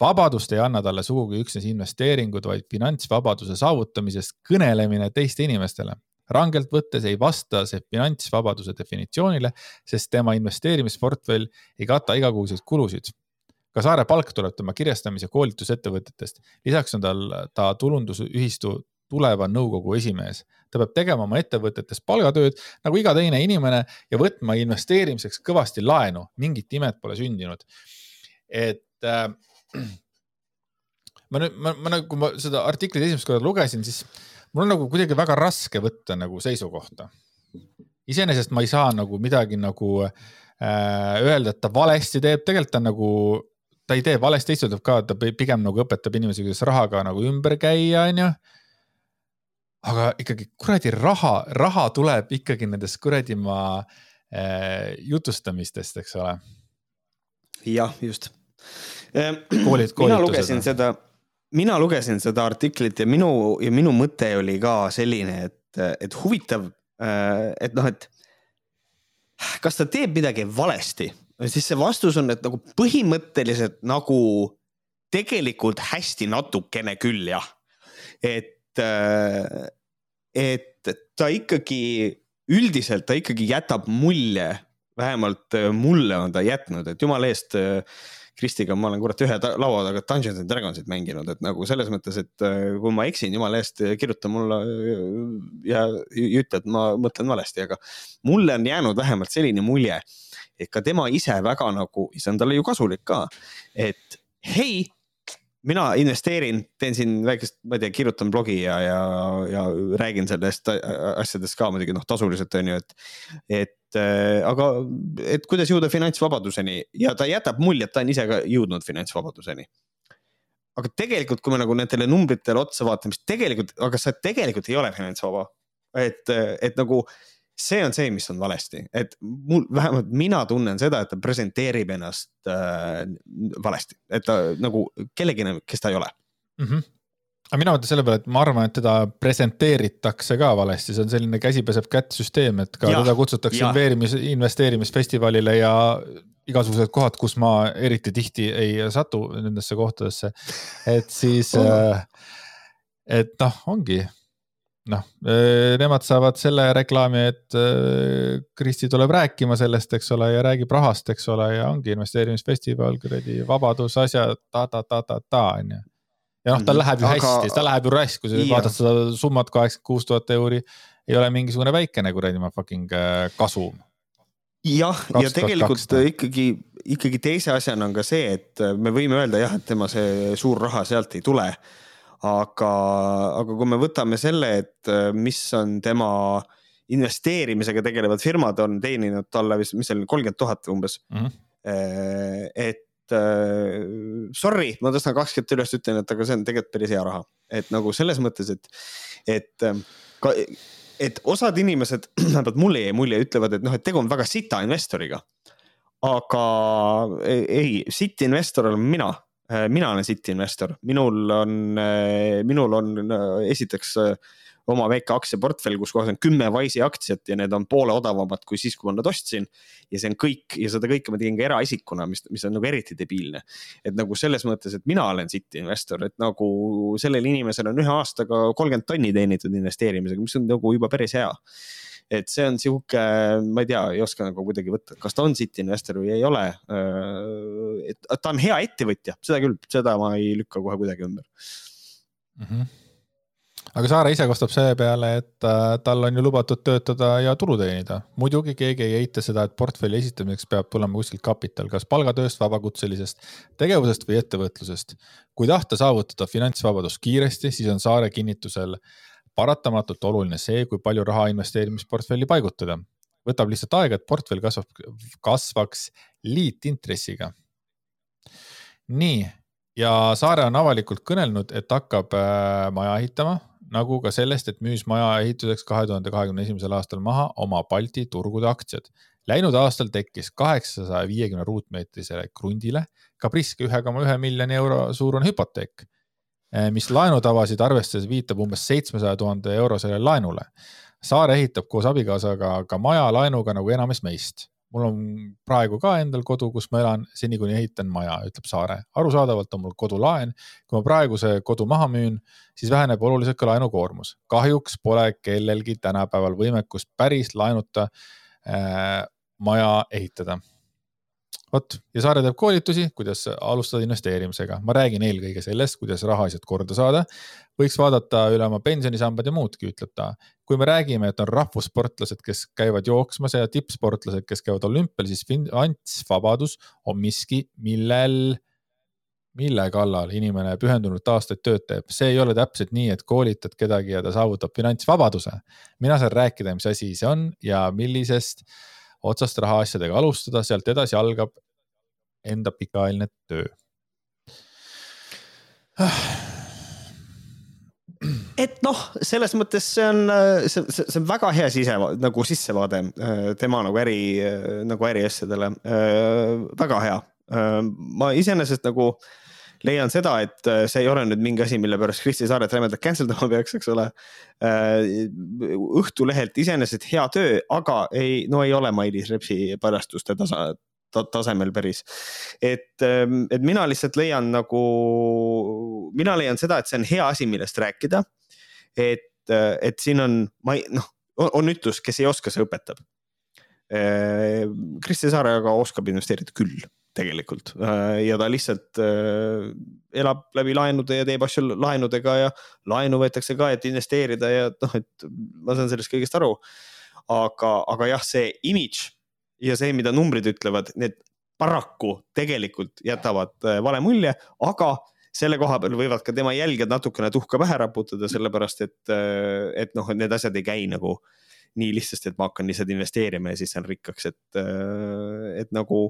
vabadust ei anna talle sugugi üksnes investeeringud, vaid finantsvabaduse saavutamisest kõnelemine teiste inimestele rangelt võttes ei vasta see finantsvabaduse definitsioonile, sest tema investeerimisportfell ei kata igakuiseid kulusid. ka Saare palk tuleb tema kirjastamise koolitusettevõtetest. lisaks on tal, ta tulundusühistu tuleva nõukogu esimees. ta peab tegema oma ettevõtetes palgatööd nagu iga teine inimene ja võtma investeerimiseks kõvasti laenu, mingit imet pole sündinud. et äh, ma nüüd, ma, ma nagu, ma seda artiklit esimest korda lugesin, siis mul on nagu kuidagi väga raske võtta nagu seisukohta. iseenesest ma ei saa nagu midagi nagu äh, öelda, et ta valesti teeb, tegelikult ta nagu, ta ei tee valesti, lihtsalt ka ta pigem nagu õpetab inimesi, kuidas rahaga nagu ümber käia, onju aga ikkagi kuradi raha, raha tuleb ikkagi nendest kuradi ma äh, jutustamistest, eks ole. jah, just. Ehm, koolid, mina lugesin seda, mina lugesin seda artiklit ja minu ja minu mõte oli ka selline, et, et huvitav, äh, et noh, et kas ta teeb midagi valesti, siis see vastus on, et nagu põhimõtteliselt nagu tegelikult hästi natukene küll jah. et Äh, et ta ikkagi üldiselt ta ikkagi jätab mulje, vähemalt äh, mulle on ta jätnud, et jumala eest. Äh, Kristiga ma olen kurat ühe laua taga Dungeons and Dragonsit mänginud, et nagu selles mõttes, et kui ma eksin, jumala eest, kirjuta mulle ja ütle, et ma mõtlen valesti, aga mulle on jäänud vähemalt selline mulje, et ka tema ise väga nagu, see on talle ju kasulik ka, et hei mina investeerin, teen siin väikest, ma ei tea, kirjutan blogi ja, ja, ja räägin sellest asjadest ka muidugi noh, tasuliselt on ju, et. et äh, aga, et kuidas jõuda finantsvabaduseni ja ta jätab mulje, et ta on ise ka jõudnud finantsvabaduseni. aga tegelikult, kui me nagu nendele numbritele otsa vaatame, siis tegelikult, aga sa tegelikult ei ole finantsvaba. et, et nagu see on see, mis on valesti, et mul, vähemalt mina tunnen seda, et ta presenteerib ennast äh, valesti, et ta nagu kellelegi, kes ta ei ole mm. -hmm aga mina mõtlen selle peale, et ma arvan, et teda presenteeritakse ka valesti, see on selline käsi peseb kätt süsteem, et ka ja, teda kutsutakse investeerimis, investeerimisfestivalile ja igasugused kohad, kus ma eriti tihti ei satu nendesse kohtadesse. et siis oh., et noh, ongi noh, eh, nemad saavad selle reklaami, et eh, Kristi tuleb rääkima sellest, eks ole, ja räägib rahast, eks ole, ja ongi investeerimisfestival, kuradi vabadus, asjad ta, ta, ta, ta, ta on ju. ja noh, tal läheb ju Aga... hästi, ta läheb ju raisk, kui sa vaatad seda summat, kaheksakümmend kuus tuhat euri, ei ole mingisugune väikene kuradi ma fucking eh, kasum. jah, ja tegelikult ikkagi, ikkagi teise asjana on ka see, et me võime öelda jah, et tema see suur raha sealt ei tule aga, aga kui me võtame selle, et äh, mis on tema investeerimisega tegelevad firmad on teeninud talle vist, mis see oli, kolmkümmend tuhat umbes mm. -hmm. et äh, sorry, ma tõstan kakskümmend üles, ütlen, et aga see on tegelikult päris hea raha, et nagu selles mõttes, et, et ka, et osad inimesed, vähemalt mulle jäi mulje, ütlevad, et noh, et tegu on väga sita investoriga. aga ei, sitt investor olen mina mina olen City investor, minul on, äh, minul on äh, esiteks oma väike aktsiaportfell, kus kohas on kümme Wise'i aktsiat ja need on poole odavamad kui siis, kui ma nad ostsin. ja see on kõik ja seda kõike ma tegin ka eraisikuna, mis, mis on nagu eriti debiilne. et nagu selles mõttes, et mina olen City investor, et nagu sellel inimesel on ühe aastaga kolmkümmend tonni teenitud investeerimisega, mis on nagu juba päris hea et see on sihuke, ma ei tea, ei oska nagu kuidagi võtta, kas ta on City investor või ei ole. Äh, et ta on hea ettevõtja, seda küll, seda ma ei lükka kohe kuidagi ümber mm. -hmm aga Saare ise kostab selle peale, et äh, tal on ju lubatud töötada ja tulu teenida. muidugi keegi ei eita seda, et portfelli esitamiseks peab tulema kuskilt kapital, kas palgatööst, vabakutselisest tegevusest või ettevõtlusest. kui tahta saavutada finantsvabadust kiiresti, siis on Saare kinnitusel paratamatult oluline see, kui palju raha investeerimisportfelli paigutada. võtab lihtsalt aega, et portfell kasvab, kasvaks liitintressiga. nii, ja Saare on avalikult kõnelnud, et hakkab äh, maja ehitama, nagu ka sellest, et müüs maja ehituseks kahe tuhande kahekümne esimesel aastal maha oma Balti turgude aktsiad. Läinud aastal tekkis kaheksasaja viiekümne ruutmeetrisele krundile ka priske ühe koma ühe miljoni euro suurune hüpoteek mis laenutavasid arvestades viitab umbes seitsmesaja tuhande eurosele laenule. Saar ehitab koos abikaasaga ka maja laenuga nagu enamus meist. mul on praegu ka endal kodu, kus ma elan, seni kuni ehitan maja, ütleb Saare. arusaadavalt on mul kodulaen. kui ma praeguse kodu maha müün, siis väheneb oluliselt ka laenukoormus. kahjuks pole kellelgi tänapäeval võimekust päris laenuta äh, maja ehitada vot ja Saare teeb koolitusi, kuidas alustada investeerimisega. ma räägin eelkõige sellest, kuidas rahaasjad korda saada. võiks vaadata üle oma pensionisambad ja muudki, ütleb ta. kui me räägime, et on rahvussportlased, kes käivad jooksmas ja tippsportlased, kes käivad olümpial, siis finantsvabadus on miski, millel mille kallal inimene pühendunult aastaid tööd teeb, see ei ole täpselt nii, et koolitad kedagi ja ta saavutab finantsvabaduse. mina saan rääkida, mis asi see on ja millisest otsast rahaasjadega alustada, sealt edasi algab enda pikaajaline töö. et noh, selles mõttes see on, see, see on väga hea sise nagu sissevaade äh, tema nagu äri, äh, nagu äriasjadele. Äh, väga hea. ma iseenesest nagu leian seda, et see ei ole nüüd mingi asi, mille pärast Kristi Saaret rämedalt cancel dama peaks, eks ole. Õhtulehelt iseenesest hea töö, aga ei, no ei ole Mailis Repsi paljastuste tasa, tasemel päris. et, ähm, et mina lihtsalt leian nagu, mina leian seda, et see on hea asi, millest rääkida. et, äh, et siin on, ma ei, noh, on ütlus, kes ei oska, see õpetab. Äh, Kristi Saare aga oskab investeerida küll tegelikult äh, ja ta lihtsalt elab läbi laenude ja teeb asju laenudega ja laenu võetakse ka, et investeerida ja noh, et ma saan sellest kõigest aru. aga, aga jah, see imidž ja see, mida numbrid ütlevad, need paraku tegelikult jätavad äh, vale mulje, aga selle koha peal võivad ka tema jälgijad natukene tuhka pähe raputada, sellepärast et, äh, et noh, et need asjad ei käi nagu nii lihtsasti, et ma hakkan lihtsalt investeerima ja siis saan rikkaks, et, äh, et nagu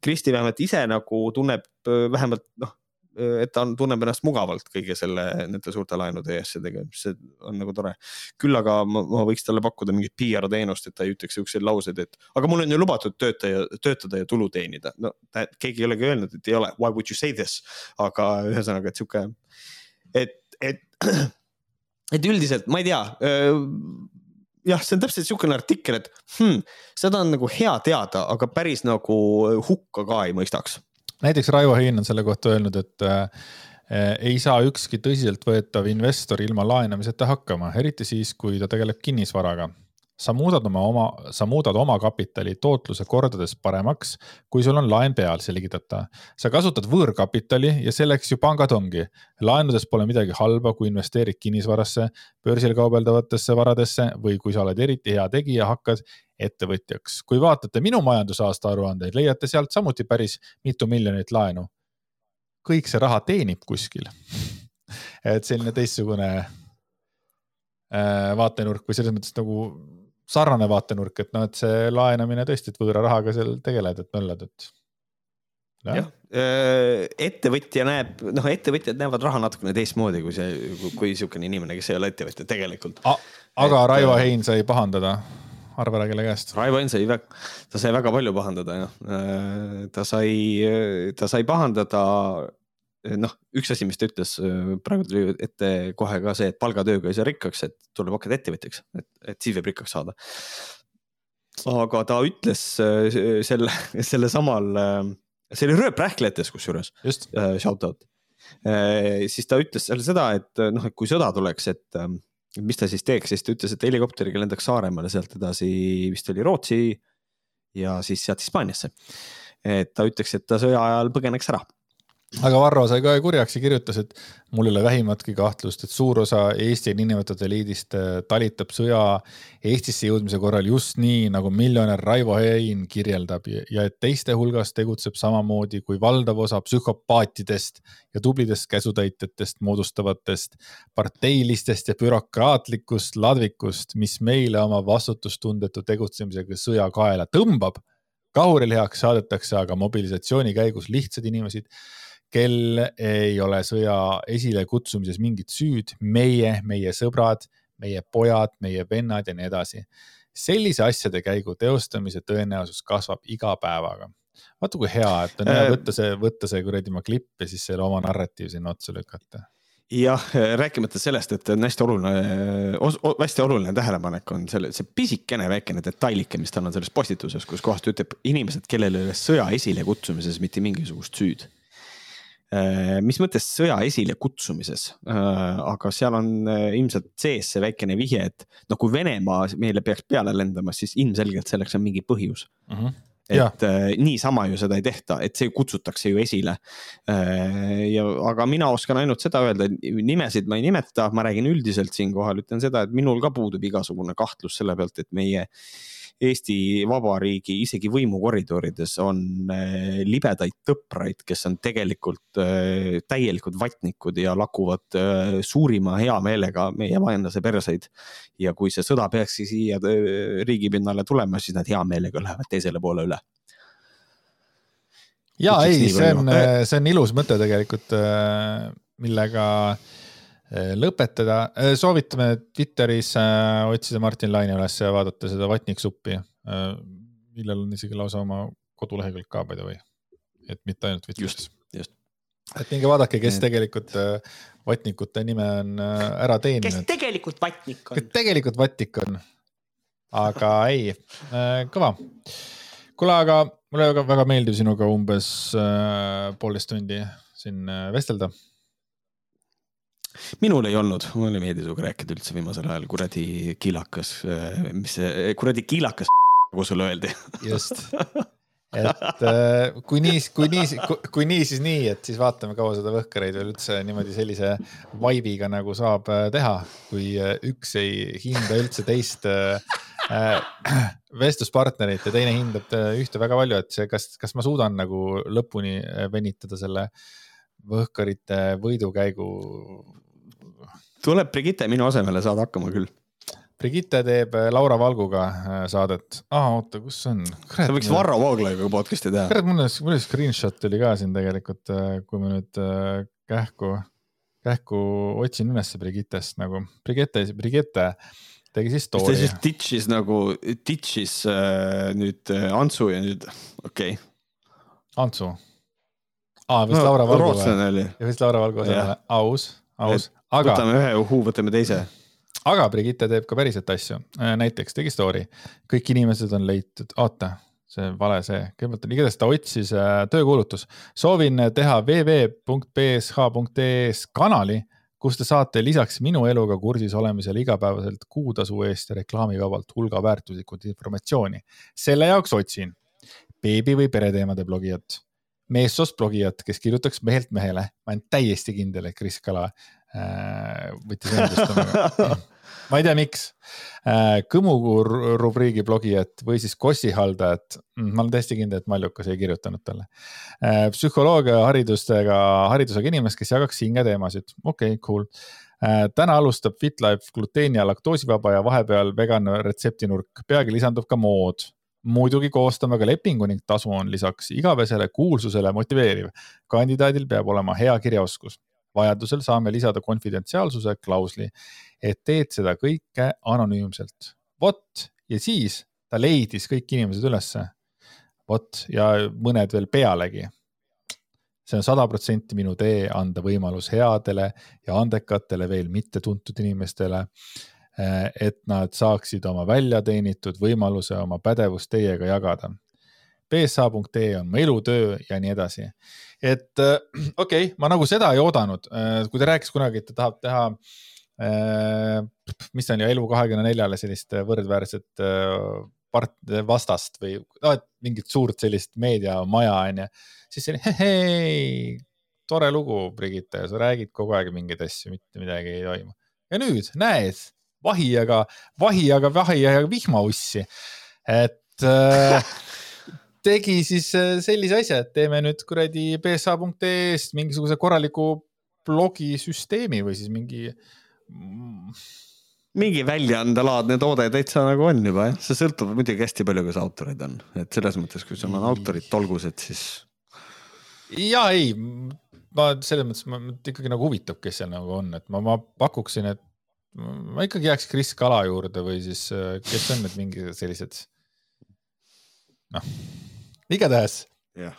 Kristi vähemalt ise nagu tunneb vähemalt noh, et ta on, tunneb ennast mugavalt kõige selle, nende suurte laenude ja asjadega, mis on nagu tore. küll aga ma, ma võiks talle pakkuda mingit PR teenust, et ta ei ütleks siukseid lauseid, et aga mul on ju lubatud töötaja, töötada ja tulu teenida. no ta, keegi ei olegi öelnud, et ei ole, why would you say this, aga ühesõnaga, et sihuke, et, et, et üldiselt ma ei tea jah, see on täpselt niisugune artikkel, et hmm, seda on nagu hea teada, aga päris nagu hukka ka ei mõistaks. Näiteks Raivo Hein on selle kohta öelnud, et äh, ei saa ükski tõsiseltvõetav investor ilma laenamiseta hakkama, eriti siis, kui ta tegeleb kinnisvaraga sa muudad oma, oma, sa muudad oma kapitali tootluse kordades paremaks, kui sul on laen peal, selgitab ta. sa kasutad võõrkapitali ja selleks ju pangad ongi. laenudes pole midagi halba, kui investeerid kinnisvarasse, börsil kaubeldavatesse varadesse või kui sa oled eriti hea tegija, hakkad ettevõtjaks. kui vaatate minu majandusaasta aruandeid, leiate sealt samuti päris mitu miljonit laenu. kõik see raha teenib kuskil et selline teistsugune äh, vaatenurk või selles mõttes nagu sarnane vaatenurk, et noh, et see laenamine tõesti, et võõra rahaga seal tegeled, et möllad, et. jah, äh, ettevõtja näeb, noh, ettevõtjad näevad raha natukene teistmoodi kui see, kui niisugune inimene, kes ei ole ettevõtja tegelikult. aga et, Raivo äh, Hein sai pahandada arva ära kelle käest. Raivo Hein sai ta sai väga palju pahandada jah. Äh, ta sai, ta sai pahandada Eh, noh, üks asi, mis ta ütles, eh, praegu tuli ette kohe ka see, et palgatööga ei saa rikkaks, et tuleb hakata ettevõtjaks, et, et siis võib rikkaks saada. aga ta ütles eh, selle, selle samal, see oli rööprähklejates kusjuures, shout out. siis ta ütles seal seda, et noh, et kui sõda tuleks, et mis ta siis teeks, siis ta ütles, et helikopteriga lendaks Saaremaale, sealt edasi vist oli Rootsi ja siis sealt Hispaaniasse. et ta ütleks, et ta sõja ajal põgeneks ära aga Varro sai ka kurjaks ja kirjutas, et mul ei ole vähimatki kahtlust, et suur osa Eesti niinimetatud eliidist äh, talitab sõja Eestisse jõudmise korral just nii, nagu miljonär Raivo Hein kirjeldab. Ja et teiste hulgas tegutseb samamoodi kui valdav osa psühhopaatidest ja tublidest käsutäitjatest moodustavatest parteilistest ja bürokraatlikust ladvikust, mis meile oma vastutustundetu tegutsemisega sõja kaela tõmbab kahurilihaks saadetakse aga mobilisatsiooni käigus lihtsaid inimesi kel ei ole sõja esilekutsumises mingit süüd, meie, meie sõbrad, meie pojad, meie vennad ja nii edasi. sellise asjade käigu teostamise tõenäosus kasvab iga päevaga. vaata kui hea, et on hea äh, võtta see, võtta see kuradi oma klipp ja siis selle oma narratiiv sinna otsa lükata jah, rääkimata sellest, et on hästi oluline, hästi oluline tähelepanek on selle, see pisikene väikene detailike, mis tal on selles postituses, kus kohas ta ütleb inimesed, kellel ei ole sõja esilekutsumises mitte mingisugust süüd mis mõttes sõja esilekutsumises, äh, aga seal on äh, ilmselt sees see väikene vihje, et noh, kui Venemaa meile peaks peale lendama, siis ilmselgelt selleks on mingi põhjus uh. Mhm. -huh et äh, niisama ju seda ei tehta, et see kutsutakse ju esile äh,. ja, aga mina oskan ainult seda öelda, nimesid ma ei nimeta, ma räägin üldiselt siinkohal, ütlen seda, et minul ka puudub igasugune kahtlus selle pealt, et meie äh, Eesti Vabariigi isegi võimukoridorides on eh, libedaid tõpraid, kes on tegelikult eh, täielikud vatnikud ja lakuvad eh, suurima heameelega meie vaenlase perseid. ja kui see sõda peakski siia riigipinnale tulema, siis nad hea meelega lähevad teisele poole üle ja ei, see on, see on ilus mõte tegelikult, millega Eh, lõpetada, eh, soovitame Twitteris eh, otsida Martin Laine üles ja vaadata seda vatniksuppi, millel on isegi lausa oma kodulehekülg ka by the way, et mitte ainult Twitteris. just. et minge vaadake, kes tegelikult vatnikute nime on ära teeninud. kes tegelikult vatnik on. kes tegelikult vatnik on. aga ei, kõva. kuule, aga mulle väga, väga meeldib sinuga umbes poolteist tundi siin vestelda minul ei olnud, mulle ei meeldi sinuga rääkida üldse viimasel ajal, kuradi kiilakas, mis see, kuradi kiilakas, nagu sulle öeldi. just, et äh, kui nii, kui nii, kui nii, siis nii, et siis vaatame, kaua seda Võhkareid veel üldse niimoodi sellise vibe'iga nagu saab äh, teha, kui äh, üks ei hinda üldse teist vestluspartnerit ja teine hindab ühte väga palju, et see, kas, kas ma suudan nagu lõpuni venitada selle Võhkarite võidukäigu tuleb Brigitte minu asemele, saad hakkama küll. Brigitte teeb äh, Laura Valguga äh, saadet. aa, oota, kus see on? sa võiks Varro Vooglaiuga podcast'i teha. kurat, mul on, mul on screenshot oli ka siin tegelikult, äh, kui ma nüüd kähku, kähku otsin ülesse Brigittest nagu. Brigitte, Brigitte tegi siis story. ta siis ditch'is nagu, ditch'is äh, nüüd äh, Antsu ja nüüd, okei okay.. Antsu? Aa, vist no, Laura Valgu või? ja vist Laura Valgu asemel, aus, aus. Aga. võtame ühe uhuu, võtame teise. aga Brigitte teeb ka päriselt asju, äh, näiteks tegi story, kõik inimesed on leitud, oota, see vale see, kõigepealt on igatahes ta otsis äh, töökuulutus, soovin teha www.bsh.ee-s kanali kus te saate lisaks minu eluga kursis olemisele igapäevaselt kuutasu eest ja reklaamivabalt hulga väärtuslikku informatsiooni. selle jaoks otsin. Beebi või pereteemade blogijat, meessoost blogijat, kes kirjutaks mehelt mehele. ma olen täiesti kindel, et Kris Kala Äh, võttis ühendust temaga ma ei tea, miks. Äh, Kõmu rubriigi blogijat või siis Kossi haldajat, mm, ma olen täiesti kindel, et Maljukas ei kirjutanud talle. Äh, psühholoogia haridustega, haridusega inimest, kes jagaks hingeteemasid, okei okay,, cool. täna alustab FitLife gluteeni ja laktoosivaba ja vahepeal vegan retseptinurk, peagi lisandub ka mood muidugi koostame ka lepingu ning tasu on lisaks igavesele kuulsusele motiveeriv. kandidaadil peab olema hea kirjaoskus vajadusel saame lisada konfidentsiaalsuse klausli, et teed seda kõike anonüümselt. vot ja siis ta leidis kõik inimesed ülesse. vot ja mõned veel pealegi. see on sada protsenti minu tee anda võimalus headele ja andekatele veel mittetuntud inimestele eh, et nad saaksid oma väljateenitud võimaluse oma pädevust teiega jagada bsa.ee on mu elutöö ja nii edasi. et äh, okei okay,, ma nagu seda ei oodanud, äh, kui ta rääkis kunagi, et ta tahab teha äh, mis on ju Elu kahekümne neljale sellist võrdväärset part-, vastast või no, mingit suurt sellist meediamaja onju, siis see oli hei, tore lugu, Brigitte, sa räägid kogu aeg mingeid asju, mitte midagi ei toimu. ja nüüd näed, vahijaga, vahijaga, vahijaga vihmaussi, et äh, tegi siis äh, sellise asja, et teeme nüüd kuradi bsa.ee-st mingisuguse korraliku blogisüsteemi või siis mingi mm, mingi väljaandelaadne toode täitsa nagu on juba jah, see sõltub muidugi hästi palju, kas autoreid on, et selles mõttes, kui sul on autorid tolgused, siis. ja ei, ma selles mõttes, ma ikkagi nagu huvitab, kes seal nagu on, et ma, ma pakuksin, et ma ikkagi jääks Kris Kala juurde või siis äh, kes on need mingid sellised noh igatahes yeah.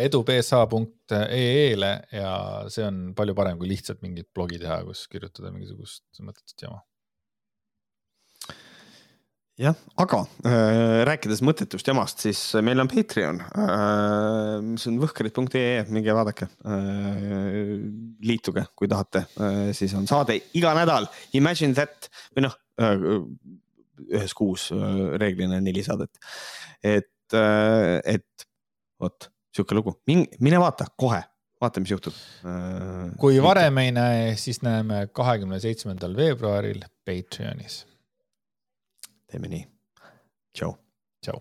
edubsa.ee-le ja see on palju parem kui lihtsalt mingit blogi teha, kus kirjutada mingisugust mõttetut jama jah, aga äh, rääkides mõttetust jamast, siis meil on Patreon äh,, mis on võhkrid.ee, minge vaadake äh,. liituge, kui tahate äh,, siis on saade iga nädal, imagine that või noh äh,, ühes kuus äh, reeglina neli saadet. et äh,, et vot sihuke lugu, mine vaata kohe vaata, mis juhtub. Äh, kui varem ei näe, siis näeme kahekümne seitsmendal veebruaril Patreonis teeme nii. tšau. tšau.